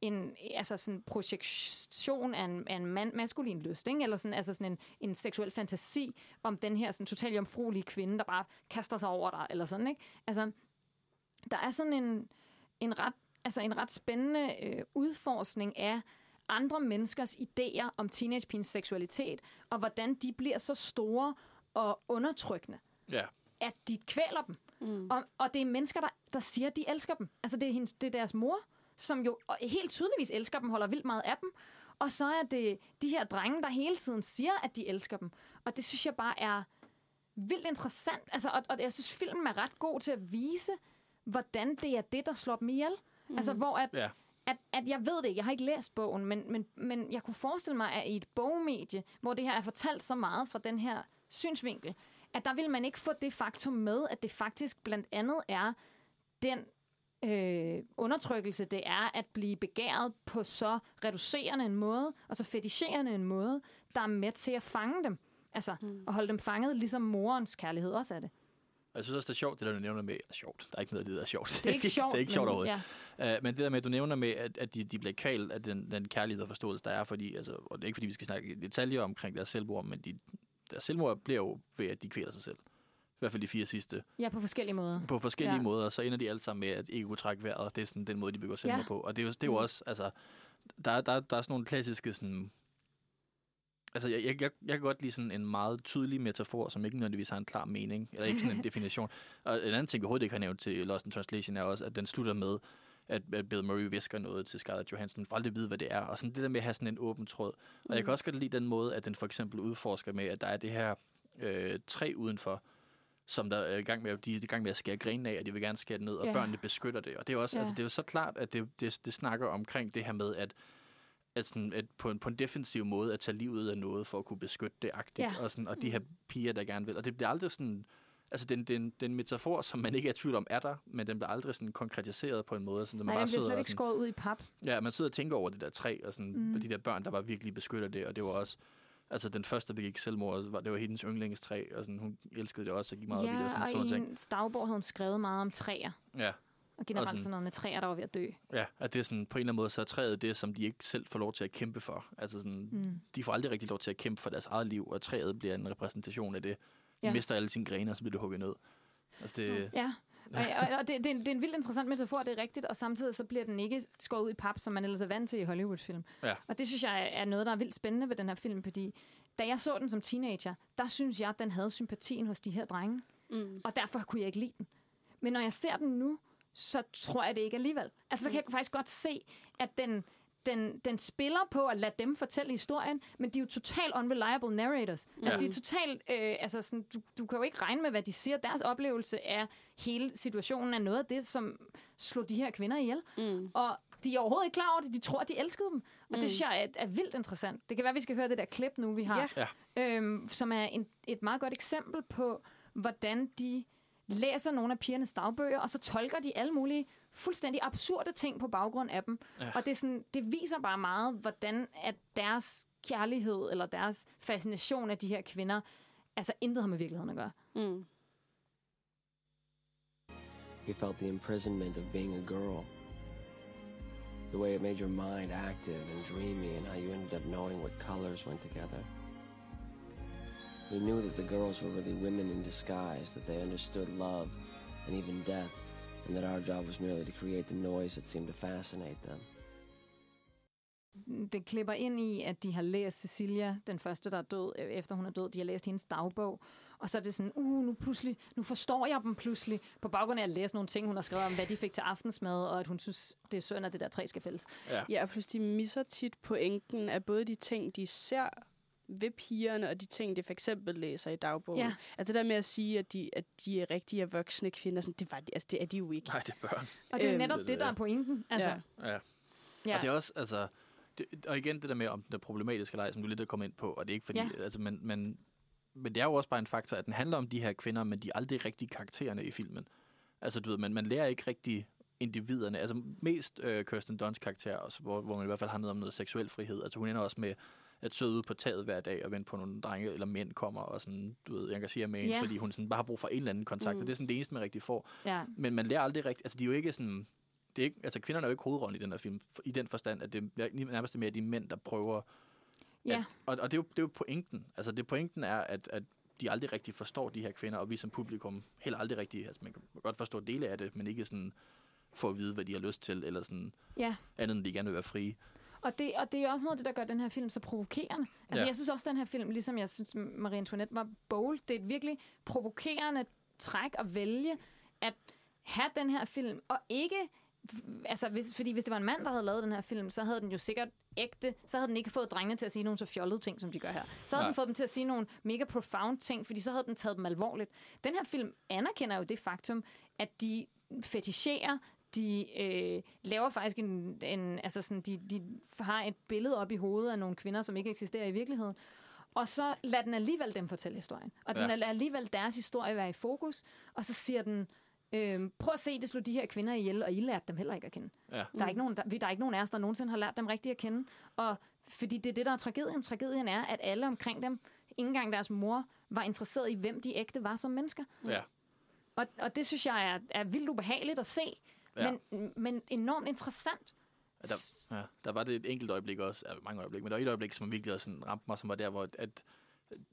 en altså sådan projektion af en, af en man, maskulin lyst, ikke? eller sådan, altså sådan en, en seksuel fantasi om den her sådan totalt jomfruelige kvinde, der bare kaster sig over dig, eller sådan, ikke? Altså, der er sådan en, en ret, altså en ret spændende øh, udforskning af andre menneskers idéer om teenagepigens seksualitet, og hvordan de bliver så store og undertrykkende, Ja. at de kvæler dem. Mm. Og, og det er mennesker, der, der siger, at de elsker dem. Altså, det er, hendes, det er deres mor, som jo helt tydeligvis elsker dem, holder vildt meget af dem. Og så er det de her drenge, der hele tiden siger, at de elsker dem. Og det synes jeg bare er vildt interessant. Altså, og, og jeg synes, filmen er ret god til at vise, hvordan det er det, der slår dem ihjel. Mm. Altså, hvor at, Ja. at, at jeg ved det ikke, jeg har ikke læst bogen, men, men, men jeg kunne forestille mig, at i et bogmedie, hvor det her er fortalt så meget fra den her synsvinkel, at der vil man ikke få det faktum med, at det faktisk blandt andet er den øh, undertrykkelse, det er at blive begæret på så reducerende en måde, og så fetischerende en måde, der er med til at fange dem. Altså, mm. at holde dem fanget, ligesom morens kærlighed også er det. Jeg synes også, det er sjovt, det der, du nævner med... Sjovt. Der er ikke noget af det, der er sjovt. Det er ikke <laughs> sjovt. det er ikke sjovt men, overhovedet. Ja. Uh, men det der med, at du nævner med, at, at de, de bliver kvalt af den, den kærlighed og forståelse, der er, fordi, altså, og det er ikke, fordi vi skal snakke i detaljer omkring deres selvmord, men de, deres selvmord bliver jo ved, at de kvæler sig selv. I hvert fald de fire sidste. ja, på forskellige måder. På forskellige ja. Måder, så ender de alle sammen med at ikke kunne trække vejret. Det er sådan den måde, de begår selvmord Ja. på. Og det er jo, det er jo Mm. også, altså, der, der, der er sådan nogle klassiske sådan, Altså, jeg, jeg, jeg, jeg kan godt lide sådan en meget tydelig metafor, som ikke nødvendigvis har en klar mening, eller ikke sådan en <laughs> definition. Og en anden ting, vi overhovedet ikke har nævnt til Lost in Translation, er også, at den slutter med, at, at Bill Murray visker noget til Scarlett Johansson, for aldrig vide, hvad det er. Og sådan det der med at have sådan en åben tråd. Og jeg kan også godt lide den måde, at den for eksempel udforsker med, at der er det her øh, træ udenfor, som der er i gang med, de er i gang med at skære grenen af, og de vil gerne skære det ned, og Ja. børnene beskytter det. Og det er, også, Ja. altså, det er jo så klart, at det, det, det snakker omkring det her med, at at, sådan, at på, en, på en defensiv måde at tage livet ud af noget for at kunne beskytte det agtigt, Ja. og, sådan, og de her piger, der gerne vil. Og det bliver aldrig sådan... Altså, den, den, den metafor, som man ikke er i tvivl om, er der, men den bliver aldrig sådan konkretiseret på en måde, sådan, så man Nej, bare den bliver slet ikke skåret ud i pap. Ja, man sidder og tænker over det der træ, og sådan, Mm. mm. de der børn, der var virkelig beskytter det, og det var også... Altså, den første, der begik selvmord, var, det var hendes yndlingstræ, og sådan, hun elskede det også, og gik meget op i det, og sådan, Ja, sådan og i ting. en dagbog havde hun skrevet meget om træer. Ja, Og generelt sådan- sådan noget med træer, der var ved at dø. ja, at det er sådan, på en eller anden måde, så er træet det, som de ikke selv får lov til at kæmpe for. Altså sådan, Mm. de får aldrig rigtig lov til at kæmpe for deres eget liv, og træet bliver en repræsentation af det. De Ja. mister alle sine grene, og så bliver det hugget ned. Altså det, Ja, og, og, og det, det, er en, det er en vildt interessant metafor, det er rigtigt, og samtidig så bliver den ikke skåret ud i pap, som man ellers er vant til i Hollywood-film. Ja. Og det synes jeg er- er noget, der er vildt spændende ved den her film, fordi da jeg så den som teenager, der synes jeg, at den havde sympatien hos de her drenge, Mm. og derfor kunne jeg ikke lide den. Men når jeg ser den nu, så tror jeg det ikke alligevel. Altså, så kan jeg faktisk godt se, at den, den, den spiller på at lade dem fortælle historien, men de er jo totalt unreliable narrators. Ja. Altså, de er totalt... Øh, altså, sådan, du, du kan jo ikke regne med, hvad de siger. Deres oplevelse af hele situationen er noget af det, som slog de her kvinder ihjel. Mm. Og de er overhovedet ikke klar over det. De tror, at de elskede dem. Og Mm. det synes jeg er, er vildt interessant. Det kan være, at vi skal høre det der klip nu, vi har. Ja. Øhm, som er en, et meget godt eksempel på, hvordan de læser nogle af pigernes dagbøger, og så tolker de alle mulige fuldstændig absurde ting på baggrund af dem. Ja. Og det, er sådan, det viser bare meget, hvordan at deres kærlighed eller deres fascination af de her kvinder, altså intet har med virkeligheden at gøre. Mm. He felt the imprisonment of being a girl. The way it made your mind active and dreamy, and how you ended up knowing what colors went together. We knew that the girls were really women in disguise, that they understood love and even death, and that our job was merely to create the noise that seemed to fascinate them. det klipper ind i, at de har læst Cecilia, den første, der er død, øh, efter hun er død. De har læst hendes dagbog. Og så er det sådan, uh, nu, pludselig, nu forstår jeg dem pludselig, på baggrund af at læse nogle ting, hun har skrevet om, hvad de fik til aftensmad, og at hun synes, det er synd, at det der træ skal fældes. Ja. Ja, og plus de misser tit pointen af både de ting, de ser ved pigerne, og de ting, de for eksempel læser i dagbogen. Ja. Altså det der med at sige, at de, at de er rigtige voksne kvinder, sådan, det, var de, altså, det er de jo ikke. Nej, det er børn. Og det er jo Øhm, netop det- det, der er pointen. Altså, Ja. Ja. ja. Og det er også, altså... Det, og igen det der med, om den er problematiske leg, som du lidt er kommet ind på, og det er ikke fordi... Ja. Altså, men, men, men det er jo også bare en faktor, at den handler om de her kvinder, men de er aldrig rigtig karaktererne i filmen. Altså, du ved, man, man lærer ikke rigtig individerne. Altså, mest øh, Kirsten Dunst karakter, også, hvor, hvor man i hvert fald har noget om noget seksuel frihed. Altså, hun ender også med at sidde ude på taget hver dag og vente på nogle drenge eller mænd kommer og sådan, du ved, engagere med hende, Ja. fordi hun sådan bare har brug for en eller anden kontakt. Mm. Og det er sådan det eneste, man rigtig får. ja. Men man lærer aldrig rigtigt, altså de er jo ikke sådan, det er ikke, altså kvinderne er jo ikke hovedrollen i den her film, i den forstand, at det er nærmest mere de mænd, der prøver. Ja. At, og, og det, er jo, det er jo pointen. Altså det pointen er, at, at de aldrig rigtig forstår de her kvinder, og vi som publikum heller aldrig rigtig, altså man kan godt forstå dele af det, men ikke sådan for at vide, hvad de har lyst til, eller sådan ja. andet, end de gerne vil være frie. Og det, og det er også noget af det, der gør den her film så provokerende. Altså, Ja. jeg synes også, at den her film, ligesom jeg synes, Marie Antoinette var bold, det er et virkelig provokerende træk at vælge at have den her film, og ikke... Altså, hvis, fordi hvis det var en mand, der havde lavet den her film, så havde den jo sikkert ægte, så havde den ikke fået drengene til at sige nogle så fjollede ting, som de gør her. Så havde Nej. den fået dem til at sige nogle mega profound ting, fordi så havde den taget dem alvorligt. Den her film anerkender jo det faktum, at de fetisherer, de øh, laver faktisk en, en altså sådan, de, de har et billede op i hovedet af nogle kvinder, som ikke eksisterer i virkeligheden. Og så lader den alligevel dem fortælle historien. Og den Ja. lader alligevel deres historie være i fokus. Og så siger den, øh, prøv at se, det slog de her kvinder ihjel, og I lærte dem heller ikke at kende. Ja. Der er, ikke nogen, der, der er ikke nogen af os, der nogensinde har lært dem rigtigt at kende. Og fordi det er det, der er tragedien. Tragedien er, at alle omkring dem, ikke engang deres mor, var interesseret i, hvem de ægte var som mennesker. Ja. Og, og det synes jeg er, er vildt ubehageligt at se, Ja. men, men enormt interessant. Ja, der, ja, der var det et enkelt øjeblik også, ja, mange øjeblikke, men der var et øjeblik, som virkelig også sådan ramte mig, som var der, hvor at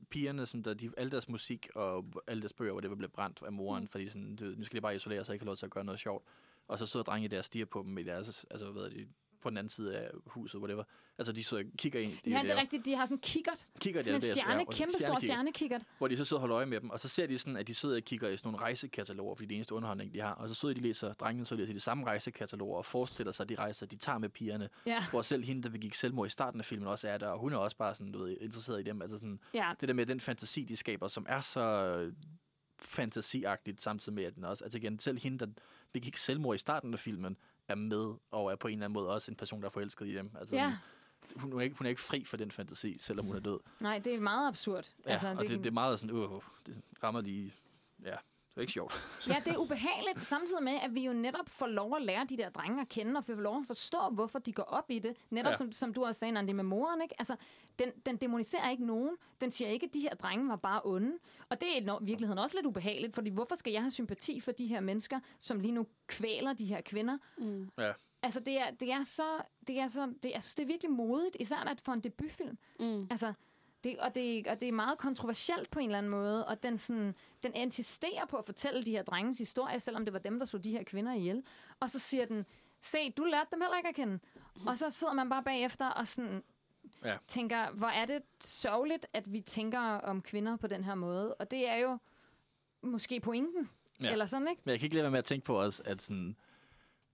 pigerne, som der, de, alle deres musik og alle deres bøger, hvor det blev brændt af moren, mm. fordi sådan, du, nu skal de bare isolere sig ikke have lov til at gøre noget sjovt. Og så sidder drenge der og stiger på dem i deres, altså hvad det, på den anden side af huset, whatever. Altså de sidder og kigger ind. Ja, det er rigtigt. De har sådan en kikkert. Kigger Sådan en der, stjerne, ja, kæmpe stor stjernekikkert hvor de så sidder og holder øje med dem, og så ser de sådan, at de sidder og kigger i sådan nogle rejsekataloger, fordi det er eneste underholdning, de har. Og så sidder de og læser, drengene så læser de samme rejsekataloger og forestiller sig de rejser, de tager med pigerne. Ja. Hvor selv hende, der begik selvmord i starten af filmen, også er der, og hun er også bare sådan, du ved, interesseret i dem. Altså sådan, Ja, det der med den fantasi, de skaber, som er så fantasiagtigt, samtidig med, at den også, altså igen, selv hende, der begik selvmord i starten af filmen, er med, og er på en eller anden måde også en person, der er forelsket i dem. Altså, ja. sådan, hun, er ikke, hun er ikke fri for den fantasi, selvom hun er død. Nej, det er meget absurd. Ja, altså, og det, det er meget sådan, uh, det rammer lige, ja, det er ikke sjovt. <laughs> Ja, det er ubehageligt, samtidig med, at vi jo netop får lov at lære de der drenge at kende, og får lov at forstå, hvorfor de går op i det. Netop Ja. som, som du også sagde, Nandi, med moren, ikke? Altså, den, den demoniserer ikke nogen. Den siger ikke, at de her drenge var bare onde. Og det er i virkeligheden også lidt ubehageligt, fordi hvorfor skal jeg have sympati for de her mennesker, som lige nu kvæler de her kvinder? Mm. Ja. Altså, det er, det er så... Det er så det, jeg synes, det er virkelig modigt, især at for en debutfilm. Mm. Altså, det, og, det, og det er meget kontroversielt på en eller anden måde, og den, sådan, den insisterer på at fortælle de her drenges historie, selvom det var dem, der slog de her kvinder ihjel. Og så siger den, se, du lærte dem heller ikke at kende. Og så sidder man bare bagefter og sådan Ja. tænker, hvor er det sørgeligt, at vi tænker om kvinder på den her måde. Og det er jo måske pointen, Ja. eller sådan, ikke? Men jeg kan ikke lade være med at tænke på også, at, sådan,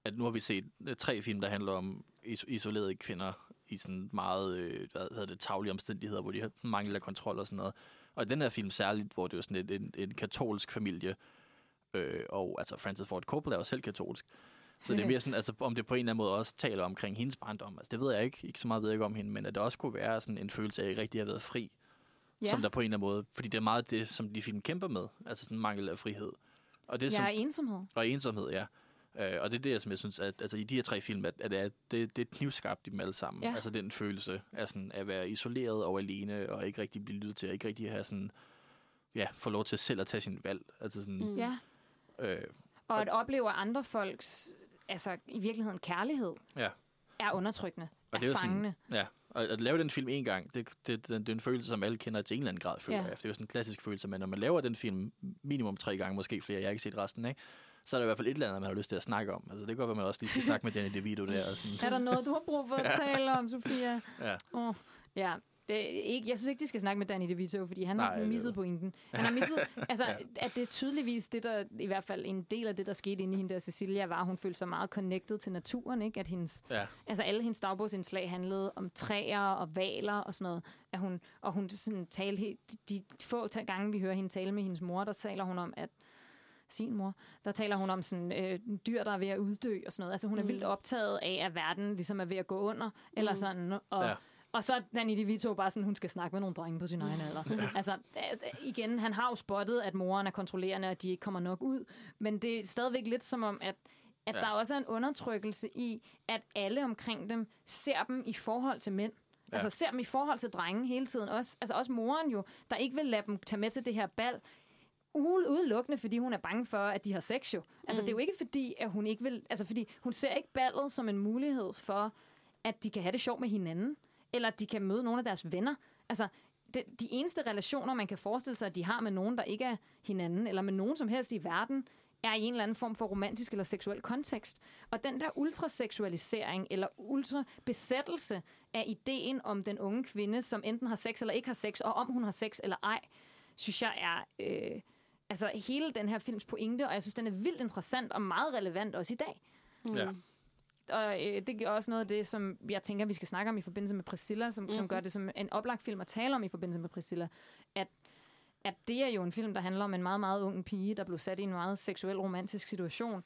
at nu har vi set tre film, der handler om is- isolerede kvinder i sådan meget, øh, hvad hedder det, taglige omstændigheder, hvor de har mangel af kontrol og sådan noget. Og i den her film særligt, hvor det er sådan et, en, en katolsk familie, øh, og altså Francis Ford Coppola er jo selv katolsk. Så det er <laughs> mere sådan, altså, om det på en eller anden måde også taler omkring hendes barndom. Altså, det ved jeg ikke. Ikke så meget ved jeg ikke om hende, men at det også kunne være sådan en følelse af, at jeg rigtig har været fri. Ja. Som der på en eller anden måde, fordi det er meget det, som de film kæmper med. Altså sådan mangel af frihed. Og det er som, Ja, ensomhed. og ensomhed, ja. Øh, og det er det, som jeg synes, at altså, i de her tre film, at, at det, er, det, det er knivskarpt i dem alle sammen. Ja. Altså den følelse af sådan, at være isoleret og alene, og ikke rigtig blive lyttet til, og ikke rigtig have sådan, ja, få lov til selv at tage sin valg. Altså sådan, Mm. Ja. øh, Og at opleve andre folks, altså i virkeligheden kærlighed. Ja. er undertrykkende, Og er det er jo sådan- fangende. Ja, og at lave den film en gang, det, det, det, det er en følelse, som alle kender til en eller anden grad, føler Ja. jeg. Det er jo sådan en klassisk følelse, men når man laver den film minimum tre gange, måske flere, jeg har ikke set resten, ikke? Så er der i hvert fald et eller andet, man har lyst til at snakke om. Altså det godt være, man også lige skal snakke med Danny DeVito der. Og sådan. Er der noget, du har brug for at <laughs> tale om, Sofia? Ja. Oh, ja. Det ikke, jeg synes ikke, de skal snakke med Danny DeVito, fordi han Nej, har misset pointen. Han har misset, <laughs> altså, at det er tydeligvis det, der, i hvert fald en del af det, der skete inde i hende der Cecilia, var, at hun følte sig meget connected til naturen, ikke? At hendes, Ja. altså alle hendes dagbogsindslag handlede om træer og valer og sådan noget. At hun, og hun sådan talte de, de få gange, vi hører hende tale med hendes mor, der taler hun om, at sin mor, der taler hun om sådan øh, dyr, der er ved at uddø og sådan noget. Altså hun er Mm. vildt optaget af, at verden ligesom er ved at gå under, eller Mm. sådan. Og, Ja. og så er Danny DeVito bare sådan, hun skal snakke med nogle drenge på sin egen alder. <laughs> altså, øh, igen, han har jo spottet, at moren er kontrollerende, og at de ikke kommer nok ud. Men det er stadigvæk lidt som om, at at Ja. der også er en undertrykkelse i, at alle omkring dem ser dem i forhold til mænd. Ja. Altså ser dem i forhold til drenge hele tiden. Også, altså også moren jo, der ikke vil lade dem tage med til det her bal, udelukkende, fordi hun er bange for, at de har sex jo. Altså, Mm. det er jo ikke fordi, at hun ikke vil... Altså, fordi hun ser ikke ballet som en mulighed for, at de kan have det sjovt med hinanden, eller at de kan møde nogle af deres venner. Altså, det, de eneste relationer, man kan forestille sig, at de har med nogen, der ikke er hinanden, eller med nogen som helst i verden, er i en eller anden form for romantisk eller seksuel kontekst. Og den der ultraseksualisering eller ultrabesættelse af ideen om den unge kvinde, som enten har sex eller ikke har sex, og om hun har sex eller ej, synes jeg er øh, altså hele den her films pointe, og jeg synes, den er vildt interessant og meget relevant også i dag. Mm. Ja. Og øh, det er også noget af det, som jeg tænker, vi skal snakke om i forbindelse med Priscilla, som, mm-hmm. som Mhm. gør det som en oplagt film at tale om i forbindelse med Priscilla. At, at det er jo en film, der handler om en meget, meget ung pige, der blev sat i en meget seksuel, romantisk situation.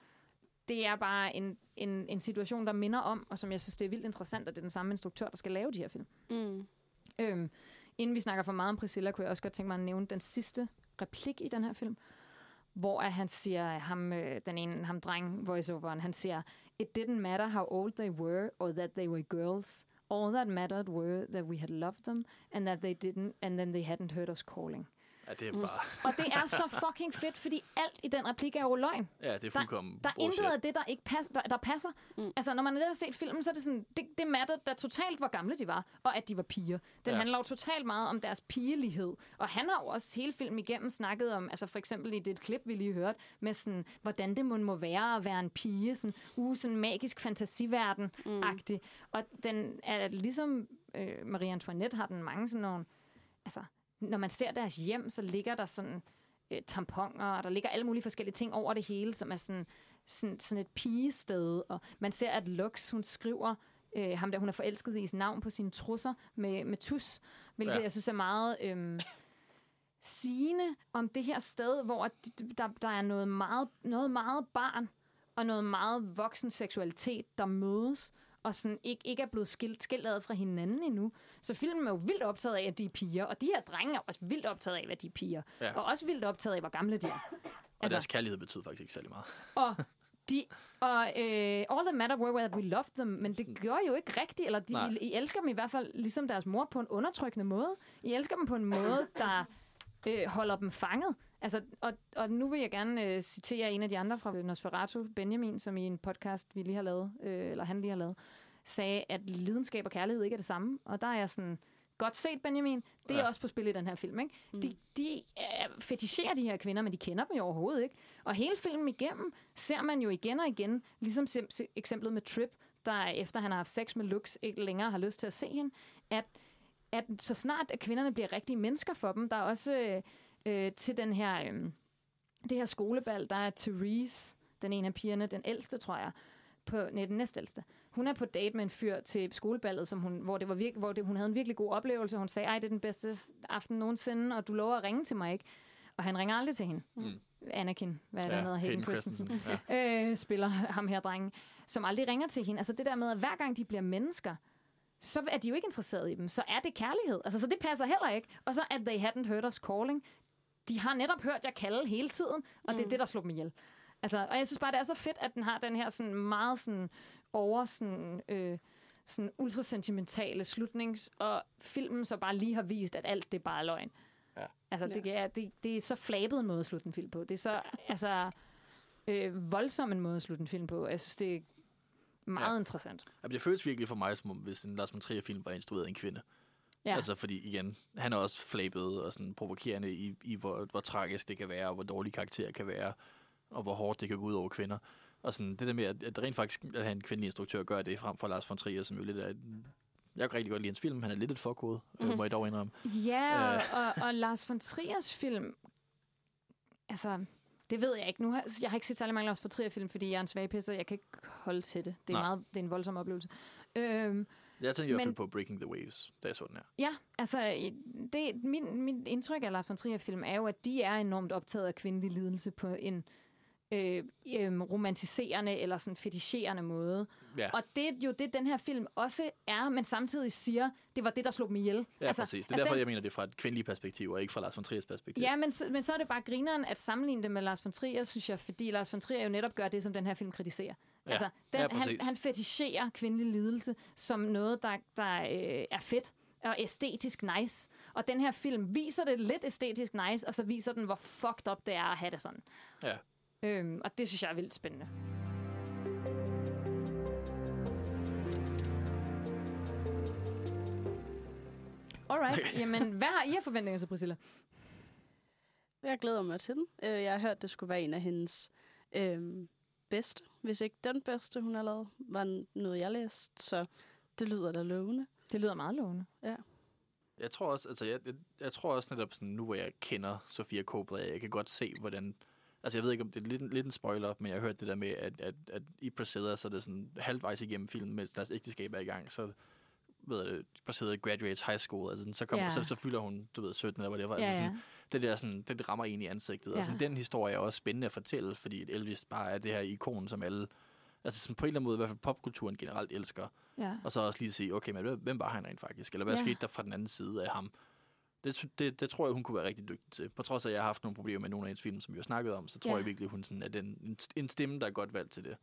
Det er bare en, en, en situation, der minder om, og som jeg synes, det er vildt interessant, at det er den samme instruktør, der skal lave de her film. Mm. Øhm, inden vi snakker for meget om Priscilla, kunne jeg også godt tænke mig at nævne den sidste replik i den her film, hvor han siger, ham, øh, den ene, ham dreng voiceoveren, han siger, It didn't matter how old they were or that they were girls. All that mattered were that we had loved them and that they didn't, and then they hadn't heard us calling. Ja, det er Mm. bare... Og det er så fucking fedt, fordi alt i den replik er jo løgn. Ja, det er fuldkommen Der er bullshit. intet af det, der ikke pas, der, der passer. Mm. Mm. Altså, når man har set filmen, så er det sådan, det, det matter da totalt, hvor gamle de var, og at de var piger. Den Ja. handler jo totalt meget om deres pigelighed. Og han har jo også hele filmen igennem snakket om, altså for eksempel i det klip, vi lige hørte, med sådan, hvordan det må, må være at være en pige, sådan, uh, sådan magisk fantasiverden-agtig. Mm. Og den er ligesom øh, Marie Antoinette har den mange sådan nogle, altså, når man ser deres hjem, så ligger der sådan øh, tamponer, og der ligger alle mulige forskellige ting over det hele, som er sådan, sådan, sådan et pigested. Og man ser, at Lux, hun skriver, øh, ham der hun er forelsket i, sit navn på sine trusser med, med tus, hvilket Ja. jeg synes er meget øh, sigende om det her sted, hvor der, der er noget meget, noget meget barn og noget meget voksen seksualitet, der mødes, og sådan ikke, ikke er blevet skilt, skilt ad fra hinanden endnu. Så filmen er jo vildt optaget af, at de er piger, og de her drenge er også vildt optaget af, at de er piger. Ja. Og også vildt optaget af, hvor gamle de er. Og deres kærlighed betyder faktisk ikke særlig meget. <laughs> Og de, og øh, All That Matter Were That We Loved Them, men det gør jo ikke rigtigt, eller de, Nej. I, I elsker dem i hvert fald ligesom deres mor på en undertrykkende måde. I elsker dem på en måde, der øh, holder dem fanget. Altså, og, og nu vil jeg gerne øh, citere en af de andre fra Nosferatu, Benjamin, som i en podcast, vi lige har lavet, øh, eller han lige har lavet, sagde, at lidenskab og kærlighed ikke er det samme. Og der er jeg sådan, godt set, Benjamin. Det er Ja. også på spil i den her film, ikke? De, de øh, fetisherer de her kvinder, men de kender dem jo overhovedet ikke. Og hele filmen igennem ser man jo igen og igen, ligesom sim- eksemplet med Trip, der efter han har haft sex med Lux, ikke længere har lyst til at se hende, at, at så snart at kvinderne bliver rigtige mennesker for dem, der er også øh, øh, til den her, øh, det her skolebal, der er Therese, den ene af pigerne, den ældste, tror jeg, på, nej, den næstældste. Hun er på date med en fyr til skoleballet, som hun, hvor, det var virke, hvor det, hun havde en virkelig god oplevelse. Hun sagde, ej, det er den bedste aften nogensinde, og du lover at ringe til mig, ikke? Og han ringer aldrig til hende. Mm. Anakin, hvad er det, Ja, han hedder? Hayden Christensen. Christensen, ja. <laughs> Øh, spiller ham her, drengen, som aldrig ringer til hende. Altså det der med, at hver gang de bliver mennesker, så er de jo ikke interesseret i dem. Så er det kærlighed. Altså, så det passer heller ikke. Og så at they hadn't heard us calling. De har netop hørt jer kalde hele tiden, og mm. det er det, der slår dem ihjel. Altså, og jeg synes bare, det er så fedt, at den har den her sådan meget sådan over sådan, øh, sådan ultrasentimentale slutnings, og filmen så bare lige har vist, at alt det bare er løgn. Ja. Altså, det, er, det, det er så flabet en måde at slutte en film på. Det er så <laughs> altså, øh, voldsom en måde at slutte en film på. Jeg synes, det er Meget Ja. ja. interessant. Jamen, det føles virkelig for mig, som om hvis en Lars von Trier-film var instrueret af en kvinde. Ja. Altså, fordi igen, han er også flabet og sådan provokerende i, i hvor, hvor tragisk det kan være, og hvor dårlig karakter kan være, og hvor hårdt det kan gå ud over kvinder. Og sådan, det der med, at, at rent faktisk at have en kvindelig instruktør gør det frem for Lars von Trier, som jo lidt er... Jeg kan rigtig godt lide hans film. Han er lidt et forkode, mm. Mhm. må jeg dog indrømme. Ja, og, Øh. og, og Lars von Triers film, altså, det ved jeg ikke. Nu har, jeg har ikke set særlig mange Lars von Trier-film, fordi jeg er en svag pisser, jeg kan ikke holde til det. Det er, Nej. meget, det er en voldsom oplevelse. Øhm, Jeg tænkte i hvert fald på Breaking the Waves, da jeg så den her. ja, altså, det, min, min indtryk af Lars von Trier-film er jo, at de er enormt optaget af kvindelig lidelse på en øh, øh, romantiserende eller sådan fetischerende måde. Ja, Og det er jo det, den her film også er, men samtidig siger, det var det, der slog dem ihjel. ja altså, præcis. Det er altså derfor, den- jeg mener det fra et kvindeligt perspektiv, og ikke fra Lars von Triers perspektiv. Ja, men, men så er det bare grineren at sammenligne det med Lars von Trier, synes jeg, fordi Lars von Trier jo netop gør det, som den her film kritiserer. Ja, Altså, den, ja, han, præcis. han fetischerer kvindelig lidelse som noget, der, der øh, er fedt og æstetisk nice. Og den her film viser det lidt æstetisk nice, og så viser den, hvor fucked up det er at have det sådan. Ja. Øhm, og det synes jeg er vildt spændende. Alright, <laughs> jamen hvad har I af forventninger til Priscilla? Jeg glæder mig til den. Øh, Jeg har hørt, det skulle være en af hendes øh, bedste. Hvis ikke den bedste, hun har lavet, var noget, jeg læste. Så det lyder da lovende. Det lyder meget lovende. Jeg tror også, altså jeg, jeg, jeg tror også netop sådan, nu hvor jeg kender Sofia Coppola, jeg kan godt se, hvordan... Altså jeg ved ikke, om det er lidt, lidt en spoiler, men jeg har hørt det der med, at, at, at i Priscilla, så er det sådan halvvejs igennem filmen, mens deres ægteskab er i gang, så ved jeg, Priscilla graduates high school, altså sådan, så, kommer, Ja. så, så fylder hun, du ved, 17 eller hvad det var. Altså sådan, ja. det der sådan, det rammer ind i ansigtet. Ja. Og sådan, den historie er også spændende at fortælle, fordi at Elvis bare er det her ikon, som alle, altså sådan på en eller anden måde, i hvert fald popkulturen generelt elsker. Ja. Og så også lige sige, okay, men hvem- var han rent faktisk? Eller hvad ja. skete der fra den anden side af ham? Det, det, det tror jeg, hun kunne være rigtig dygtig til. På trods af, at jeg har haft nogle problemer med nogle af hendes film, som vi har snakket om, så tror Ja. jeg virkelig, hun sådan er den, en, stemme, der er godt valgt til det.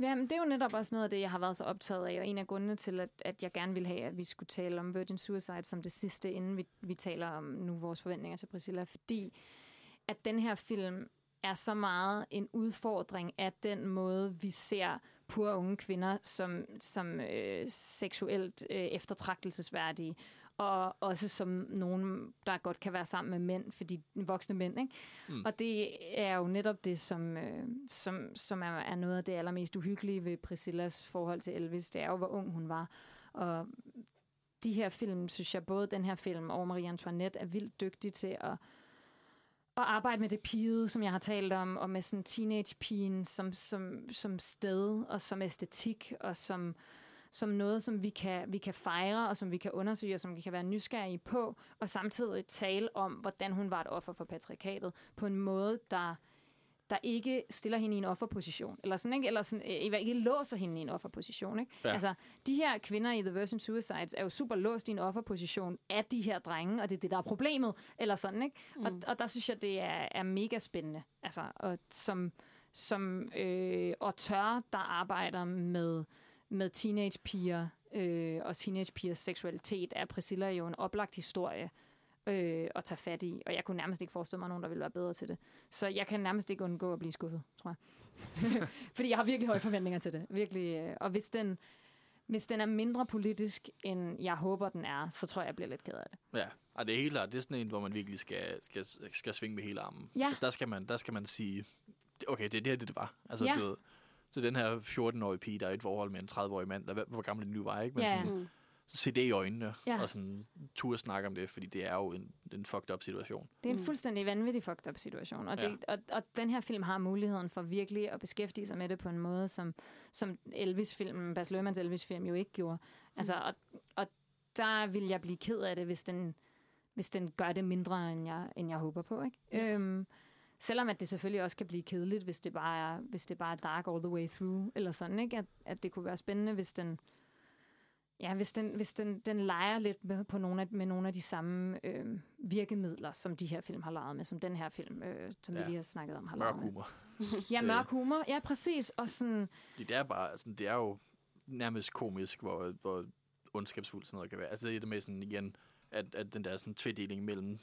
Jamen, det er jo netop også noget af det, jeg har været så optaget af, og en af grundene til, at, at jeg gerne vil have, at vi skulle tale om Virgin Suicide som det sidste, inden vi, vi taler om nu vores forventninger til Priscilla, fordi at den her film er så meget en udfordring af den måde, vi ser pure unge kvinder som, som øh, seksuelt øh, eftertragtelsesværdige, og også som nogen, der godt kan være sammen med mænd, fordi voksne mænd, ikke? Mm. Og det er jo netop det, som, øh, som, som er, er noget af det allermest uhyggelige ved Priscillas forhold til Elvis. Det er jo, hvor ung hun var. Og de her film, synes jeg, både den her film og Marie Antoinette er vildt dygtige til at, at arbejde med det pige, som jeg har talt om, og med sådan teenage-pigen som, som, som sted og som æstetik og som, som noget, som vi kan, vi kan fejre, og som vi kan undersøge, og som vi kan være nysgerrige på, og samtidig tale om, hvordan hun var et offer for patriarkatet, på en måde, der, der ikke stiller hende i en offerposition, eller sådan, ikke? Eller sådan, øh, ikke låser hende i en offerposition. Ikke? Ja. Altså, de her kvinder i The Virgin Suicides er jo super låst i en offerposition af de her drenge, og det er det, der er problemet, eller sådan, ikke? Mm. Og, og der synes jeg, det er, er mega spændende. Altså, og som, som øh, auteur, der arbejder med med teenagepiger øh, og teenagepigers seksualitet, er Priscilla jo en oplagt historie øh, at tage fat i. Og jeg kunne nærmest ikke forestille mig nogen, der ville være bedre til det. Så jeg kan nærmest ikke undgå at blive skuffet, tror jeg. <laughs> Fordi jeg har virkelig høje forventninger til det. Virkelig. øh, Og hvis den, hvis den er mindre politisk, end jeg håber, den er, så tror jeg, jeg bliver lidt ked af det. Ja, og det er helt klart, det er sådan en, hvor man virkelig skal, skal, skal svinge med hele armen. Ja. Altså, der, skal man, der skal man sige, okay, det er det her, det, det var. Altså, Ja. du ved, så den her 14-årige pige, der er i et forhold med en 30-årig mand, der, hvor gammel den nu var, ikke? Men Ja. sådan, Mm. se det i øjnene, Ja. og sådan turde snakke om det, fordi det er jo en, en fucked up situation. Det er en Mm. fuldstændig vanvittig fucked up situation. Og, Ja. det, og, og den her film har muligheden for virkelig at beskæftige sig med det på en måde, som, som Elvis-filmen, Bas Luhrmanns Elvis-film jo ikke gjorde. Altså, og, og der vil jeg blive ked af det, hvis den, hvis den gør det mindre, end jeg, end jeg håber på. Ikke? Ja. Øhm, selvom at det selvfølgelig også kan blive kedeligt, hvis det bare er, hvis det bare er dark all the way through, eller sådan, ikke? At, at det kunne være spændende, hvis den, Ja, hvis den, hvis den, den leger lidt med, på nogle af, med nogle af de samme øh, virkemidler, som de her film har leget med, som den her film, øh, som ja. Vi lige har snakket om, har Mørk leget med. humor. Ja, mørk humor. Ja, præcis. Og sådan, Fordi det er bare, altså, det er jo nærmest komisk, hvor, hvor ondskabsfuldt sådan noget kan være. Altså det er det med sådan igen, at, at den der sådan tvedeling mellem,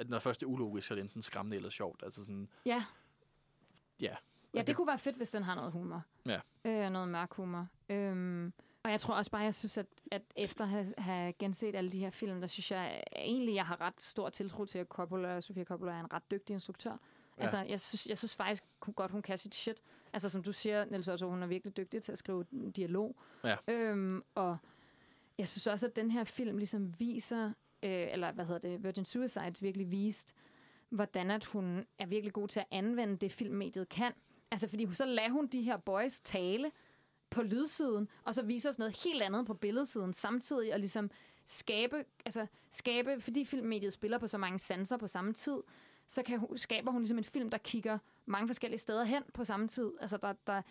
at når først det er ulogisk, så er det enten skræmmende eller sjovt. Altså sådan, ja, ja, Ja, det kunne være fedt, hvis den har noget humor. Ja. Øh, noget mørk humor. Øhm, og jeg tror også bare, jeg synes, at, at efter at have, have genset alle de her film, der synes jeg at egentlig, jeg har ret stor tiltro til, at Coppola, Sofia Coppola er en ret dygtig instruktør. Ja. Altså, jeg synes, jeg synes faktisk hun godt, hun kan sit shit. Altså, som du siger, Niels Otto, hun er virkelig dygtig til at skrive dialog. Ja. Øhm, og jeg synes også, at den her film ligesom viser, øh, eller hvad hedder det, Virgin Suicides virkelig vist, hvordan at hun er virkelig god til at anvende det, filmmediet kan. Altså, fordi hun- så lader hun de her boys tale på lydsiden, og så viser os noget helt andet på billedsiden samtidig, og ligesom skabe, altså skabe, fordi filmmediet spiller på så mange sanser på samme tid, så kan hun, skaber hun ligesom en film, der kigger mange forskellige steder hen på samme tid. Altså, der, der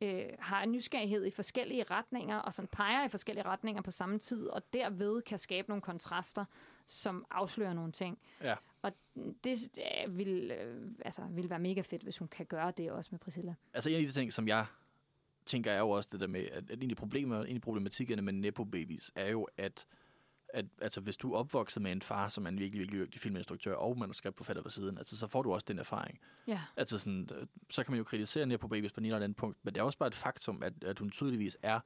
øh, har en nysgerrighed i forskellige retninger, og sådan peger i forskellige retninger på samme tid, og derved kan skabe nogle kontraster, som afslører nogle ting. Ja. Og det øh, vil, øh, altså, vil være mega fedt, hvis hun kan gøre det også med Priscilla. Altså en af de ting, som jeg tænker, er jo også det der med, at, at en af, problemer, en af problematikkerne med Nepo Babies er jo, at, at altså, hvis du er opvokset med en far, som er en virkelig, virkelig dygtig filminstruktør og manuskriptforfatter ved siden, altså, så får du også den erfaring. Ja. Altså sådan, øh, så kan man jo kritisere Nepo Babies på en eller anden punkt, men det er også bare et faktum, at, at hun tydeligvis er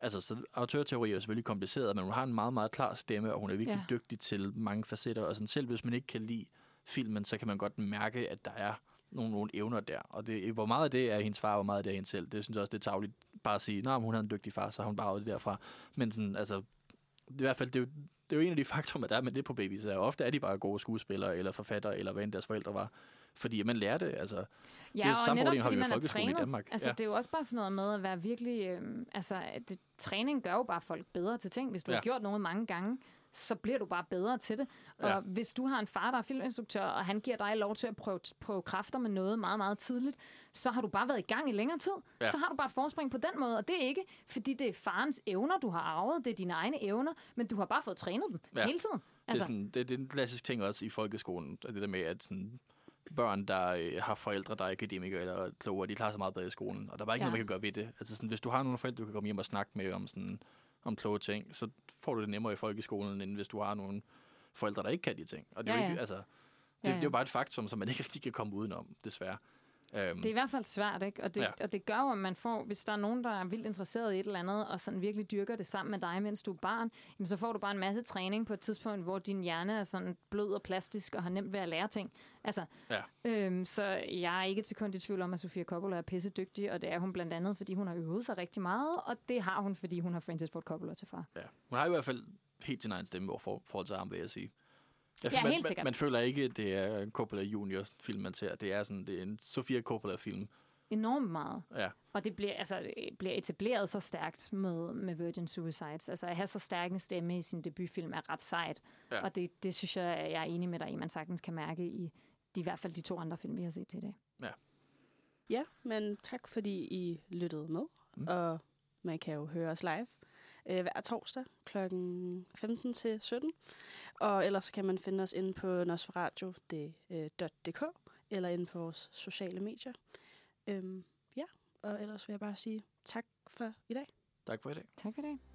Altså, så autørteori er jo selvfølgelig kompliceret, men hun har en meget, meget klar stemme, og hun er virkelig Ja. dygtig til mange facetter. Og sådan, selv hvis man ikke kan lide filmen, så kan man godt mærke, at der er nogle, nogle evner der. Og det, hvor meget af det er hendes far, hvor meget af det er hende selv, det synes jeg også, det er tageligt bare at sige, nej, hun har en dygtig far, så har hun bare det derfra. Men sådan, altså, i hvert fald, det er jo, det er jo en af de <laughs> faktorer, der er med det på babies. Er, ofte er de bare gode skuespillere, eller forfattere, eller hvad end deres forældre var. Fordi man lærer det, altså. Ja, det er og samme netop fordi man er i trænet. Danmark. Altså, Ja. det er jo også bare sådan noget med at være virkelig... Øh, altså, det, træning gør jo bare folk bedre til ting. Hvis du. Ja. har gjort noget mange gange, så bliver du bare bedre til det. Og Ja. hvis du har en far, der er filminstruktør, og han giver dig lov til at prøve, prøve kræfter med noget meget, meget tidligt, så har du bare været i gang i længere tid. Ja. Så har du bare et forspring på den måde. Og det er ikke, fordi det er farens evner, du har arvet. Det er dine egne evner, men du har bare fået trænet dem Ja. hele tiden. Det er, Altså, sådan, det, det er en klassisk ting også i folkeskolen, det der med, at sådan, børn, der øh, har forældre, der er akademikere eller klogere, de klarer sig meget bedre i skolen, og der er bare ikke ja. noget, man kan gøre ved det. Altså sådan, hvis du har nogle forældre, du kan komme hjem og snakke med om, sådan, om kloge ting, så får du det nemmere i folkeskolen, end hvis du har nogle forældre, der ikke kan de ting. Og det er, Ja, jo ikke, ja. altså, det, Ja, det er ja. jo bare et faktum, som man ikke rigtig kan komme udenom, desværre. Um, Det er i hvert fald svært, ikke? Og det, ja. Ja. og det gør jo, at man får, hvis der er nogen, der er vildt interesseret i et eller andet, og sådan virkelig dyrker det sammen med dig, mens du er barn, jamen så får du bare en masse træning på et tidspunkt, hvor din hjerne er sådan blød og plastisk, og har nemt ved at lære ting. Altså, Ja. øhm, så jeg er ikke til kun i tvivl om, at Sofia Coppola er pisse dygtig, og det er hun blandt andet, fordi hun har øvet sig rigtig meget, og det har hun, fordi hun har Francis Ford Coppola til far. Ja. Hun har i hvert fald helt sin egen stemme over for, forhold til ham, vil jeg sige. Ja, man, helt sikkert. Man, man føler ikke, at det er en Coppola Junior film, man ser. Det er, sådan, det er en Sofia Coppola-film. Enormt meget. Ja. Og det bliver, altså, øh, bliver etableret så stærkt med, med Virgin Suicides. Altså at have så stærk en stemme i sin debutfilm er ret sejt. Ja. Og det, det synes jeg, jeg er enig med dig i, man sagtens kan mærke i de, i hvert fald de to andre film, vi har set til i dag. Ja, men tak fordi I lyttede med. Mm. Og man kan jo høre os live øh, hver torsdag kl. 15 til 17. Og ellers så kan man finde os inde på nosferadio.dk eller inde på vores sociale medier. Øhm, ja, og ellers vil jeg bare sige tak for i dag. Tak for i dag. Tak for i dag.